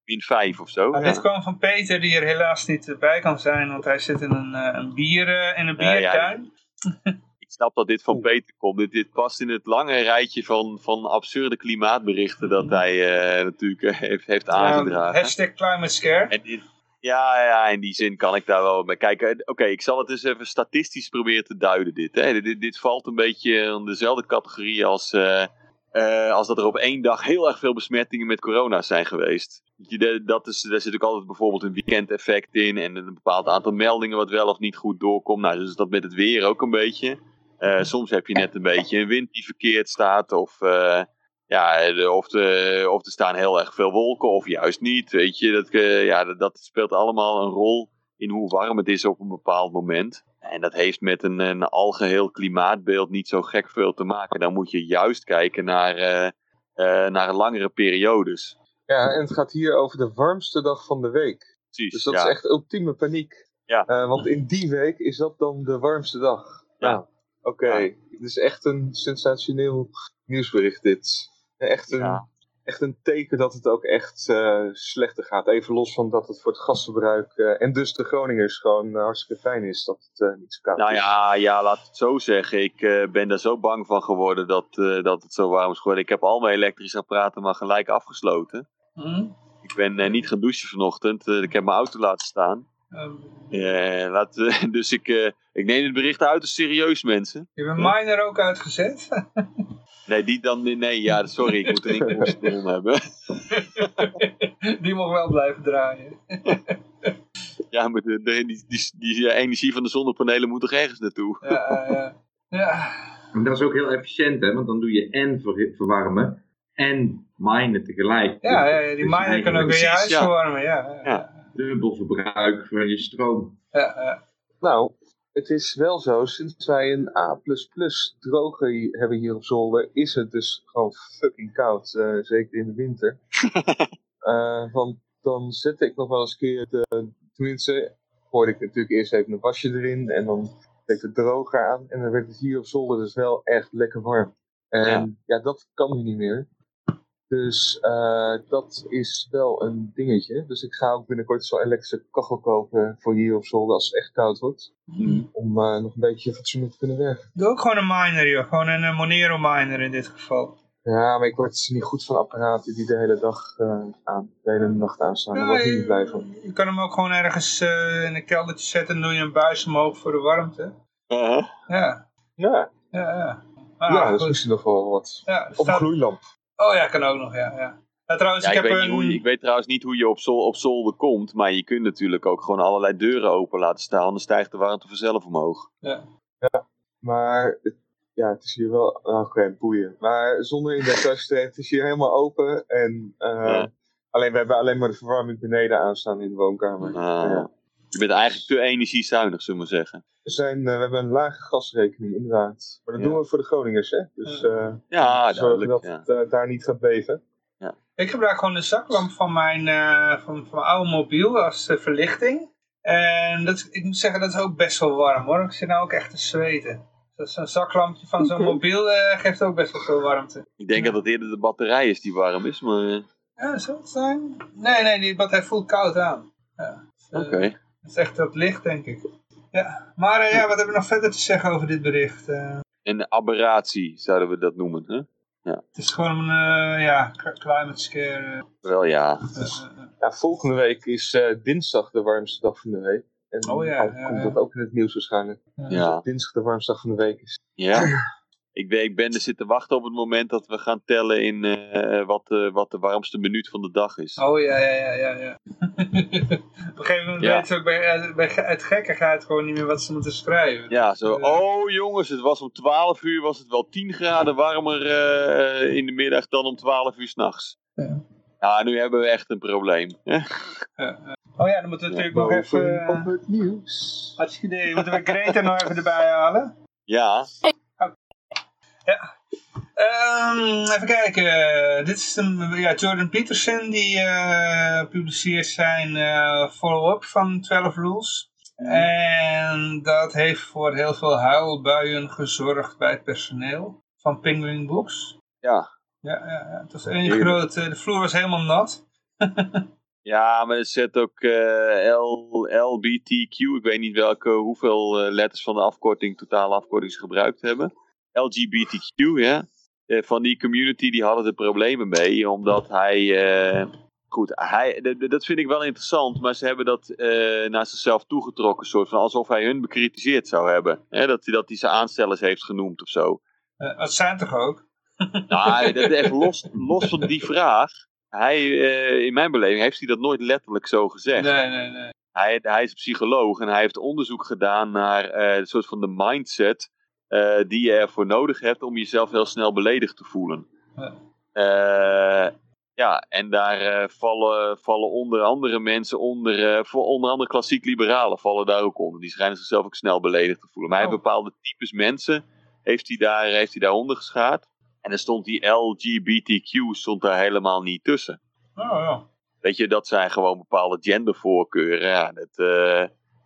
Min 5 of zo. Maar Ja. dit kwam van Peter, die er helaas niet bij kan zijn, want hij zit in een, eh, een, bier, eh, in een Ja, ja. biertuin. Ik snap dat dit van Peter komt. Dit, dit past in het lange rijtje van, van absurde klimaatberichten dat hij eh, natuurlijk eh, heeft, heeft aangedragen. Hashtag climate scare. En dit- ja, ja, in die zin kan ik daar wel bij kijken. Oké, ik zal het eens even statistisch proberen te duiden. Dit, hè. dit, dit valt een beetje in dezelfde categorie als, eh, eh, als dat er op één dag heel erg veel besmettingen met corona zijn geweest. Dat is, daar zit ook altijd bijvoorbeeld een weekendeffect in en een bepaald aantal meldingen wat wel of niet goed doorkomt. Nou, dus dat met het weer ook een beetje. Eh, soms heb je net een beetje een wind die verkeerd staat of... eh, ja, of, de, of er staan heel erg veel wolken of juist niet. Weet je, dat, ja, dat speelt allemaal een rol in hoe warm het is op een bepaald moment. En dat heeft met een, een algeheel klimaatbeeld niet zo gek veel te maken. Dan moet je juist kijken naar, eh, eh, naar langere periodes. Ja, en het gaat hier over de warmste dag van de week. Precies. Dus dat ja. is echt ultieme paniek. Ja. Eh, want in die week is dat dan de warmste dag. Ja. Nou, oké. Ja. Het is echt een sensationeel nieuwsbericht dit. Echt een, Ja. Echt een teken dat het ook echt eh, slechter gaat. Even los van dat het voor het gasverbruik eh, en dus de Groningers gewoon eh, hartstikke fijn is dat het eh, niet zo koud Nou is. ja, ja, laat het zo zeggen. Ik eh, ben daar zo bang van geworden dat, eh, dat het zo warm is geworden. Ik heb al mijn elektrische apparaten maar gelijk afgesloten. Hm? Ik ben eh, niet gaan douchen vanochtend. Eh, ik heb mijn auto laten staan. Ehm, Eh, laat, dus ik, eh, ik neem het bericht uit als serieus, mensen. je hebt een miner ook uitgezet. Nee, die dan. Nee, ja, sorry, ik moet een inkomstenbron hebben. Die mag wel blijven draaien. Ja, maar de, de- die, die, die energie van de zonnepanelen moet toch ergens naartoe? Ja, ja. ja. Dat is ook heel efficiënt, hè? Want dan doe je en ver- verwarmen en minen tegelijk. Ja, Dus ja, die miner kan ook weer je huis ja. verwarmen. Ja, ja. Ja. dubbel verbruik van je stroom. ja, ja. Nou, het is wel zo, sinds wij een A++ droger hebben hier op zolder, is het dus gewoon fucking koud, eh, zeker in de winter. Eh, want dan zette ik nog wel eens een keer, de, tenminste, hoorde ik natuurlijk eerst even een wasje erin en dan deed ik de droger aan en dan werd het hier op zolder dus wel echt lekker warm. En ja, dat kan nu niet meer. Dus eh, dat is wel een dingetje. Dus ik ga ook binnenkort zo'n elektrische kachel kopen voor hier op zolder als het echt koud wordt. Hmm. Om eh, nog een beetje fatsoenlijk te kunnen werken. Doe ook gewoon een miner, joh. Gewoon een eh, Monero miner in dit geval. Ja, maar ik word dus niet goed van apparaten die de hele dag eh, aan, de hele nacht aanstaan. Daar word ik je, niet blij van. je kan hem ook gewoon ergens eh, in een keldertje zetten en doe je een buis omhoog voor de warmte. Uh-huh. Ja, Ja, ja, ja. Ah, ja dat is misschien nog wel wat. Ja, Of een staat- gloeilamp. Oh ja, kan ook nog, ja. ja. Ja, trouwens, Ja, ik ik, heb weet een... je- ik weet trouwens niet hoe je op, zol, op zolder komt, maar je kunt natuurlijk ook gewoon allerlei deuren open laten staan, dan stijgt de warmte vanzelf omhoog. Maar het, ja, het is hier wel... ah, Oké, boeien. Maar zonder in details te het is hier helemaal open. En eh, Ja. alleen, we hebben alleen maar de verwarming beneden aanstaan in de woonkamer. Ah. Ja. Je bent eigenlijk te energiezuinig, zullen we maar zeggen. We, zijn, eh, we hebben een lage gasrekening, inderdaad. Maar dat Ja. doen we voor de Groningers, hè? Dus eh Ja, zorgen duidelijk. dat Ja. het eh, daar niet gaat beven. Ik gebruik gewoon de zaklamp van mijn, eh, van, van mijn oude mobiel als verlichting. En dat, ik moet zeggen, dat is ook best wel warm hoor. Ik zit nou ook echt te zweten. Dus Zo'n zaklampje van zo'n mobiel eh, geeft ook best wel veel warmte. Ik denk dat het eerder de batterij is die warm is, maar eh, Ja, zou het zijn? Nee, nee, die batterij voelt koud aan. Ja, dus, oké. Het is echt dat licht, denk ik. Ja, maar eh, ja, wat hebben we nog verder te zeggen over dit bericht? Eh, Een aberratie zouden we dat noemen, hè? het is gewoon een, eh, ja, climate scare. Wel ja. eh. Ja, volgende week is eh, dinsdag de warmste dag van de week. En Oh ja, dan ja, komt ja. dat ook in het nieuws waarschijnlijk. Ja. Dat dinsdag de warmste dag van de week is. Ja. Ik ben, ik ben er zitten wachten op het moment dat we gaan tellen in eh, wat, de, wat de warmste minuut van de dag is. Oh ja, ja, ja, ja. ja. Op een gegeven moment Ja. weten ze ook bij, eh, bij het gekkigheid gewoon niet meer wat ze moeten schrijven. Ja, zo. Oh jongens, het was om 12 uur was het wel 10 graden warmer eh, in de middag dan om 12 uur s'nachts. Ja. Ja, nu hebben we echt een probleem. Oh ja, dan moeten we natuurlijk nog even... eh, op het nieuws. Hartstikke idee. Moeten we Greta nog even erbij halen? Ja, Ehm, even kijken. Dit is een, ja, Jordan Peterson die eh, publiceert zijn eh, follow-up van 12 Rules. En dat heeft voor heel veel huilbuien gezorgd bij het personeel van Penguin Books. ja. Ja, ja, ja. het was één grote... De vloer was helemaal nat. Ja, maar er zit ook eh, L, LBTQ. Ik weet niet welke, hoeveel letters van de afkorting, totale afkorting ze gebruikt hebben. LGBTQ, ja. Eh, van die community, die hadden er problemen mee. Omdat hij... eh, goed, hij, dat vind ik wel interessant. Maar ze hebben dat eh, naar zichzelf toegetrokken. Soort van alsof hij hun bekritiseerd zou hebben. Hè, dat, hij, dat hij ze aanstellers heeft genoemd of zo. Eh, dat zijn toch ook? Nou, dat, even los, los van die vraag. Hij, in mijn beleving heeft hij dat nooit letterlijk zo gezegd. Nee, nee, nee. Hij, hij is psycholoog en hij heeft onderzoek gedaan naar een soort van de mindset eh, die je ervoor nodig hebt om jezelf heel snel beledigd te voelen. Ja. Eh, ja, en daar eh, vallen, vallen onder andere mensen onder, voor onder andere klassiek liberalen vallen daar ook onder. Die schijnen zichzelf ook snel beledigd te voelen. Maar hij Oh. bepaalde types mensen, heeft hij, daar, heeft hij daaronder geschaard. En dan stond die LGBTQ stond daar helemaal niet tussen. Oh, ja. Weet je, dat zijn gewoon bepaalde gendervoorkeuren. Ja, het,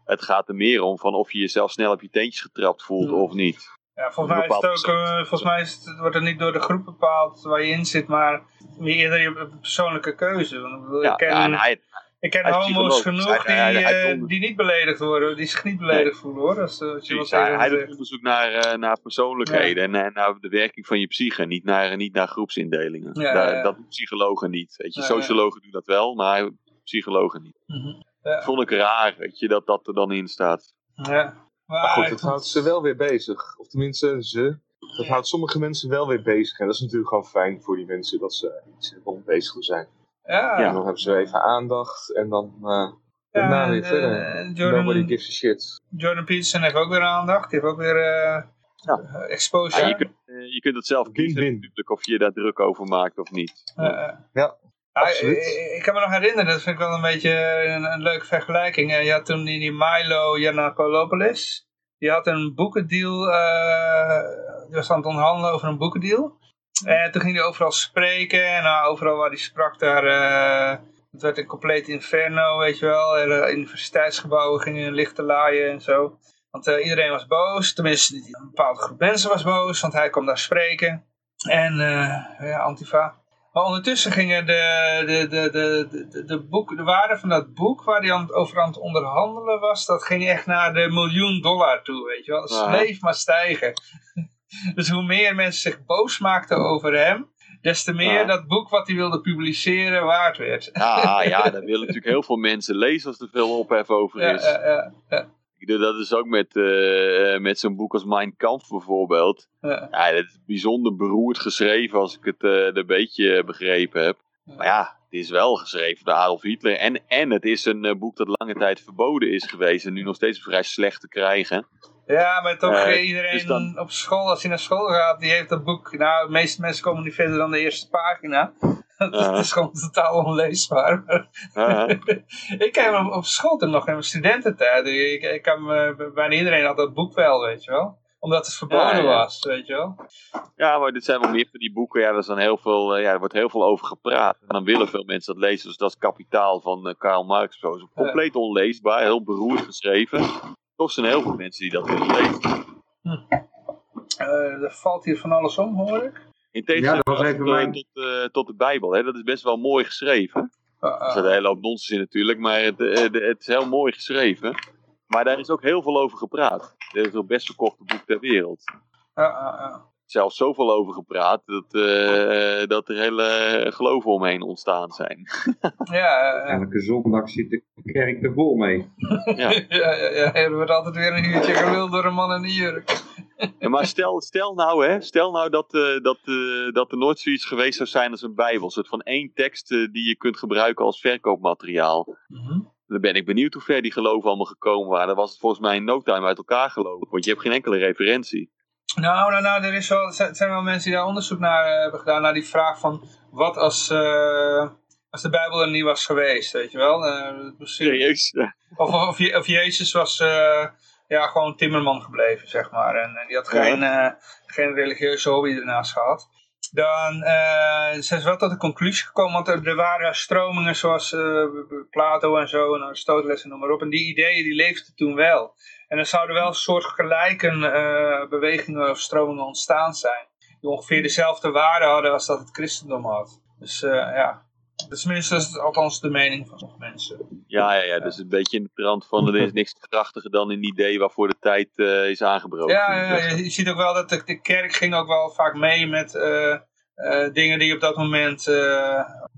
het gaat er meer om van of je jezelf snel op je teentjes getrapt voelt Ja. of niet. Ja, volgens mij is het ook, eh, volgens mij is het, wordt het niet door de groep bepaald waar je in zit, maar meer eerder je persoonlijke keuze. Want ik, bedoel, Ja, ik ken, ja, en hij, ik ken homo's genoeg die, hij eh, die niet beledigd worden, die zich niet beledigd voelen hoor. Als, eh, als je wat hij, doet onderzoek naar, naar persoonlijkheden en, en naar de werking van je psyche, niet naar, niet naar groepsindelingen. Daar-. Dat doen psychologen niet. Weet je, sociologen doen dat wel, maar psychologen niet. Mhm. Ja. Vond ik raar, weet je, dat dat er dan in staat. Ja. Maar, Maar goed, vond- houdt ze wel weer bezig. Of tenminste, ze. Dat houdt sommige mensen wel weer bezig. En dat is natuurlijk gewoon fijn voor die mensen dat ze iets hebben om bezig te zijn. ja, En ja. dan hebben ze even aandacht en dan uh, daarna weer en, verder. eh, Jordan, Nobody gives a shit. Jordan Peterson heeft ook weer aandacht, die heeft ook weer eh Ja. eh, exposure. Ja, je, kunt, eh, je kunt het zelf kiezen natuurlijk of je daar druk over maakt of niet. Eh, eh. Ja, absoluut. Ik, kan me nog herinneren, dat vind ik wel een beetje een, een leuke vergelijking. Eh, Je had toen die, Milo Yiannopoulos, die had een boekendeal, eh, die was aan het onderhandelen over een boekendeal. En toen ging hij overal spreken en nou, overal waar hij sprak daar, eh, het werd een compleet inferno, weet je wel. En, universiteitsgebouwen gingen in lichte laaien en zo. Want iedereen was boos, tenminste een bepaalde groep mensen was boos, want hij kwam daar spreken. En ja, Antifa. Maar ondertussen gingen de, de, de, de, de, de, boek, de waarde van dat boek waar hij aan het, over aan het onderhandelen was, dat ging echt naar de miljoen dollar toe, weet je wel. Het bleef maar stijgen. dus hoe meer mensen zich boos maakten over hem, des te meer Ja. dat boek wat hij wilde publiceren waard werd. Ja, ja, daar willen natuurlijk heel veel mensen lezen als er veel ophef over is. ja, ja, ja, Ik Dat is ook met, eh, met zo'n boek als Mein Kampf bijvoorbeeld. ja. Ja, dat is bijzonder beroerd geschreven als ik het eh, een beetje begrepen heb. Maar ja, het is wel geschreven door Adolf Hitler. En, en het is een eh, boek dat lange tijd verboden is geweest en nu nog steeds vrij slecht te krijgen. Ja, maar toch Eh, eh, iedereen dus dan- op school, als hij naar school gaat, die heeft dat boek. Nou, de meeste mensen komen niet verder dan de eerste pagina. dat is gewoon totaal onleesbaar. Ik heb hem op school toen nog in mijn studententijd. Ik, ik kan me, bijna iedereen had dat boek wel, weet je wel. Omdat het verboden Ja, ja. was, weet je wel. ja, maar dit zijn wel meer van die boeken. Ja, er, dan heel veel, eh, ja, er wordt heel veel over gepraat. En dan willen veel mensen dat lezen. Dus dat is Kapitaal van eh, Karl Marx. Zo. Is compleet onleesbaar, heel beroerd geschreven. Toch zijn heel veel mensen die dat willen lezen. Eh, er valt hier van alles om, hoor ik. In tegenstelling Ja, dat tot, mijn- tot, eh, tot de Bijbel. Hè? Dat is best wel mooi geschreven. Uh, Er staat een hele hoop nonsens in natuurlijk, maar het, eh, het is heel mooi geschreven. Maar daar is ook heel veel over gepraat. Dit is het best verkochte boek ter wereld. Uh, uh, uh. Zelfs zoveel over gepraat dat, eh, dat er hele geloven omheen ontstaan zijn. Ja, eh, Elke zondag zit de kerk er vol mee. Ja. ja, ja, ja, er wordt altijd weer een uurtje gelul door een man in een jurk. Ja, maar stel, stel nou, hè, stel nou dat, eh, dat, eh, dat er nooit zoiets geweest zou zijn als een Bijbel. Een soort van één tekst die je kunt gebruiken als verkoopmateriaal. Mhm. Dan ben ik benieuwd hoe ver die geloven allemaal gekomen waren. Dan was het volgens mij in no time uit elkaar gelopen. Want je hebt geen enkele referentie. Nou, nou, nou, er is wel, zijn- wel mensen die daar onderzoek naar eh, hebben gedaan, naar die vraag van, wat als, eh, als de Bijbel er niet was geweest, weet je wel? Serieus? Ja. of, of, Je- of Jezus was ja, gewoon timmerman gebleven, zeg maar, en, en die had Ja. geen, geen religieuze hobby ernaast gehad. Dan zijn ze wel tot de conclusie gekomen, want er, er waren stromingen zoals Plato en zo, en Aristoteles en noem maar op, en die ideeën die leefden toen wel. En er zouden wel soortgelijke eh bewegingen of stromingen ontstaan zijn. Die ongeveer dezelfde waarde hadden als dat het christendom had. Dus eh, ja, dat is althans de mening van sommige mensen. Ja, ja, ja, dus een beetje in de trant van er is niks krachtiger dan een idee waarvoor de tijd eh, is aangebroken. Ja, ja, je, ziet ook wel dat de, de kerk ging ook wel vaak mee met dingen die op dat moment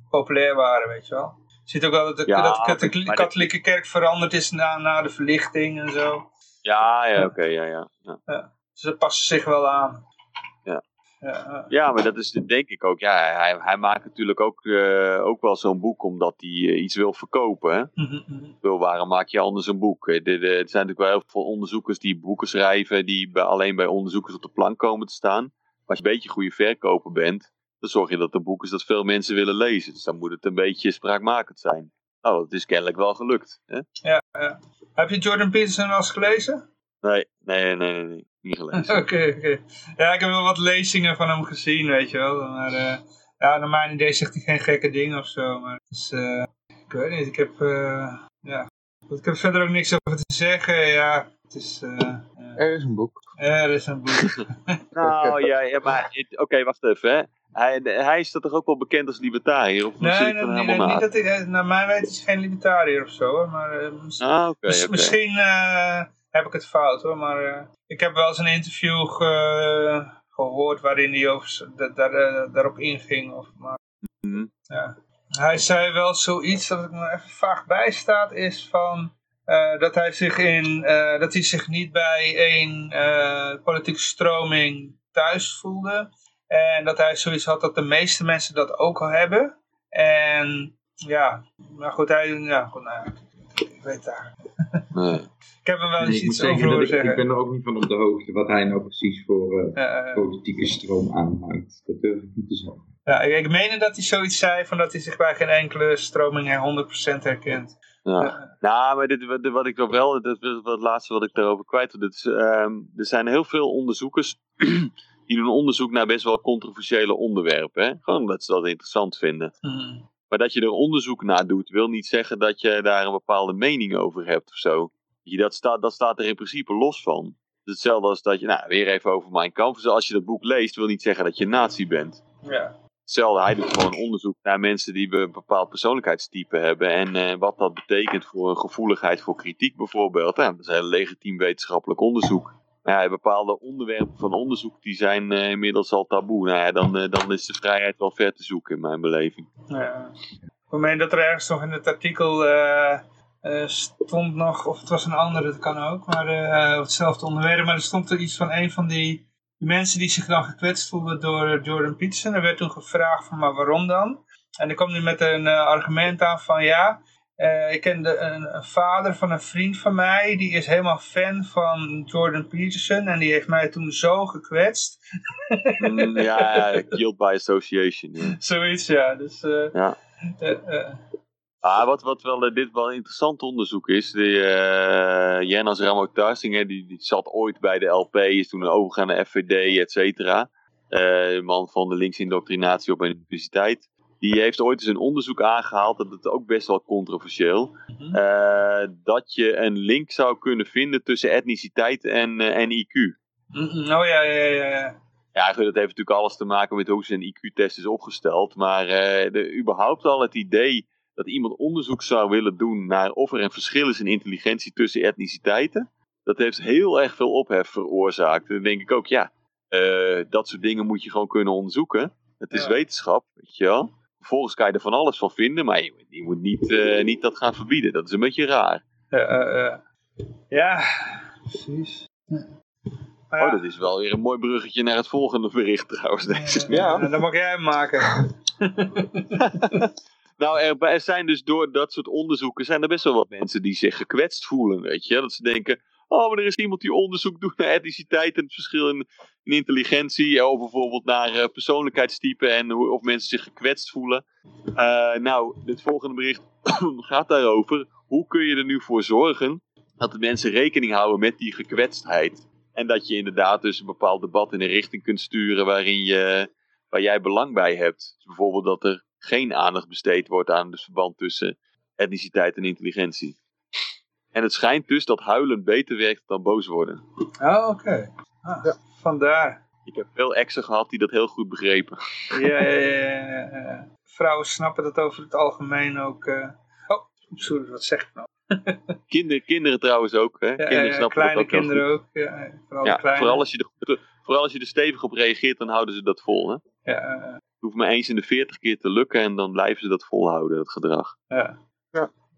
populair waren, weet je wel. Je ziet ook wel dat de, Ja, dat de katholieke kerk veranderd is na, na de verlichting en zo. Ja, ja, oké, ja, ja, ja. Dat past zich wel aan. Ja. Ja, ja. Maar dat is denk ik ook. Ja, hij, hij maakt natuurlijk ook, eh, ook wel zo'n boek omdat hij eh, iets wil verkopen. Hè? Mhm, mhm. Waarom maak je anders een boek? Eh, de- de- Er zijn natuurlijk wel heel veel onderzoekers die boeken schrijven, die bij, alleen bij onderzoekers op de plank komen te staan. Maar als je een beetje een goede verkoper bent, dan zorg je dat het een boek is dat veel mensen willen lezen. Dus dan moet het een beetje spraakmakend zijn. Nou, het is kennelijk wel gelukt. Hè? Heb je Jordan Peterson wel eens gelezen? Nee, nee, nee, nee, nee, niet gelezen. Oké, oké. Ja, ik heb wel wat lezingen van hem gezien, weet je wel. Maar eh, ja, naar mijn idee zegt hij geen gekke dingen of zo. Maar het is, eh, ik weet niet, ik heb, eh, ja. Ik heb verder ook niks over te zeggen. Ja, het is, eh, ja. Er is een boek. er is een boek. Nou ja, ja maar het- oké, wacht even. Hè. Hij, hij is toch ook wel bekend als libertariër? Of Nee, nee, nee, helemaal niet dat ik, naar mijn weten is hij geen libertariër of zo. Maar Ah, oké. misschien eh, heb ik het fout hoor. Maar eh, ik heb wel eens een interview ge- gehoord waarin hij over, daar, daarop inging. Of, maar, Mhm. ja. Hij zei wel zoiets dat ik me even vaag bijstaat is van dat hij zich in dat hij zich niet bij één eh, politieke stroming thuis voelde. En dat hij zoiets had dat de meeste mensen dat ook al hebben. En ja, maar goed, hij, ja, goed, nou, ja, ik, weet daar. Nee. Ik heb hem wel eens iets zeggen over dat horen ik, ik zeggen. ben er ook niet van op de hoogte wat hij nou precies voor eh, politieke stroom aanhangt. Dat durf ik niet te zeggen. ja, ik, ik meen dat hij zoiets zei van dat hij zich bij geen enkele stroming her- 100% herkent. Ja. Nou, maar dit, wat, wat ik nog wel, dat is het laatste wat ik daarover kwijt wil. Dit is, ehm, er zijn heel veel onderzoekers die doen onderzoek naar best wel controversiële onderwerpen. Hè? Gewoon omdat ze dat interessant vinden. hmm. Maar dat je er onderzoek naar doet, wil niet zeggen dat je daar een bepaalde mening over hebt of zo. Je, dat, staat, dat staat er in principe los van. Het is hetzelfde als dat je, nou, weer even over mijn kamp. Dus als je dat boek leest, wil niet zeggen dat je nazi bent. Ja. hetzelfde. Hij doet gewoon onderzoek naar mensen die een bepaald persoonlijkheidstype hebben. En eh, wat dat betekent voor een gevoeligheid voor kritiek bijvoorbeeld. Ja, dat is een legitiem wetenschappelijk onderzoek. Ja, bepaalde onderwerpen van onderzoek die zijn eh, inmiddels al taboe. Nou ja, dan, eh, dan is de vrijheid wel ver te zoeken in mijn beleving. Ja. Ik meen dat er ergens nog in het artikel eh, stond nog, of het was een andere, dat kan ook, maar hetzelfde onderwerp, maar er stond er iets van een van die, die mensen die zich dan gekwetst voelden door Jordan Peterson. Er werd toen gevraagd van, maar waarom dan? En ik kwam nu met een argument aan van, ja, eh, ik ken de, een, een vader van een vriend van mij, die is helemaal fan van Jordan Peterson en die heeft mij toen zo gekwetst. Mm, ja, guilt by association. ja. Zoiets, ja. Dus, eh, Ja. eh, Ah, wat, wat wel, dit wel een interessant onderzoek is. Eh Jennas Ramo-Tarsing, die, die zat ooit bij de LP, is toen overgegaan naar FVD, et cetera. Man van de linksindoctrinatie op een universiteit. Die heeft ooit eens een onderzoek aangehaald, dat het ook best wel controversieel. Mhm. eh, dat je een link zou kunnen vinden tussen etniciteit en, eh, en IQ. mm, mm, oh ja, ja, ja, ja. Ja, dat heeft natuurlijk alles te maken met hoe zijn IQ-test is opgesteld. Maar eh, de, überhaupt al het idee dat iemand onderzoek zou willen doen naar of er een verschil is in intelligentie tussen etniciteiten. Dat heeft heel erg veel ophef veroorzaakt. En dan denk ik ook, ja, dat soort dingen moet je gewoon kunnen onderzoeken. Het is Ja. wetenschap, weet je wel. Vervolgens kan je er van alles van vinden, maar je, je moet niet, eh, niet dat gaan verbieden. Dat is een beetje raar. Ja, eh, eh. ja precies. Oh, dat is wel weer een mooi bruggetje naar het volgende bericht trouwens. Deze. Ja. eh, dan mag jij hem maken. Nou, er, er zijn dus door dat soort onderzoeken zijn er best wel wat mensen die zich gekwetst voelen, weet je. Dat ze denken, oh, maar er is iemand die onderzoek doet naar etniciteit en het verschil in, in intelligentie. Of bijvoorbeeld naar eh, persoonlijkheidstypen en hoe, of mensen zich gekwetst voelen. Eh, nou, dit volgende bericht gaat daarover. Hoe kun je er nu voor zorgen dat de mensen rekening houden met die gekwetstheid? En dat je inderdaad dus een bepaald debat in een richting kunt sturen waarin je, waar jij belang bij hebt. Dus bijvoorbeeld dat er geen aandacht besteed wordt aan het verband tussen etniciteit en intelligentie. En het schijnt dus dat huilen beter werkt dan boos worden. Oh, oké. Ah, Ja. Vandaar. Ik heb veel exen gehad die dat heel goed begrepen. Ja, ja, ja, ja, ja. Vrouwen snappen dat over het algemeen ook. eh. Oh, sorry, wat zeg ik nou? Kinderen, kinderen trouwens ook. Hè? Ja, kinderen ja, ja, snappen kleine dat ook kinderen ook. Ja, vooral Ja, vooral, als je er, vooral als je er stevig op reageert, dan houden ze dat vol. Hè? Ja, Het hoeft maar eens in de veertig keer te lukken en dan blijven ze dat volhouden, dat gedrag. ja.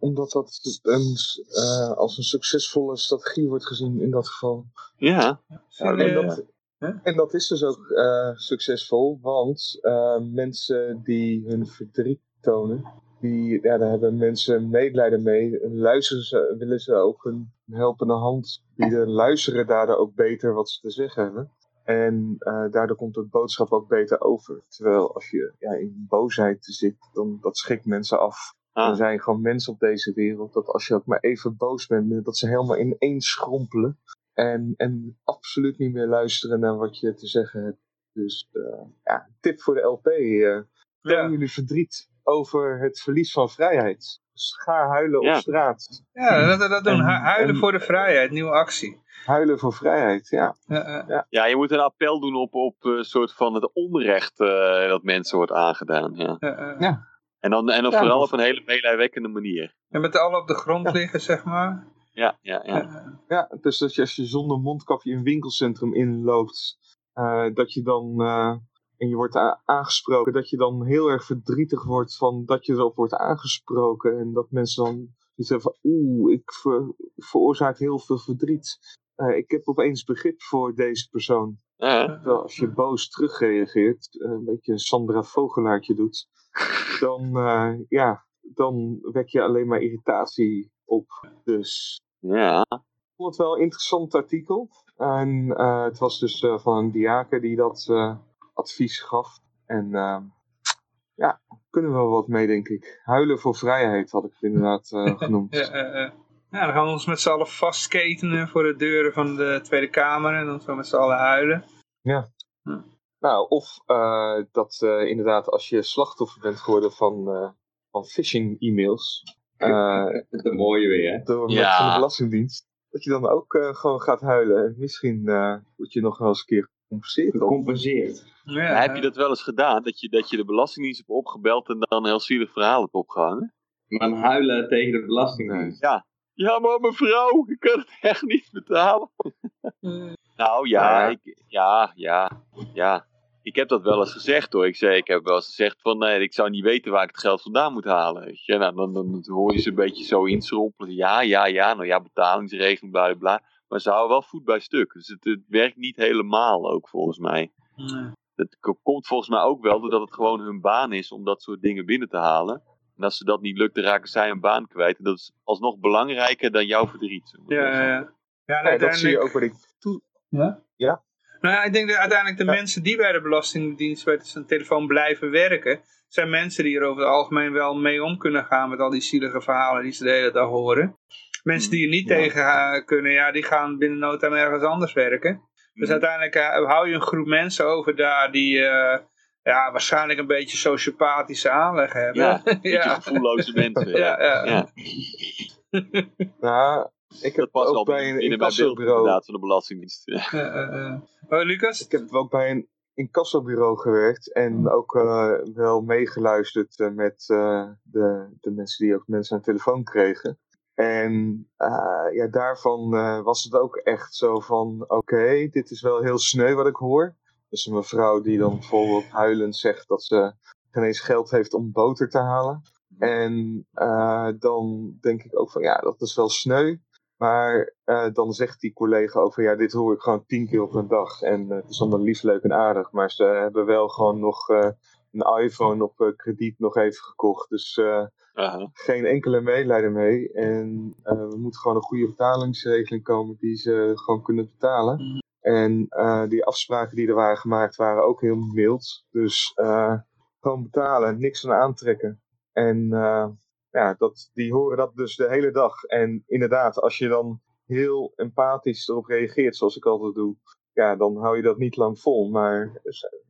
Omdat dat een, eh, als een succesvolle strategie wordt gezien in dat geval. Ja, Vind en, dat, Hè? en dat is dus ook eh, succesvol, want eh, mensen die hun verdriet tonen, die, ja, daar hebben mensen medelijden mee. En luisteren ze, willen ze ook een helpende hand bieden, luisteren daardoor ook beter wat ze te zeggen hebben. En eh, daardoor komt de boodschap ook beter over. Terwijl als je ja, in boosheid zit, dan dat schrikt mensen af. Ah. Er zijn gewoon mensen op deze wereld dat als je ook maar even boos bent, dat ze helemaal ineens schrompelen. En, en absoluut niet meer luisteren naar wat je te zeggen hebt. Dus eh, ja, tip voor de LP. eh toon Ja. jullie verdriet over het verlies van vrijheid. Dus ga huilen Ja. op straat. Ja, dat, dat doen. En- Hu- Huilen en- voor de vrijheid, nieuwe actie. Huilen voor vrijheid, ja. Ja, eh, ja, je moet een appel doen op, op een soort van het onrecht eh, dat mensen wordt aangedaan. Ja. En dan, en dan Ja, vooral op een hele meelijwekkende manier. En met alle op de grond liggen, zeg maar. Ja, ja, ja. Ja, eh. Ja, dus dat je als je zonder mondkapje een winkelcentrum inloopt, eh, dat je dan, eh, en je wordt aangesproken, dat je dan heel erg verdrietig wordt van dat je erop wordt aangesproken. En dat mensen dan hebben van, oeh, ik ver- veroorzaak heel veel verdriet. Eh, ik heb opeens begrip voor deze persoon. Ja, Terwijl als je boos terugreageert, eh, een beetje een Sandra Vogelaartje doet, dan, eh, ja, dan wek je alleen maar irritatie op. Dus ja. ik vond het wel een interessant artikel. En eh, het was dus eh, van een diaken die dat eh, advies gaf. En eh, ja, kunnen we wel wat mee, denk ik. Huilen voor vrijheid had ik het inderdaad eh, genoemd. Ja, ja, dan gaan we ons met z'n allen vastketenen voor de deuren van de Tweede Kamer. En dan zo met z'n allen huilen. Nou, of eh, dat eh, inderdaad als je slachtoffer bent geworden van, eh, van phishing-e-mails eh, De mooie weer, hè? door Ja. van de Belastingdienst, dat je dan ook eh, gewoon gaat huilen. En misschien eh word je nog wel eens een keer gecompenseerd. Gecompenseerd. Ja, heb je dat wel eens gedaan? Dat je, dat je de Belastingdienst hebt opgebeld en dan een heel zielig verhaal hebt opgehangen? Maar huilen tegen de belastingdienst. Ja. Ja, maar mevrouw, ik kan het echt niet betalen. Nou ja, Ja. ik, ja, ja, ja. Ik heb dat wel eens gezegd hoor. Ik, zei, ik heb wel eens gezegd van nee, ik zou niet weten waar ik het geld vandaan moet halen. Weet je? Nou, dan, dan, dan hoor je ze een beetje zo inschrompelen. Ja, ja, ja, nou ja, betalingsregeling, bla bla. Maar ze houden wel voet bij stuk. Dus het, het werkt niet helemaal ook volgens mij. Nee. Dat k- komt volgens mij ook wel doordat het gewoon hun baan is om dat soort dingen binnen te halen. En als ze dat niet lukt, dan raken zij een baan kwijt. En dat is alsnog belangrijker dan jouw verdriet. Ja, ja, ja. ja Nee, dat zie je ook bij die toe... Ja? Ja. Nou ja, ik denk dat uiteindelijk de mensen die bij de Belastingdienst bij zijn telefoon blijven werken, zijn mensen die er over het algemeen wel mee om kunnen gaan met al die zielige verhalen die ze de hele dag horen. Mensen die er niet Ja. tegen kunnen, ja, die gaan binnen no time ergens anders werken. Dus Mhm. uiteindelijk eh, hou je een groep mensen over daar die eh, ja, waarschijnlijk een beetje sociopathische aanleg hebben. Ja, een beetje ja. gevoelloze mensen. Ja, ja. ja. Nou, ik heb ook bij een incassobureau... inderdaad van de Belastingdienst. Ja. Eh, eh, eh. Oh, Lucas? Ik heb ook bij een incassobureau gewerkt en ook eh, wel meegeluisterd met eh, de, de mensen die ook mensen aan de telefoon kregen. En eh, ja, daarvan eh, was het ook echt zo van, oké, dit is wel heel sneu wat ik hoor. Dus een mevrouw die dan bijvoorbeeld huilend zegt dat ze geen eens geld heeft om boter te halen. En eh, dan denk ik ook van, ja, dat is wel sneu. Maar eh, dan zegt die collega over, ja, dit hoor ik gewoon tien keer op een dag. En eh, het is allemaal lief, leuk en aardig. Maar ze hebben wel gewoon nog eh, een iPhone op eh, krediet nog even gekocht. Dus eh, Aha. geen enkele medelijden mee. En eh we moeten gewoon een goede betalingsregeling komen die ze gewoon kunnen betalen. Mhm. En eh, die afspraken die er waren gemaakt waren ook heel mild. Dus eh, gewoon betalen, niks aan aantrekken. En eh, ja, dat, die horen dat dus de hele dag. En inderdaad, als je dan heel empathisch erop reageert, zoals ik altijd doe, ja, dan hou je dat niet lang vol. Maar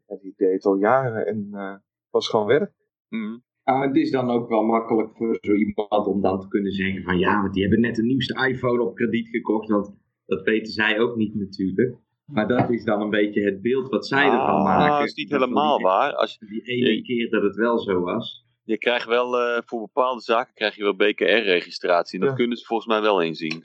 eh, die deed het al jaren en eh was gewoon werk. Mhm. Ah, het is dan ook wel makkelijk voor zo iemand om dan te kunnen zeggen van ja, want die hebben net de nieuwste iPhone op krediet gekocht, want dat weten zij ook niet natuurlijk. Maar dat is dan een beetje het beeld wat zij ervan Ah, maken. dat is niet helemaal die, waar. Als, Die ene keer dat het wel zo was. Je krijgt wel, eh, voor bepaalde zaken krijg je wel BKR-registratie. En dat Ja. kunnen ze volgens mij wel inzien.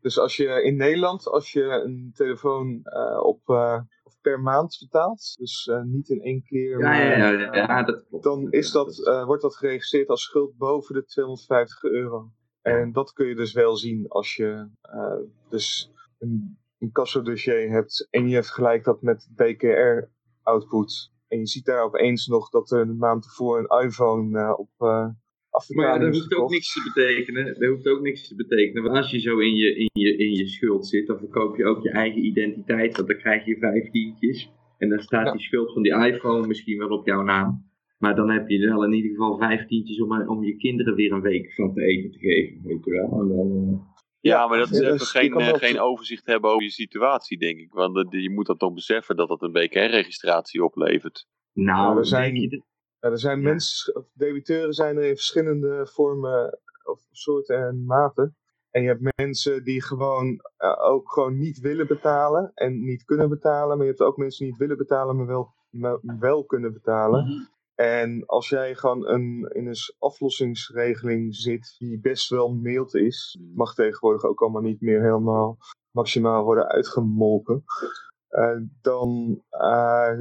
Dus als je in Nederland, als je een telefoon eh, op, eh, of per maand betaalt, dus eh, niet in één keer, Ja, maar, ja, ja, ja, dat klopt. dan is dat, eh, wordt dat geregistreerd als schuld boven de 250 euro. En dat kun je dus wel zien als je eh, dus een incassodossier hebt en je vergelijkt dat met BKR-output. En je ziet daar opeens nog dat er een maand ervoor een iPhone eh, op uh, Maar ja, dat hoeft ook niks te betekenen. Dat hoeft ook niks te betekenen. Want als je zo in je, in, je, in je schuld zit, dan verkoop je ook je eigen identiteit. Want dan krijg je vijftientjes. En dan staat Ja. die schuld van die iPhone misschien wel op jouw naam. Maar dan heb je wel in ieder geval vijftientjes om, om je kinderen weer een week van te eten te geven. Weet je wel. En dan, eh, Ja, maar dat is Ja, even dus geen, eh, geen overzicht hebben over je situatie, denk ik. Want eh, je moet dat toch beseffen dat dat een BKR-registratie oplevert. nou, er zijn- er zijn Ja. mensen, of debiteuren zijn er in verschillende vormen of soorten en maten. En je hebt mensen die gewoon eh, ook gewoon niet willen betalen en niet kunnen betalen. Maar je hebt ook mensen die niet willen betalen, maar wel, maar wel kunnen betalen. Mhm. En als jij gewoon een, in een aflossingsregeling zit die best wel mild is, Mhm. mag tegenwoordig ook allemaal niet meer helemaal maximaal worden uitgemolken, eh, dan eh,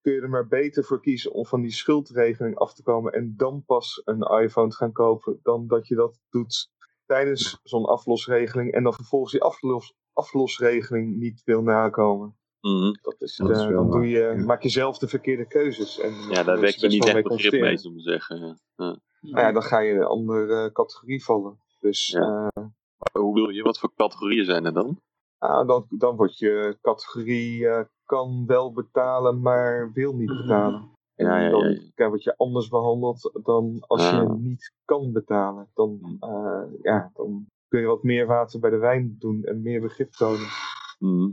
kun je er maar beter voor kiezen om van die schuldregeling af te komen en dan pas een iPhone te gaan kopen, dan dat je dat doet tijdens zo'n aflosregeling en dan vervolgens die aflos, aflosregeling niet wil nakomen. Mhm. Dat is, Dat is eh, dan doe je, ja. maak je zelf de verkeerde keuzes. En Ja, daar wek je niet echt begrip mee, mee. zullen we zeggen. Ja. Ja. Nou ja, dan ga je in een andere categorie vallen. Dus Ja. eh, Hoe wil je, wat voor categorieën zijn er dan? ah, dan, dan wordt je categorie eh, kan wel betalen, maar wil niet betalen. En Ja, ja, ja, dan ja. word je anders behandeld dan als je Ah. niet kan betalen. Dan, eh, ja, dan kun je wat meer water bij de wijn doen en meer begrip tonen. Mhm.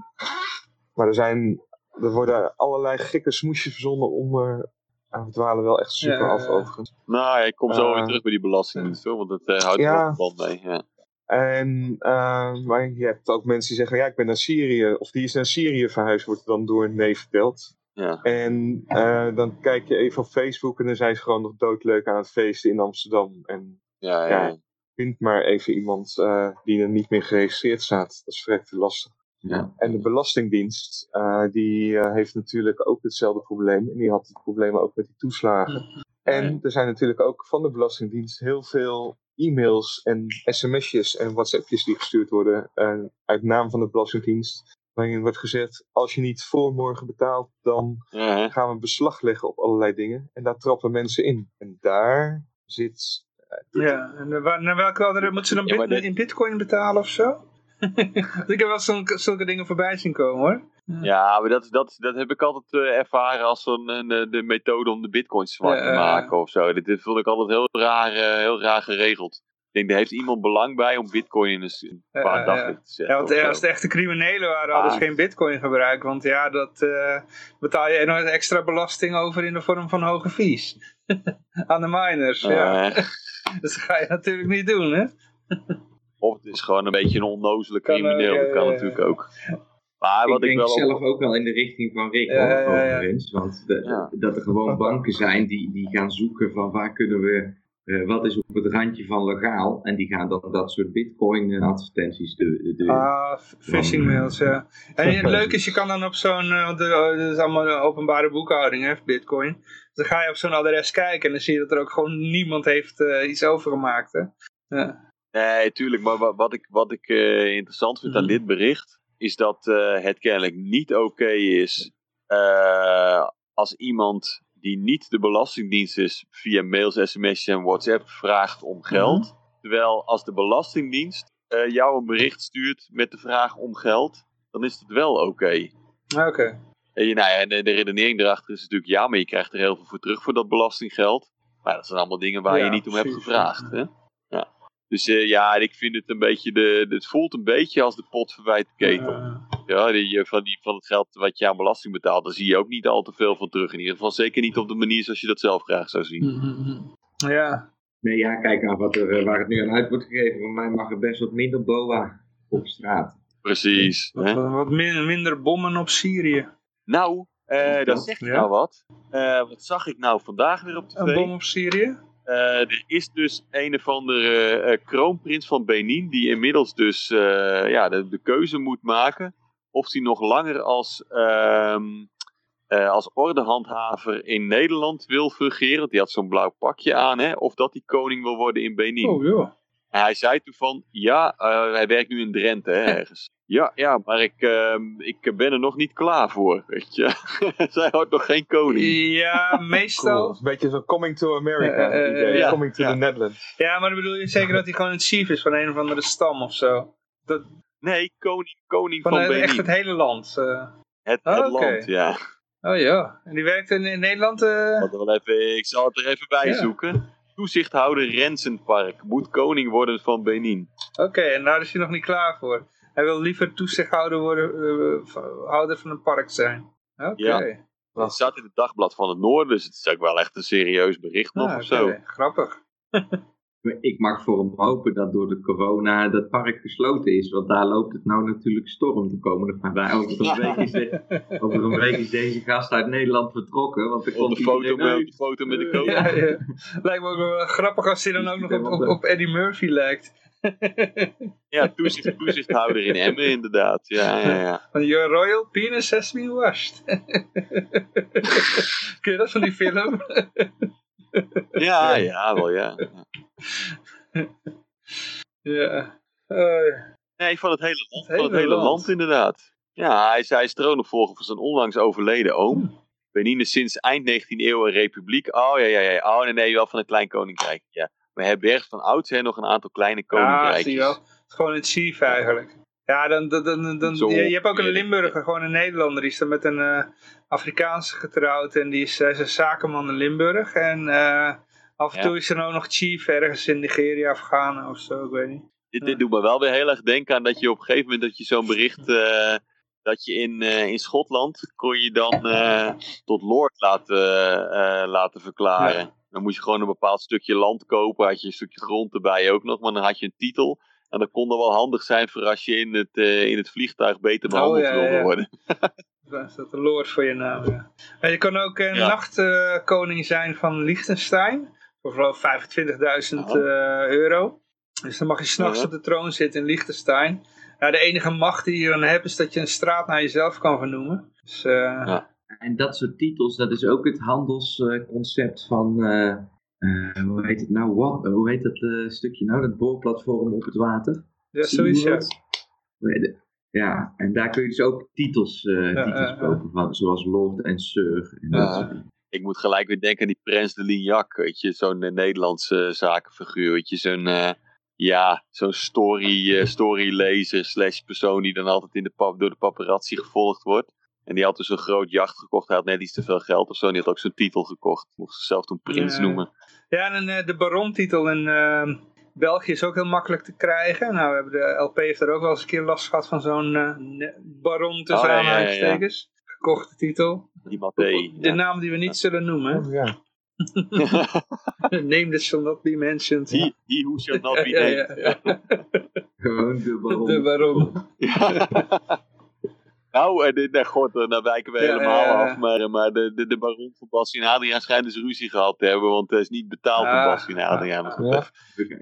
Maar er zijn, er worden allerlei gekke smoesjes verzonnen om er... Ah, we dwalen wel echt super Ja, af overigens. Nou, ik kom zo Eh, weer terug bij die hoor, want dat eh, houdt er ook verband mee. Ja. En, eh, maar je hebt ook mensen die zeggen, ja, ik ben naar Syrië, of die is naar Syrië verhuisd, wordt dan door een neef verteld. Ja. En eh, dan kijk je even op Facebook en dan zijn ze gewoon nog doodleuk aan het feesten in Amsterdam. En Ja, ja, ja. vind maar even iemand eh, die er niet meer geregistreerd staat. Dat is vrij lastig. Ja. En de Belastingdienst, eh, die eh, heeft natuurlijk ook hetzelfde probleem. En die had het probleem ook met die toeslagen. En er zijn natuurlijk ook van de Belastingdienst heel veel e-mails en sms'jes en whatsappjes die gestuurd worden eh, uit naam van de Belastingdienst. Waarin wordt gezegd, als je niet voor morgen betaalt, dan Ja, gaan we beslag leggen op allerlei dingen. En daar trappen mensen in. En daar zit... Ja, en waar- naar welke andere, moeten ze dan Ja, maar bit- dit- in bitcoin betalen of zo? ik heb wel zulke, zulke dingen voorbij zien komen hoor. Ja, maar dat, dat, dat heb ik altijd eh, ervaren als een, een, de methode om de bitcoins zwart Ja, te maken of zo. Dit, dit vond ik altijd heel raar, eh, heel raar geregeld. Ik denk, daar heeft iemand belang bij om bitcoin in een, paar ja, daglicht te zetten. Ja, want als het echte criminelen waren, hadden ze Ah. geen bitcoin gebruikt. Want ja, dat eh, betaal je nog extra belasting over in de vorm van hoge fees. Aan de miners, ja. Dat ga je natuurlijk niet doen, hè? Of het is gewoon een beetje een onnozele ook, crimineel, dat kan natuurlijk ook. Maar Ik wat ik, denk wel zelf ook wel in de richting van Rick, Ja, hoor, ja, ja, ja. overigens. Want de- Ja. dat er gewoon banken zijn die, die gaan zoeken van waar kunnen we, eh, wat is op het randje van legaal. En die gaan dan dat soort bitcoin eh, advertenties de, de, Ah, phishing mails, ja. En het leuke is, je kan dan op zo'n, eh, want is allemaal een openbare boekhouding, hè, bitcoin. Dus dan ga je op zo'n adres kijken en dan zie je dat er ook gewoon niemand heeft eh, iets overgemaakt, hè. Ja. Nee, tuurlijk. Maar wa- wat ik, wat ik eh, interessant vind aan Mhm. dit bericht, is dat eh, het kennelijk niet oké is eh, als iemand die niet de Belastingdienst is via mails, sms'jes en WhatsApp vraagt om geld. Mhm. Terwijl als de Belastingdienst jou een bericht stuurt met de vraag om geld, dan is het wel oké. Oké. En je- nou ja, en de, de redenering erachter is natuurlijk ja, maar je krijgt er heel veel voor terug voor dat belastinggeld. Maar dat zijn allemaal dingen waar Ja, je niet om hebt gevraagd. Hè? Dus eh, ja, ik vind het een beetje, de, het voelt een beetje als de pot verwijt de ketel. Ja, die, eh, van, die, van het geld wat je aan belasting betaalt, daar zie je ook niet al te veel van terug. In ieder geval zeker niet op de manier zoals je dat zelf graag zou zien. mhm. Ja, Nee, ja, kijk naar wat er, eh, waar het nu aan uit wordt gegeven. Voor mij mag er best wat minder boa op straat. Precies. wat, Hè? wat min- minder bommen op Syrië. Nou, eh dat zegt Ja. nou wat. Eh, wat zag ik nou vandaag weer op tv? Een bom op Syrië? Eh, er is dus een of andere eh, kroonprins van Benin die inmiddels dus eh, ja, de, de keuze moet maken of hij nog langer als, ehm, eh, als ordehandhaver in Nederland wil fungeren. Die had zo'n blauw pakje aan, hè, of dat hij koning wil worden in Benin. Oh joh. En hij zei toen van, ja, eh, hij werkt nu in Drenthe hè, ergens. Ja, ja, maar ik, ehm, ik ben er nog niet klaar voor, weet je. Zij houdt nog geen koning. Ja, Cool. meestal. Een beetje zo'n coming to America Eh, eh, ja. Coming to Ja. the Netherlands. Ja, maar dan bedoel je zeker dat hij gewoon een chief is van een of andere stam of zo. Dat, Nee, koning, koning van van, Benin. echt het hele land. eh. Het, Oh, het land, ja. Oh ja, en die werkt in, in Nederland. Wat wel even, ik zal het er even bij Ja. zoeken. Toezichthouder Rensenpark moet koning worden van Benin. Oké, en daar is hij nog niet klaar voor. Hij wil liever toezichthouder worden, eh, houder van een park zijn. Oké. Ja. Het staat in het dagblad van het Noorden, dus het is ook wel echt een serieus bericht nog Ah, of zo. oké, Grappig. Ik mag voor hem hopen dat door de corona dat park gesloten is. Want daar loopt het nou natuurlijk storm de komende paar dagen. Over een week is, de- over een week is deze gast uit Nederland vertrokken. Want er komt de foto, met, foto met de koning. Ja, ja. Lijkt me ook wel grappig als hij dan ook nog op, op, op Eddie Murphy lijkt. Ja, toezicht, toezichthouder in Emmen inderdaad. Ja, ja, ja. Van Your Royal Penis has been washed. Ken je dat van die film? Ja, ja, wel ja. ja. Ja. Nee, van het hele land, Het van het hele land. land. inderdaad. Ja, hij is, hij is troonopvolger van zijn onlangs overleden Hmm. oom. Benin is sinds eind 19e eeuw een republiek. Oh ja, ja, ja. Oh nee, nee, wel van een klein koninkrijk. Ja. Maar hij bergt van oudsher nog een aantal kleine Ja, koninkrijkjes. zie je wel. Het is gewoon een chief eigenlijk. Ja, dan, dan, dan, je, je hebt ook een. Limburger, gewoon een Nederlander. Die is dan met een eh Afrikaanse getrouwd en die is, hij is een zakenman in Limburg. En eh, af en Ja. toe is er nou nog chief ergens in Nigeria of Ghana of zo, ik weet niet. Dit, Ja. doet me wel weer heel erg denken aan dat je op een gegeven moment dat je zo'n bericht eh, dat je in, eh, in Schotland kon je dan eh, tot lord laten, eh, laten verklaren. Dan moest je gewoon een bepaald stukje land kopen, had je een stukje grond erbij ook nog, maar dan had je een titel. En dat kon dan wel handig zijn voor als je in het, eh, in het vliegtuig beter behandeld Oh, ja, wilde ja. worden. Dan is dat een lord voor je naam, ja. Je kan ook een Ja. nachtkoning zijn van Liechtenstein. Voor geloof 25.000 eh, euro. Dus dan mag je s'nachts op de troon zitten in Liechtenstein. Ja, de enige macht die je dan hebt is dat je een straat naar jezelf kan vernoemen. Dus, eh, Ja. En dat soort titels, dat is ook het handelsconcept van, eh, eh, hoe heet het nou, wat, hoe heet dat eh, stukje nou, dat boorplatform op het water? ja, zoiets, ja. En daar kun je dus ook titels, eh, Ja, titels kopen, van, zoals Lord en Sir. En dat soort. Ik moet gelijk weer denken aan die Prins de Lignac, weet je, zo'n eh, Nederlandse zakenfiguur, weet je, zo'n, eh, ja, zo'n story, eh, storylezer slash persoon die dan altijd in de pap, door de paparazzi gevolgd wordt. En die had dus een groot jacht gekocht, hij had net iets te veel geld of zo, en die had ook zo'n titel gekocht. Mocht zichzelf toen prins Ja. noemen. Ja, en eh, de barontitel in eh, België is ook heel makkelijk te krijgen. Nou, we hebben de LP heeft er ook wel eens een keer last gehad van zo'n eh, baron tussen Oh, ja, ja, ja, ja. aanhalingstekens. Gekochte titel. Die Mathé. De naam die we niet zullen noemen. Oh, ja. Name that shall not be mentioned. He, he who shall not be Ja, named. ja, ja. Gewoon de baron. De baron. nou, en dit, nee, god, eh, nou wijken we Ja, helemaal ja, ja. af. Maar, maar de, de, de baron van Bastien Adriaan schijnt dus ruzie gehad te hebben. Want hij is niet betaald door Ah, Bastien Adriaan. Ja.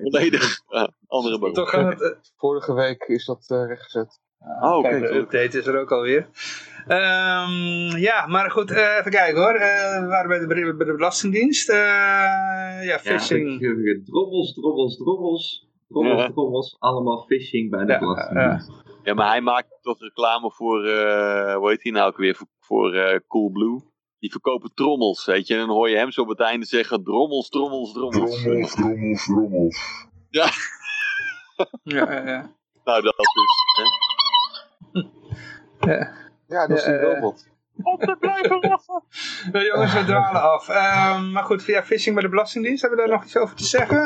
Volledig eh, andere baron. Toch het... eh, Vorige week is dat eh, rechtgezet. Oh, Kijk, oké. de update is er ook alweer. Ehm, ja, maar goed, eh, even kijken hoor. Eh, we waren bij de, bij de Belastingdienst. Eh, ja, phishing. drobbels, drobbels, drobbels. Drobbels, Ja. drobbels. Allemaal phishing bij de Ja, belastingdienst. Ja, maar hij maakt toch reclame voor, eh hoe heet hij nou ook weer, voor, voor eh, Coolblue. Die verkopen trommels, weet je. En dan hoor je hem zo op het einde zeggen, drommels, trommels, drommels. Drommels, drommels, drommels. Ja, ja, ja. Nou, dat dus. Hè? Ja, dat is Ja, eh, robot. Op te blijven lachen. Jongens, we dwalen af. Ehm, maar goed, via phishing bij de Belastingdienst, hebben we daar nog iets over te zeggen?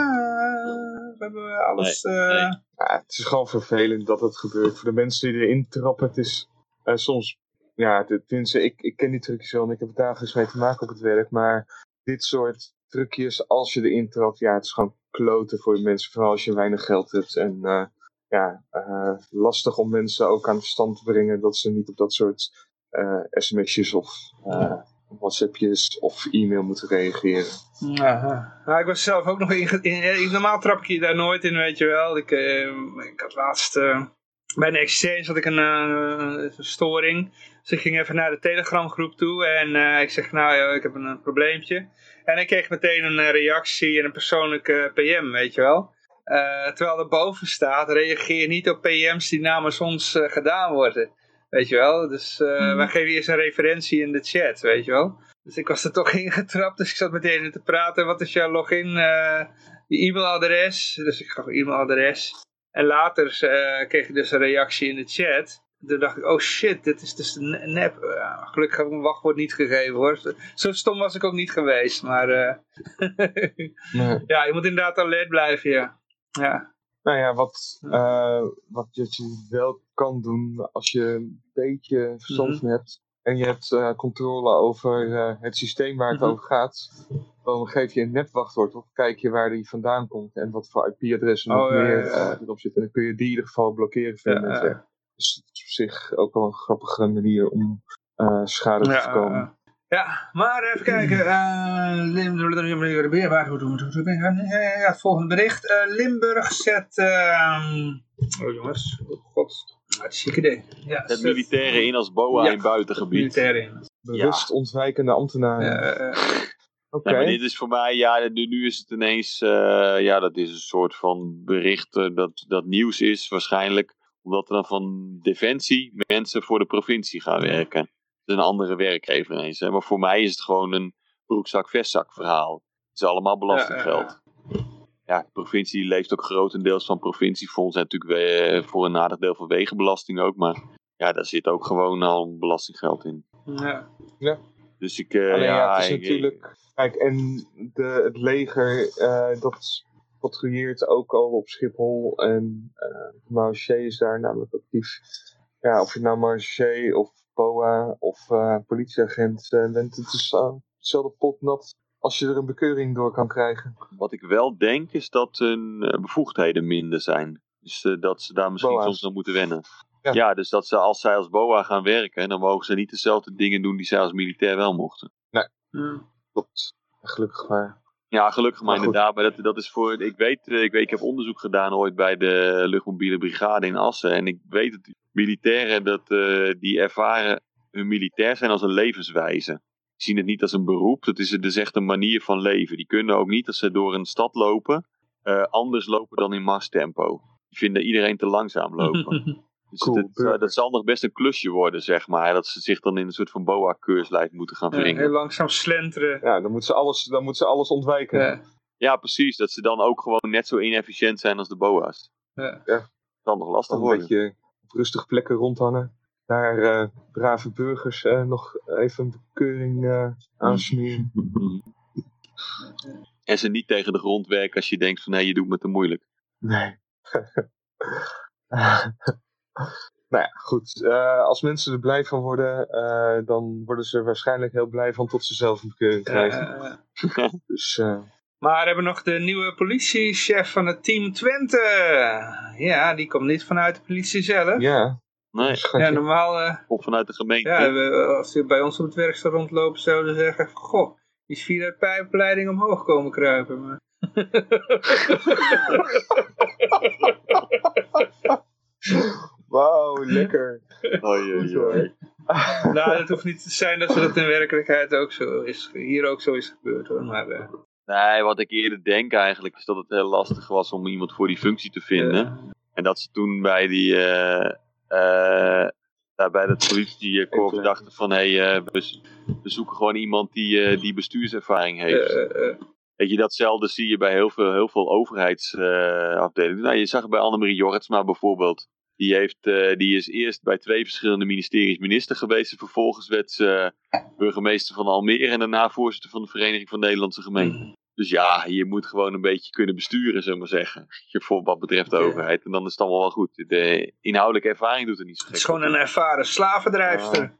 Eh, we hebben alles... Nee, eh, nee. Ja, het is gewoon vervelend dat het gebeurt. Voor de mensen die erin trappen, het is eh, soms... Ja, de- tenminste, ik, ik ken die trucjes wel en ik heb er dagelijks mee te maken op het werk. Maar dit soort trucjes, als je erin trapt, ja, het is gewoon kloten voor de mensen. Vooral als je weinig geld hebt. En eh, ja, eh, lastig om mensen ook aan het verstand te brengen dat ze niet op dat soort eh, sms'jes of eh, whatsappjes of e-mail moeten reageren. Ja, ik was zelf ook nog in, in, Normaal trap ik je daar nooit in, weet je wel. Ik, eh, ik had laatst eh, bij een exchange had ik een, eh, een storing. Dus ik ging even naar de Telegram groep toe en ik zeg, nou ja, ik heb een, probleempje. En ik kreeg meteen een reactie en een persoonlijke PM, weet je wel. Terwijl er boven staat, reageer niet op PM's die namens ons gedaan worden. Weet je wel, dus eh, wij geven eerst een referentie in de chat, weet je wel. Dus ik was er toch ingetrapt, dus ik zat meteen te praten. Wat is jouw login? eh je e-mailadres? Dus ik gaf een e-mailadres. En later eh, kreeg ik dus een reactie in de chat. Toen dacht ik, oh shit, dit is dus ne- nep. Ja, gelukkig heb ik mijn wachtwoord niet gegeven hoor. Zo- stom was ik ook niet geweest. Maar Nee. ja, je moet inderdaad alert blijven, ja. Ja, Nou ja, wat, wat je wel kan doen als je een beetje verstand Mhm. hebt en je hebt eh, controle over eh, het systeem waar het Mhm. over gaat, dan geef je een netwachtwoord of kijk je waar die vandaan komt en wat voor IP-adressen nog Oh, ja, meer ja, eh, erop zitten. En dan kun je die in ieder geval blokkeren Ja, netwerk. Dus het is op zich ook wel een grappige manier om schade te voorkomen. ja. Ja, maar even kijken. we het? Volgende bericht. Limburg zet... ehm, oh jongens, oh god. Hartstikke idee. Ja, Het zet militairen in als boa Ja, in buitengebied. in. Bewust ontwijkende ambtenaren. Eh, Oké. Ja, maar dit is voor mij, ja, nu, nu is het ineens, eh, ja, dat is een soort van bericht eh, dat, dat nieuws is waarschijnlijk. Omdat er dan van Defensie mensen voor de provincie gaan werken. Dat is een andere werkgever ineens. Hè. Maar voor mij is het gewoon een broekzak-vestzak verhaal. Het is allemaal belastinggeld. Ja, de provincie leeft ook grotendeels van provinciefonds. En natuurlijk eh, voor een aardig deel van wegenbelasting ook. Maar ja, daar zit ook gewoon al belastinggeld in. ja. Dus ik, eh, Alleen ja, ja, het is ik- natuurlijk. Kijk, en de, het leger eh, dat patrouilleert ook al op Schiphol. En eh Marché is daar namelijk actief. Ja, of je nou Marché of POA of eh, politieagent bent, het is uh, hetzelfde pot nat als je er een bekeuring door kan krijgen. Wat ik wel denk is dat hun eh, bevoegdheden minder zijn. Dus eh, dat ze daar misschien Boa's. soms nog moeten wennen. Ja. Ja. dus dat ze als zij als BOA gaan werken, dan mogen ze niet dezelfde dingen doen die zij als militair wel mochten. Hm. Klopt. Gelukkig maar. Ja, gelukkig maar, inderdaad. Maar dat, dat is voor, ik weet, eh, ik weet, ik heb onderzoek gedaan ooit bij de luchtmobiele brigade in Assen. En ik weet dat militairen, dat, eh, die ervaren hun militair zijn als een levenswijze. Die zien het niet als een beroep, dat is, het is echt een manier van leven. Die kunnen ook niet, als ze door een stad lopen, eh, anders lopen dan in marstempo. Die vinden iedereen te langzaam lopen. Dus Cool, dat, dat zal nog best een klusje worden, zeg maar. Dat ze zich dan in een soort van boa-keurslijf moeten gaan Ja, wringen. heel langzaam slenteren. Ja, dan moet ze alles, dan moet ze alles ontwijken. Ja. Ja, precies. Dat ze dan ook gewoon net zo inefficiënt zijn als de boa's. Ja. Ja. Kan nog lastig Dan een worden. beetje op rustige plekken rondhangen. Daar eh, brave burgers eh, nog even een bekeuring eh aansmeren. En ze niet tegen de grond werken als je denkt van hé, je doet me te moeilijk. Nee. nou ja, goed. Eh, als mensen er blij van worden, eh, dan worden ze er waarschijnlijk heel blij van tot ze zelf een bekeuring krijgen. Dus eh, maar we hebben nog de nieuwe politiechef van het team Twente. Ja, die komt niet vanuit de politie zelf. ja, Nee. Ja, normaal, eh, komt vanuit de gemeente. ja, we, als die bij ons op het werk zou rondlopen, zouden ze zeggen, goh, die is via de pijpleiding omhoog komen kruipen. Maar... Wauw, lekker. Oei, oei, oei. nou, het hoeft niet te zijn dat dat in werkelijkheid ook zo is, hier ook zo is gebeurd hoor. Maar, eh, Nee, wat ik eerder denk eigenlijk is dat het heel lastig was om iemand voor die functie te vinden. En dat ze toen bij die... eh eh, daar bij dat politiekorps Even- dachten van hé, hey, eh, we, we zoeken gewoon iemand die, eh, die bestuurservaring heeft. eh, eh, eh, Weet je, datzelfde zie je bij heel veel, heel veel overheidsafdelingen. nou, je zag het bij Annemarie Jorritsma bijvoorbeeld. Die, heeft, eh, die is eerst bij twee verschillende ministeries minister geweest. En vervolgens werd ze eh, burgemeester van Almere. En daarna voorzitter van de Vereniging van Nederlandse Gemeenten. Dus ja, je moet gewoon een beetje kunnen besturen, zullen we maar zeggen. Je- Voor wat betreft de overheid. En dan is het allemaal wel goed. De inhoudelijke ervaring doet er niet zo het is gewoon een ervaren slavendrijfster.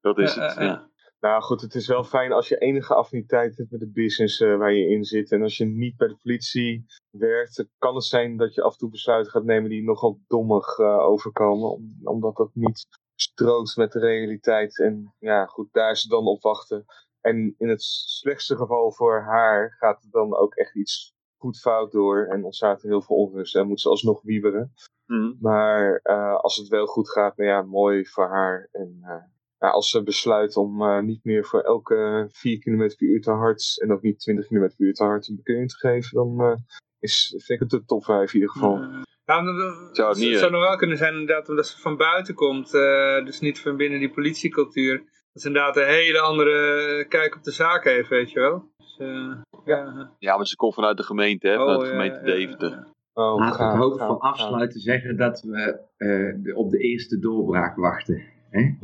Dat is het, ja. Nou goed, het is wel fijn als je enige affiniteit hebt met de business eh, waar je in zit. En als je niet bij de politie werkt, kan het zijn dat je af en toe besluiten gaat nemen die nogal dommig eh, overkomen. om- omdat dat niet strookt met de realiteit. En ja, goed, daar is het dan op wachten. En in het slechtste geval voor haar gaat het dan ook echt iets goed fout door. En ontstaat er heel veel onrust en moet ze alsnog wieberen. Mhm. Maar eh, als het wel goed gaat, nou ja, mooi voor haar. En eh, ja, als ze besluit om eh, niet meer voor elke 4 km per uur te hard en ook niet 20 km per uur te hard een bekeuring te geven, dan eh, is, vind ik het de top 5 in ieder geval. Ja, dan- dan- Zou het niet, zou nog wel kunnen zijn inderdaad omdat ze van buiten komt. eh, dus niet van binnen die politiecultuur. Dat ze inderdaad een hele andere kijk op de zaak heeft, weet je wel. Dus, eh, ja. ja, maar ze komt vanuit de gemeente, hè, vanuit Oh, de ja, gemeente ja, ja, Deventer. ja. Oh, Laten we het hoofd van afsluiten zeggen dat we eh, de- op de eerste doorbraak wachten. Hè?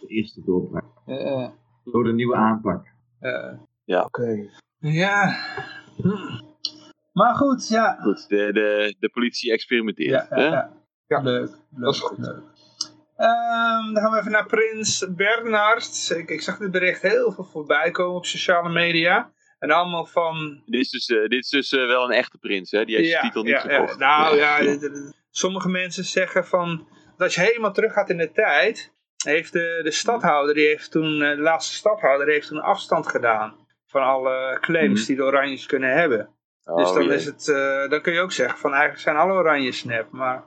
de eerste doorbraak. Eh, Door de nieuwe aanpak. eh, Oké. ja. Hm. Maar goed, ja. Goed, de, de, de politie experimenteert. Ja, hè? ja, ja. Ja, leuk, leuk. dat is goed. leuk. Ehm, dan gaan we even naar Prins Bernhard. Ik, ik zag dit bericht heel veel voorbij komen op sociale media. En allemaal van Dit is dus, eh, dit is dus eh, wel een echte prins, hè? Die heeft zijn titel niet ja, gekocht. Ja, nou ja, sommige mensen zeggen van, dat als je helemaal terug gaat in de tijd, heeft de, de stadhouder, die heeft toen, eh, de laatste stadhouder, heeft toen afstand gedaan van alle claims Mhm. die de Oranjes kunnen hebben. Oh, dus dan, jee. is het, dan kun je ook zeggen van, eigenlijk zijn alle Oranjes snap, maar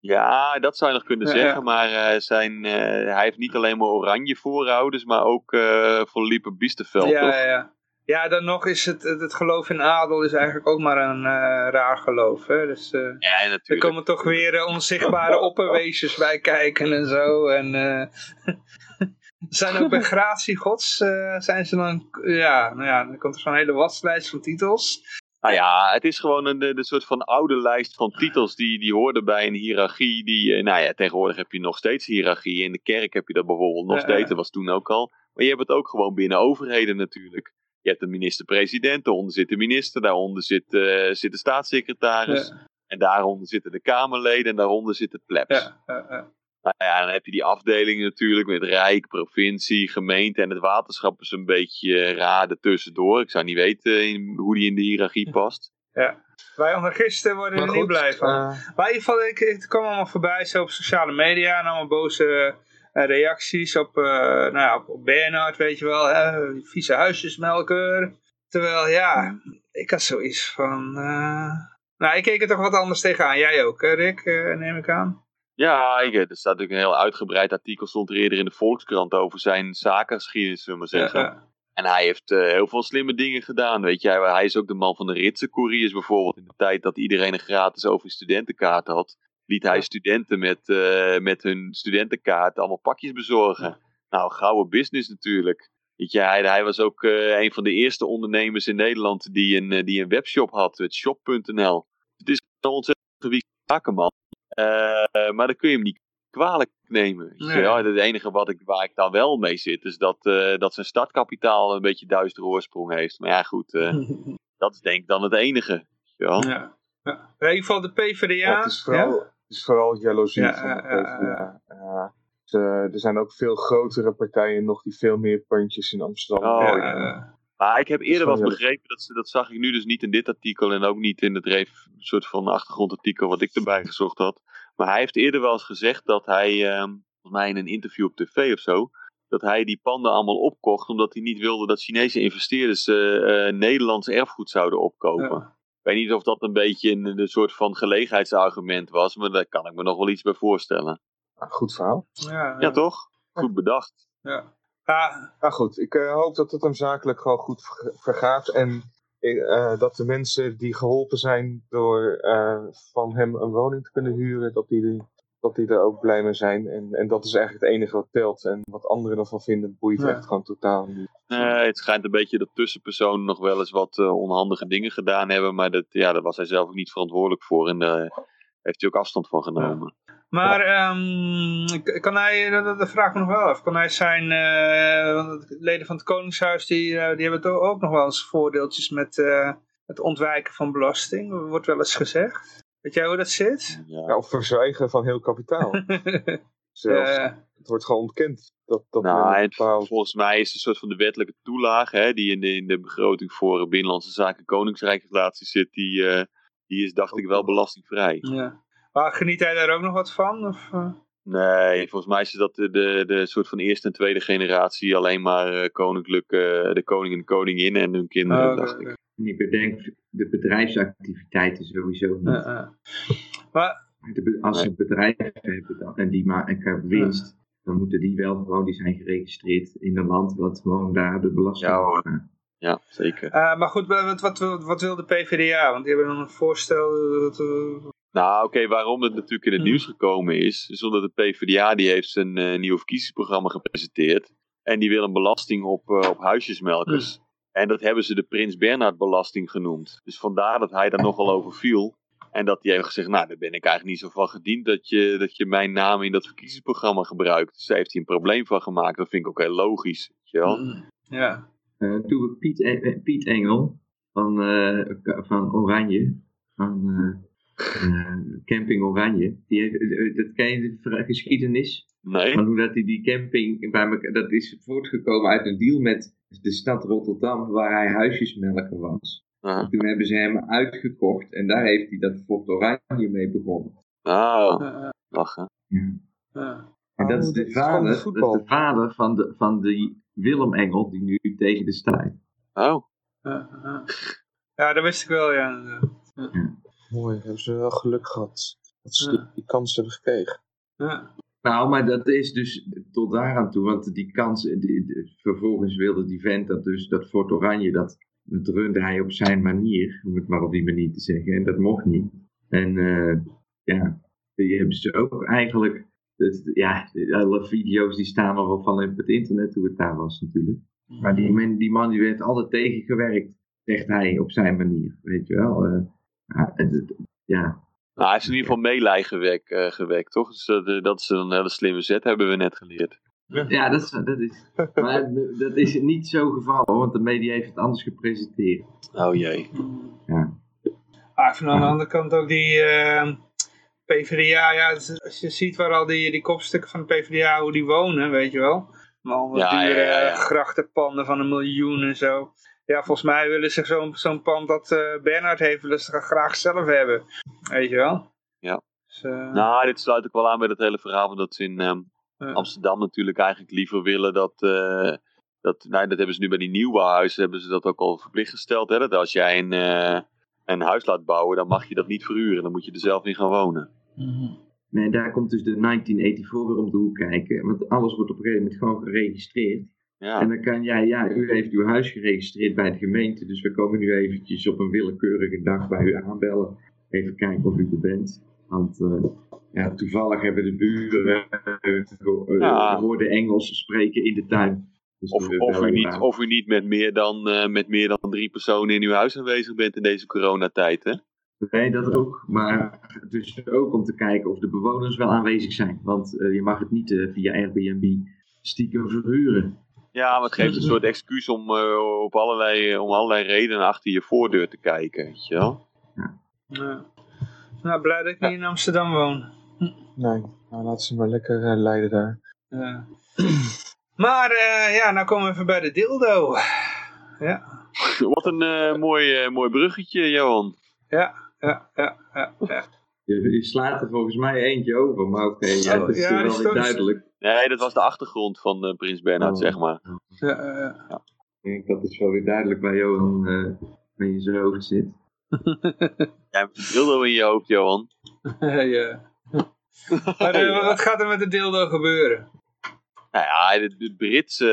Ja, dat zou je nog kunnen Ja, zeggen, ja. maar eh, zijn, eh, hij heeft niet alleen maar oranje voorouders, maar ook eh Van Liepe Biesterveld, ja, toch? ja, ja. Ja, dan nog is het, het, geloof in adel is eigenlijk ook maar een eh, raar geloof. Hè? Dus eh, Ja, er natuurlijk. komen toch weer eh, onzichtbare opperwezens bij kijken en zo. En eh, zijn ook bij gratie gods, eh, zijn ze dan, ja, nou ja, dan komt er zo'n hele waslijst van titels. Nou ja, het is gewoon een, de, de soort van oude lijst van titels die, die hoorden bij een hiërarchie. Die, eh, nou ja, tegenwoordig heb je nog steeds hiërarchie. In de kerk heb je dat bijvoorbeeld nog steeds, dat was toen ook al. Maar je hebt het ook gewoon binnen overheden natuurlijk. Je hebt een minister-president, daaronder zit de minister, daaronder zit, eh, zit de staatssecretaris. Ja. En daaronder zitten de Kamerleden en daaronder zit het plebs. Ja, ja, ja. Nou ja, dan heb je die afdelingen natuurlijk met Rijk, provincie, gemeente en het waterschap is een beetje raden tussendoor. Ik zou niet weten in- hoe die in de hiërarchie past. Ja. Wij anarchisten worden Maar er niet blij van. eh, Maar in ieder geval, ik, het kwam allemaal voorbij zo op sociale media en allemaal boze eh, reacties op, eh nou ja, op, op Bernhard, weet je wel, hè, vieze huisjesmelker. Terwijl, ja, ik had zoiets van, eh, nou, ik keek er toch wat anders tegenaan. Jij ook, hè, Rick, neem ik aan. Ja, ik, er staat natuurlijk een heel uitgebreid artikel, stond er eerder in de Volkskrant over zijn zakengeschiedenis, zullen we maar zeggen. Ja, En hij heeft eh, heel veel slimme dingen gedaan, weet je. Hij, hij is ook de man van de ritse couriers bijvoorbeeld. In de tijd dat iedereen een gratis over studentenkaart had, liet hij studenten met, eh, met hun studentenkaart allemaal pakjes bezorgen. Nou, gouden business natuurlijk. Weet je, hij, hij was ook eh, een van de eerste ondernemers in Nederland die een, eh, die een webshop had, het shop.nl. Het is een ontzettend gewiekte zakenman. Eh, maar dan kun je hem niet kwalijk nemen. Nee. wel. Het enige wat ik, waar ik dan wel mee zit, is dat, eh, dat zijn startkapitaal een beetje duistere oorsprong heeft. Maar ja, goed, eh, dat is denk ik dan het enige. weet je wel. ja. ja. In ieder geval de PvdA. ja, het, is vooral, ja? het is vooral jaloezie Ja, van de ja, ja, PvdA. Ja, ze- er zijn ook veel grotere partijen nog die veel meer puntjes in Amsterdam Oh, hebben. Maar ik heb eerder wel begrepen, dat, ze- dat zag ik nu dus niet in dit artikel en ook niet in het reef, soort van achtergrondartikel wat ik erbij gezocht had. Maar hij heeft eerder wel eens gezegd dat hij, ehm, volgens mij in een interview op tv of zo, dat hij die panden allemaal opkocht omdat hij niet wilde dat Chinese investeerders eh, eh, Nederlands erfgoed zouden opkopen. Ja. Ik weet niet of dat een beetje een, een soort van gelegenheidsargument was, maar daar kan ik me nog wel iets bij voorstellen. Ah, goed verhaal. ja, Ja, toch? Goed bedacht. ja. Ja, Nou goed, ik eh, hoop dat het hem zakelijk gewoon goed ver- vergaat. En eh, dat de mensen die geholpen zijn door eh, van hem een woning te kunnen huren, dat die, dat die er ook blij mee zijn. En, en dat is eigenlijk het enige wat telt. En wat anderen ervan vinden, boeit Ja. echt gewoon totaal niet. Nee, het schijnt een beetje dat tussenpersonen nog wel eens wat eh, onhandige dingen gedaan hebben. Maar dat, ja, daar was hij zelf ook niet verantwoordelijk voor. En daar heeft hij ook afstand van genomen. Maar ehm, kan hij, dat, dat vraag ik me nog wel af, kan hij zijn, eh, de leden van het Koningshuis, die, eh, die hebben toch ook nog wel eens voordeeltjes met eh, het ontwijken van belasting, wordt wel eens gezegd. Weet jij hoe dat zit? Ja. Ja, of verzwijgen van heel kapitaal. Zelfs. Eh, het wordt gewoon ontkend. Dat, dat Nou, en volgens mij is het een soort van de wettelijke toelage hè, die in de, in de begroting voor Binnenlandse Zaken Koningsrijksrelaties zit. Die, eh, die is, dacht ik, wel belastingvrij. ja. Maar geniet hij daar ook nog wat van? Of, eh? Nee, volgens mij is dat de, de, de soort van eerste en tweede generatie alleen maar eh, koninklijk, eh, de koning en de koningin en hun kinderen, Oh, dacht ik. En ik bedenk de bedrijfsactiviteiten sowieso niet. Eh, eh. Maar, De als ze een bedrijf hebben dan, en die maken winst, dan moeten die wel gewoon, die zijn geregistreerd in een land wat gewoon daar de belasting Ja, gaat. Ja, zeker. eh, maar goed, wat, wat, wil- wat wil de PvdA? Want die hebben dan een voorstel... dat, Nou, oké, waarom het natuurlijk in het Hmm. nieuws gekomen is, is omdat de PvdA die heeft zijn eh, nieuwe verkiezingsprogramma gepresenteerd. En die wil een belasting op, eh, op huisjesmelkers. En dat hebben ze de Prins Bernhard belasting genoemd. Dus vandaar dat hij daar nogal over viel. En dat hij heeft gezegd, nou, daar ben ik eigenlijk niet zo van gediend dat je, dat je mijn naam in dat verkiezingsprogramma gebruikt. Dus daar heeft hij een probleem van gemaakt. Dat vind ik ook heel logisch. Weet je wel? ja. Eh, toen we Piet, E- Piet Engel van, eh, van Oranje, van Camping Oranje, die heeft, eh, dat ken je de geschiedenis? Nee? Van hoe dat hij die camping, bij dat is voortgekomen uit een deal met de stad Rotterdam, waar hij huisjesmelker was. Ah. Toen hebben ze hem uitgekocht en daar heeft hij dat Fort Oranje mee begonnen. Nou, Eh, eh, lachen. Ja. eh. En dat Oh, is de dat is gewoon vader, dat is de vader van, de, van die Willem Engel, die nu tegen de strijd. Oh, Eh, eh. Ja, dat wist ik wel, ja. Mooi, hebben ze wel geluk gehad. Dat ze Ja. die, die kans hebben gekregen. Ja. Nou, maar dat is dus tot daaraan toe, want die kans, die, die- vervolgens wilde die vent dat dus, dat Fort Oranje, dat, dat runde hij op zijn manier, om het maar op die manier te zeggen, en dat mocht niet. En eh, ja, die hebben ze ook eigenlijk, het, ja, alle video's die staan nog wel van op het internet hoe het daar was natuurlijk. Maar die, man- die man die werd altijd tegengewerkt, zegt hij op zijn manier, weet je wel. eh. Ja, het- het- ja, nou, hij heeft in ieder geval meelij gewekt, eh, gewekt toch? Dus dat, eh, dat is een hele slimme zet, hebben we net geleerd. Ja, dat is, dat is. Maar dat is niet zo gevallen, hoor, want de media heeft het anders gepresenteerd. Oh jee. Ja. Ah, ik vind aan de andere kant ook die eh, PvdA, ja, is- als je ziet waar al die, die kopstukken van de PvdA, hoe die wonen, weet je wel. Maar allemaal Ja, dure ja, ja, ja. grachtenpanden van een miljoen en zo. Ja, volgens mij willen ze zo'n zo'n pand dat eh Bernard heeft, willen ze graag zelf hebben. Weet je wel? Ja. Dus, eh, Nou, dit sluit ook wel aan bij het hele verhaal van dat ze in ehm. Amsterdam natuurlijk eigenlijk liever willen dat... eh, dat, nou, dat hebben ze nu bij die nieuwbouwhuizen hebben ze dat ook al verplicht gesteld. Hè? Dat als jij een, eh, een huis laat bouwen, dan mag je dat niet verhuren. Dan moet je er zelf in gaan wonen. Mhm. Nee, daar komt dus de 1984 weer om de hoek kijken. Want alles wordt op een gegeven moment gewoon geregistreerd. Ja, En dan kan jij, ja, u heeft uw huis geregistreerd bij de gemeente. Dus we komen nu eventjes op een willekeurige dag bij u aanbellen. Even kijken of u er bent. Want eh, ja, toevallig hebben de buren uh, Ja. hoorden Engels spreken in de tuin. Dus of, of, u niet, of u niet met meer, dan, met meer dan drie personen in uw huis aanwezig bent in deze coronatijd. Hè? Nee, dat ook. Maar dus ook om te kijken of de bewoners wel aanwezig zijn. Want je mag het niet via Airbnb stiekem verhuren. Ja, maar het geeft een soort excuus om, eh, op allerlei, om allerlei redenen achter je voordeur te kijken. Weet je wel? Ja. Nou, blij dat ik niet in Amsterdam woon. Nee, nou laten ze maar lekker eh, leiden daar. Ja. Maar eh, ja, nou komen we even bij de dildo. Ja, Wat een eh, mooi, eh, mooi bruggetje, Johan. ja, ja, ja, ja. ja. Je, je slaat er volgens mij eentje over, maar oké, ja, Oh, dat is ja, wel stond- duidelijk. Nee, dat was de achtergrond van eh, Prins Bernhard, Oh. zeg maar. ja, ja. Ik denk dat is wel weer duidelijk bij Johan uh, in zijn hoofd zit. Jij hebt een dildo in je hoofd, Johan. ja. Maar eh, wat gaat er met de dildo gebeuren? Nou ja, de, de Britse,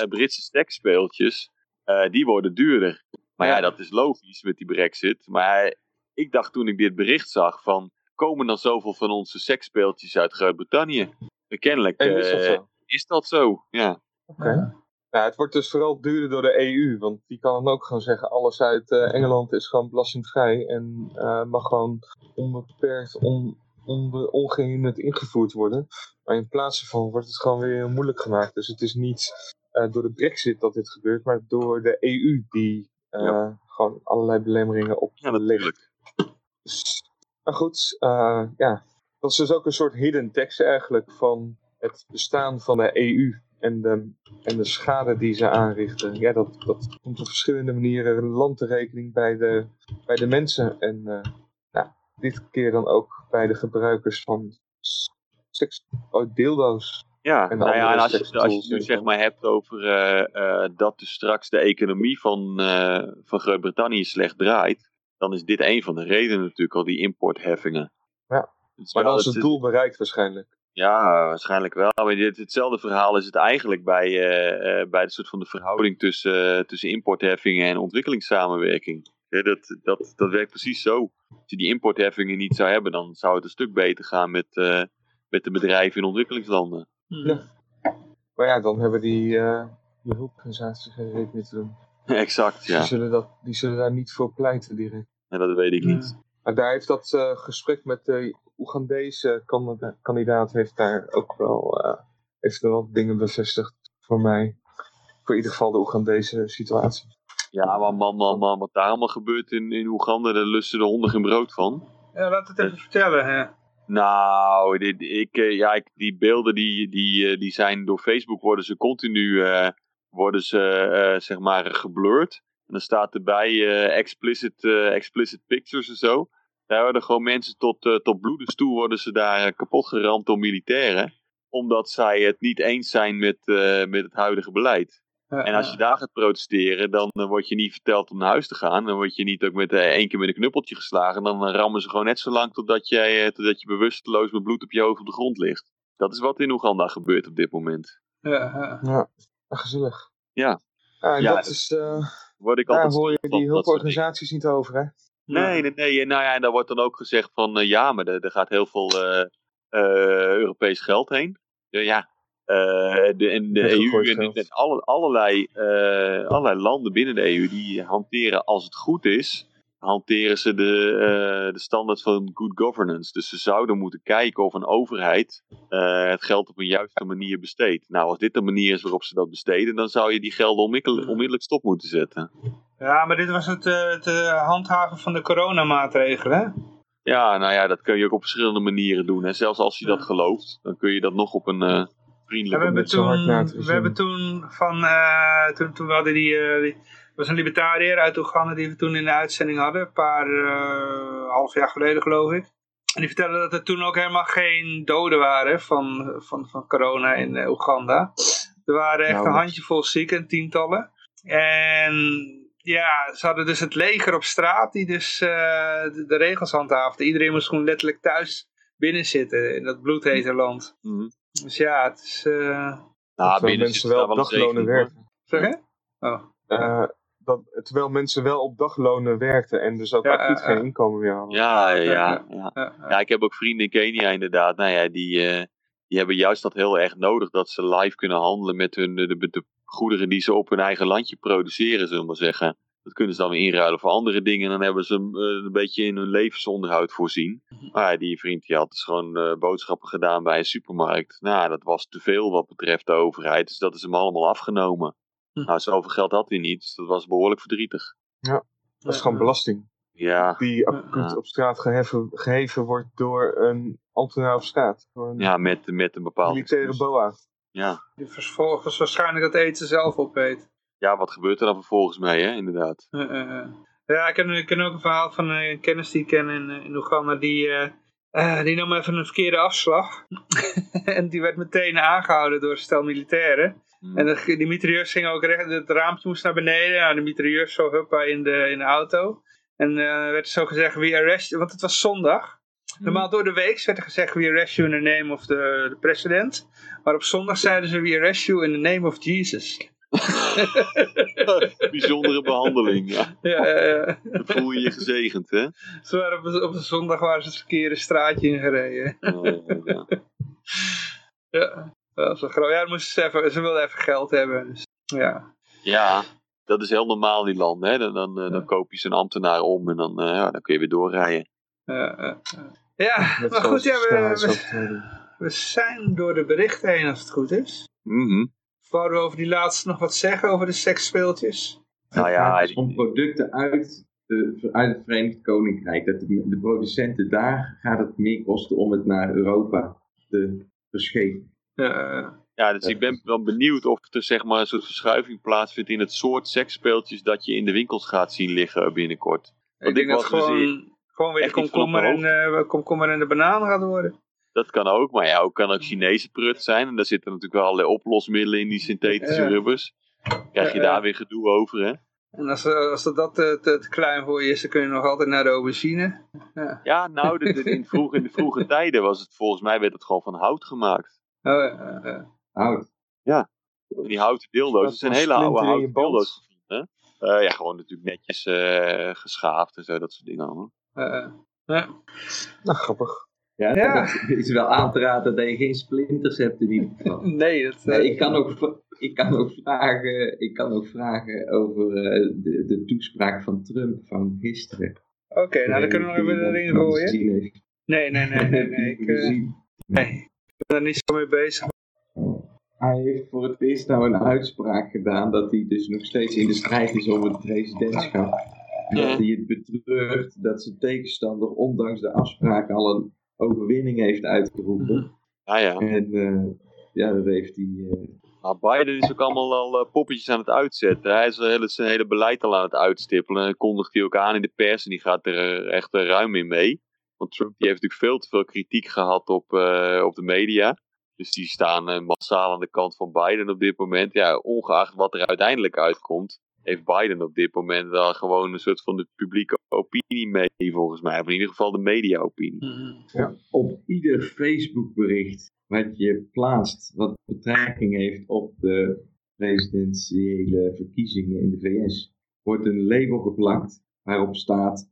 eh, Britse seksspeeltjes, eh, die worden duurder. Maar ja. Ja. dat is logisch met die brexit. Maar ik dacht toen ik dit bericht zag van... komen dan zoveel van onze seksspeeltjes uit Groot-Brittannië? En Kennelijk En is dat eh, zo? is dat zo, ja. Oké. Ja, het wordt dus vooral duurder door de EU, want die kan dan ook gewoon zeggen, alles uit eh, Engeland is gewoon belastingvrij en eh, mag gewoon onbeperkt, on, ongehinderd ingevoerd worden. Maar in plaats daarvan wordt het gewoon weer heel moeilijk gemaakt. Dus het is niet eh, door de brexit dat dit gebeurt, maar door de EU die eh, Ja. gewoon allerlei belemmeringen op Ja, natuurlijk. Maar goed, eh, ja. Dat is dus ook een soort hidden tekst eigenlijk van het bestaan van de EU en de, en de schade die ze aanrichten. Ja, dat, dat komt op verschillende manieren land te rekening bij de, bij de mensen. En eh, ja, dit keer dan ook bij de gebruikers van seks, oh, dildo's. Ja, En nou ja, en als je, als je het nu zeg maar hebt over eh, dat dus straks de economie van, van Groot-Brittannië slecht draait, dan is dit een van de redenen natuurlijk al, die importheffingen. Ja, Het is Maar dan is het het- doel bereikt waarschijnlijk. Ja, waarschijnlijk wel. Maar dit, hetzelfde verhaal is het eigenlijk bij, eh, eh, bij de soort van de verhouding tussen, eh, tussen importheffingen en ontwikkelingssamenwerking. Ja, dat, dat, dat werkt precies zo. Als je die importheffingen niet zou hebben, dan zou het een stuk beter gaan met, eh, met de bedrijven in ontwikkelingslanden. Ja. Maar ja, dan hebben die, eh die hulporganisaties geen reet meer te doen. exact, ja. Die, zullen dat, die zullen daar niet voor pleiten direct. En dat weet ik niet. Maar daar heeft dat eh, gesprek met de Oegandese kandida- kandidaat heeft daar ook wel, eh, heeft er wel dingen bevestigd voor mij. Voor in ieder geval de Oegandese situatie. Ja, maar man, man, man, wat daar allemaal gebeurt in, in Oeganda, daar lusten de honden geen brood van. Ja, laat het even vertellen. Hè. Nou, dit, ik, eh, ja, ik, die beelden die, die, eh, die zijn door Facebook worden ze continu eh, worden ze, eh, zeg maar geblurred. En dan staat erbij eh, explicit, eh, explicit pictures en zo. Daar worden gewoon mensen tot, eh, tot bloedens toe worden ze daar kapot geramd door militairen. Omdat zij het niet eens zijn met, eh, met het huidige beleid. En als je daar gaat protesteren, dan word je niet verteld om naar huis te gaan. Dan word je niet ook met één keer met een knuppeltje geslagen. Dan rammen ze gewoon net zo lang totdat, jij, totdat je bewusteloos met bloed op je hoofd op de grond ligt. Dat is wat in Oeganda gebeurt op dit moment. ja, ja. Ja, gezellig. Ja. Ja, en Ja, dat dat- is, eh, Word ik daar altijd hoor je die hulporganisaties niet over, hè? Nee, nee, nee. En Nou ja, en daar wordt dan ook gezegd van eh, ja, maar er, er gaat heel veel eh, eh, Europees geld heen. Ja, ja. Eh, de, en de EU en, geld. en alle, allerlei, eh, allerlei landen binnen de EU die hanteren, als het goed is, hanteren ze de, eh, de standaard van good governance. Dus ze zouden moeten kijken of een overheid eh, het geld op een juiste manier besteedt. Nou, als dit de manier is waarop ze dat besteden, dan zou je die gelden onmiddellijk, onmiddellijk stop moeten zetten. Ja, maar dit was het, eh, het handhaven van de coronamaatregelen. hè? Ja, nou ja, dat kun je ook op verschillende manieren doen. En zelfs als je dat gelooft, dan kun je dat nog op een eh, Ja, we vriendelijke toen, te we hebben toen van, eh, toen, toen we hadden die, eh, die, was een libertariër uit Oeganda die we toen in de uitzending hadden. Een paar, uh, half jaar geleden geloof ik. En die vertelde dat er toen ook helemaal geen doden waren van, van, van corona in uh, Oeganda. Er waren echt Nou, een handjevol zieken, tientallen. En ja, ze hadden dus het leger op straat die dus eh, de, de regels handhaafde. Iedereen moest gewoon letterlijk thuis binnen zitten in dat bloedhete land. Mhm. Dus ja, het is... eh Nou, mensen wel op daglonen werken. Zeg je? Oh. Eh, dat, terwijl mensen wel op daglonen werkten en dus ook Ja, acuut eh, geen inkomen meer hadden. Ja, ja, Ja, ja. ik heb ook vrienden in Kenia inderdaad. Nou ja, die, eh, die hebben juist dat heel erg nodig. Dat ze live kunnen handelen met hun, de, de, de goederen die ze op hun eigen landje produceren, zullen we maar zeggen. Dat kunnen ze dan weer inruilen voor andere dingen. En dan hebben ze eh, een beetje in hun levensonderhoud voorzien. Maar ja, die vriend die had dus gewoon eh, boodschappen gedaan bij een supermarkt. Nou, dat was te veel wat betreft de overheid. Dus dat is hem allemaal afgenomen. Hm. Nou, zoveel geld had hij niet. Dus dat was behoorlijk verdrietig. Dat is gewoon belasting. Ja, Die acuut Ja. op straat geheven, geheven wordt door een ambtenaar. Door een ja met, met een bepaalde... militaire boa. Ja. Die vervolgens waarschijnlijk dat eten zelf opeet. ja, wat gebeurt er dan vervolgens mee, hè? Inderdaad. Ja, ik ken, ik ken ook een verhaal van een kennis die ik ken in, eh, in Oeganda. Die, eh, eh, die nam even een verkeerde afslag. en die werd meteen aangehouden door een stel militairen. Hm. En de, die mitrailleurs gingen ook recht, het raampje moest naar beneden. Nou, de mitrailleurs zo huppa in de, in de auto. En eh, werd zo gezegd, we arrest you, want het was zondag. Normaal door de week werd er gezegd, we arrest you in the name of the, the president. Maar op zondag zeiden ze, we arrest you in the name of Jesus. Bijzondere behandeling, ja. Ja, ja, ja. Dan voel je je gezegend, hè? Ze waren op, de- op de zondag waren ze het verkeerde straatje ingereden. Ja, ja. Ja, dat was wel groot. Ja, dan moesten ze, even, ze wilden even geld hebben. Dus, ja. Ja, dat is heel normaal in die landen, hè? Dan, dan, eh, dan koop je zo'n ambtenaar om en dan, eh, ja, dan kun je weer doorrijden. Ja, maar goed, ja, we, we, zijn door de berichten heen als het goed is. Mhm. Wouden we over die laatste nog wat zeggen, over de seksspeeltjes? Nou Het ja, om producten uit, de, uit het Verenigd Koninkrijk. Dat de, de producenten daar gaat het meer kosten om het naar Europa te verschepen. Ja, Ja, dus ik ben wel benieuwd of er zeg maar een soort verschuiving plaatsvindt in het soort seksspeeltjes dat je in de winkels gaat zien liggen binnenkort. ik denk dat dus gewoon, gewoon weer komkommer en, eh, komkommer en de banaan gaat worden. Dat kan ook, maar ja, ook kan ook Chinese prut zijn. En daar zitten natuurlijk wel allerlei oplosmiddelen in die synthetische Ja. rubbers. Krijg je Ja, ja. daar weer gedoe over, hè? En als, eh, als dat, dat te, te, te klein voor je is, dan kun je nog altijd naar de aubergine. Ja. Ja, nou, in, vroeg, in de vroege tijden was het volgens mij werd het gewoon van hout gemaakt. Oh, ja, ja. Hout. Die houten dildo's, Dat zijn hele oude houten dildo's hè? Eh, ja, gewoon natuurlijk netjes eh, geschaafd en zo, dat soort dingen allemaal. Eh, ja. Nou, grappig. Ja, Ja. Dat is wel aan te raden dat je geen splinters hebt in ieder geval. Nee, dat, eh, Nee, ik, kan ook, ik, kan ook vragen, ik kan ook vragen over eh, de, de toespraak van Trump van gisteren. Oké, nou dan kunnen we nog even erin gooien. Nee, nee, nee, nee, nee. Ik, nee. Er niet zo mee bezig. Hij heeft voor het eerst nou een uitspraak gedaan dat hij dus nog steeds in de strijd is om het presidentschap. En. Dat hij het betreurt dat zijn tegenstander ondanks de afspraak al een overwinning heeft uitgeroepen. Ja, ja. En eh, ja, dat heeft hij... eh, Maar Biden is ook allemaal al eh, poppetjes aan het uitzetten. Hij is zijn hele, zijn hele beleid al aan het uitstippelen. En dat kondigt hij ook aan in de pers en die gaat er echt ruim in mee. Want Trump die heeft natuurlijk veel te veel kritiek gehad op, eh, op de media. Dus die staan eh, massaal aan de kant van Biden op dit moment. Ja, ongeacht wat er uiteindelijk uitkomt, heeft Biden op dit moment wel gewoon een soort van de publieke opinie mee, volgens mij. Of in ieder geval de media-opinie. op ieder Facebook bericht wat je plaatst, wat betrekking heeft op de presidentiële verkiezingen in de VS, wordt een label geplakt waarop staat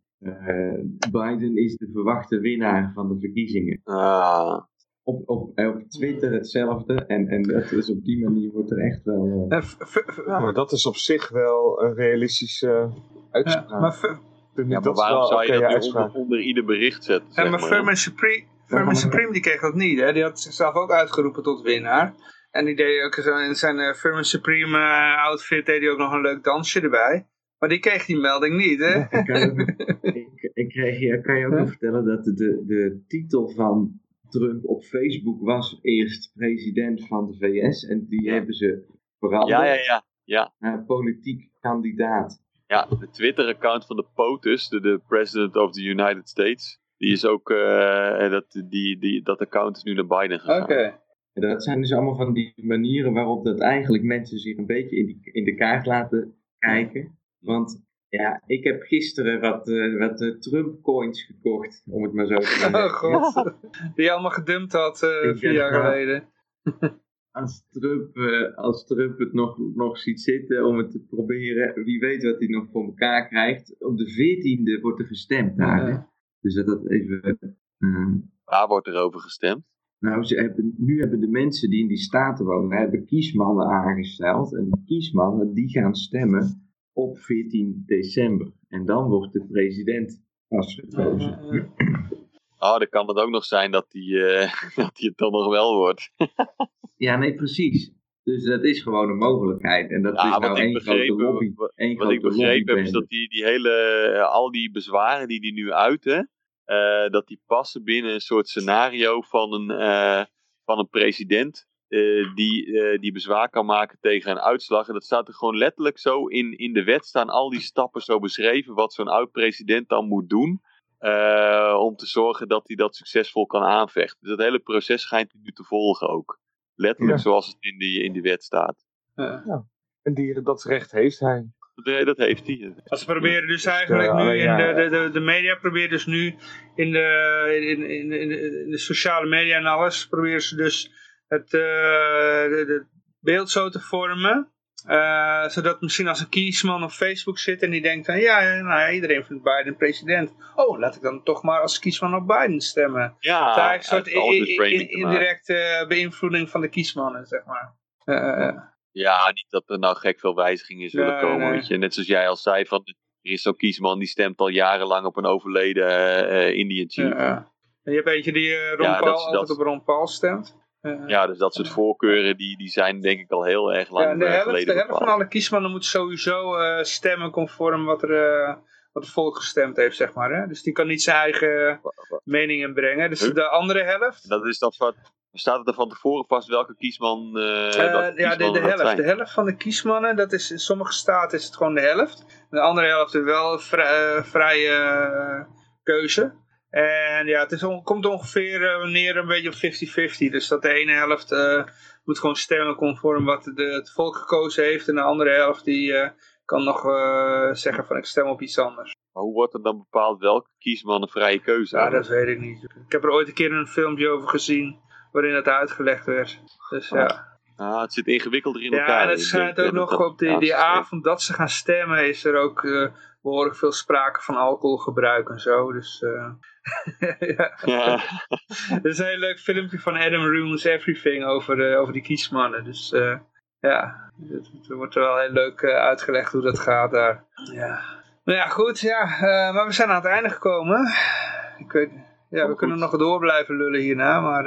Biden is de verwachte winnaar van de verkiezingen. Ah, Op, op, eh, op Twitter hetzelfde en, en dat is op die manier wordt er echt wel... eh, Eh, Ja, maar dat is op zich wel een realistische uh, uitspraak. ja, maar, ja, maar waarom zou je dat nu onder, onder ieder bericht zetten? ja, zeg maar maar, Furman Supreme, Furman Supreme die kreeg dat niet. Hè? Die had zichzelf ook uitgeroepen tot winnaar. En die deed ook zo in zijn eh, Furman Supreme eh, outfit deed hij ook nog een leuk dansje erbij. Maar die kreeg die melding niet, hè? Ik kan, ook- ik, ik kreeg, ja, kan je ook nog vertellen dat de, de, de titel van Trump op Facebook was eerst president van de VS en die Ja. hebben ze veranderd Ja, ja, ja. ja. naar politiek kandidaat. Ja, de Twitter-account van de POTUS, de, de President of the United States, die is ook, eh, dat, die, die, dat account is nu naar Biden gegaan. Oké. En dat zijn dus allemaal van die manieren waarop dat eigenlijk mensen zich een beetje in, die, in de kaart laten kijken. Want ja, ik heb gisteren wat, eh, wat eh, Trump-coins gekocht, om het maar zo te zeggen. Oh god. Die je allemaal gedumpt had eh, vier jaar ja. geleden. Als Trump, als Trump het nog, nog ziet zitten om het te proberen, wie weet wat hij nog voor elkaar krijgt. Op de 14e wordt er gestemd daar. Ja. Dus dat dat even. eh, Waar wordt er over gestemd? nou, ze hebben, nu hebben de mensen die in die staten wonen, hebben kiesmannen aangesteld. En die kiesmannen die gaan stemmen op 14 december. En dan wordt de president vastgekozen. Oh, dan kan het ook nog zijn dat die, eh, dat die het dan nog wel wordt. Ja, nee, precies. Dus dat is gewoon een mogelijkheid. En dat Ja, is nou één grote lobby. wat- ik grote begrepen heb is dat die, die hele, eh, al die bezwaren die die nu uiten, eh, dat die passen binnen een soort scenario van een, eh, van een president eh, die, eh, die bezwaar kan maken tegen een uitslag. En dat staat er gewoon letterlijk zo in, in de wet staan al die stappen zo beschreven wat zo'n oud-president dan moet doen. eh, om te zorgen dat hij dat succesvol kan aanvechten. Dus dat hele proces schijnt hij nu te volgen ook. Letterlijk Ja. zoals het in die, in die wet staat. Ja. En die, dat recht heeft hij. Dat, dat heeft hij. Ze proberen dus eigenlijk nu, in de, de, de, de media proberen dus nu in de, in, in, in, de- in de sociale media en alles, proberen ze dus het uh, de, de beeld zo te vormen. Uh, zodat misschien als een kiesman op Facebook zit en die denkt van ja, nou iedereen vindt Biden president. Oh, laat ik dan toch maar als kiesman op Biden stemmen. Ja, eigenlijk een soort indirecte beïnvloeding van de kiesmannen, zeg maar. Uh, Ja, niet dat er nou gek veel wijzigingen zullen Nee, komen. nee. Weet je. Net zoals jij al zei, van, er is zo'n kiesman die stemt al jarenlang op een overleden eh, eh, Indian chief. Ja. En je hebt eentje die uh, Ron Ja, Paul dat altijd dat- op Ron Paul stemt. Uh, dus dat soort voorkeuren die, die zijn denk ik al heel erg lang Ja, de eh, helft, geleden de helft van alle kiesmannen moet sowieso eh, stemmen conform wat, er, eh, wat het volk gestemd heeft, zeg maar. Hè? Dus die kan niet zijn eigen mening inbrengen. Dus de andere helft... Dat is dat wat, staat er van tevoren vast welke kiesman, eh eh, welke ja, de, de helft. zijn? De helft van de kiesmannen, dat is, in sommige staten is het gewoon de helft. De andere helft is wel vrij, eh, vrije eh, keuze. En ja, het is on- komt ongeveer eh, neer een beetje op 50-50. Dus dat de ene helft eh, moet gewoon stemmen conform wat de, het volk gekozen heeft. En de andere helft die eh, kan nog zeggen van ik stem op iets anders. Maar hoe wordt er dan bepaald welke kiesman een vrije keuze Ja, heeft? dat weet ik niet. Ik heb er ooit een keer een filmpje over gezien waarin dat uitgelegd werd. Dus ja. Ah, het zit ingewikkelder in elkaar. Ja, en het schijnt ook nog op die, ja, die avond dat ze gaan stemmen is er ook behoorlijk veel sprake van alcoholgebruik en zo. Dus eh, ja. Ja, Er is een heel leuk filmpje van Adam Ruins Everything over, eh, over die kiesmannen. Dus eh, ja, het, wordt wel heel leuk uitgelegd hoe dat gaat daar. Ja. Nou ja, goed. Ja, maar we zijn aan het einde gekomen. Ik weet, ja, we goed. kunnen nog door blijven lullen hierna, maar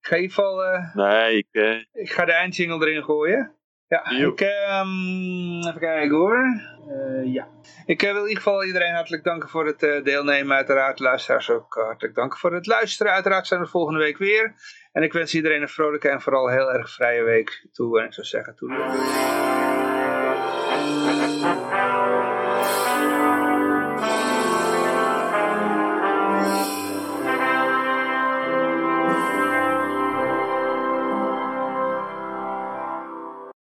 ik ga in ieder geval... nee, ik, ik ga de eindjingle erin gooien. Ja, Joep. ik, ehm, even kijken hoor. Eh, ja. Ik eh, wil in ieder geval iedereen hartelijk danken voor het eh, deelnemen. Uiteraard luisteraars ook hartelijk danken voor het luisteren. Uiteraard zijn we volgende week weer. En ik wens iedereen een vrolijke en vooral heel erg vrije week toe. En ik zou zeggen, toe.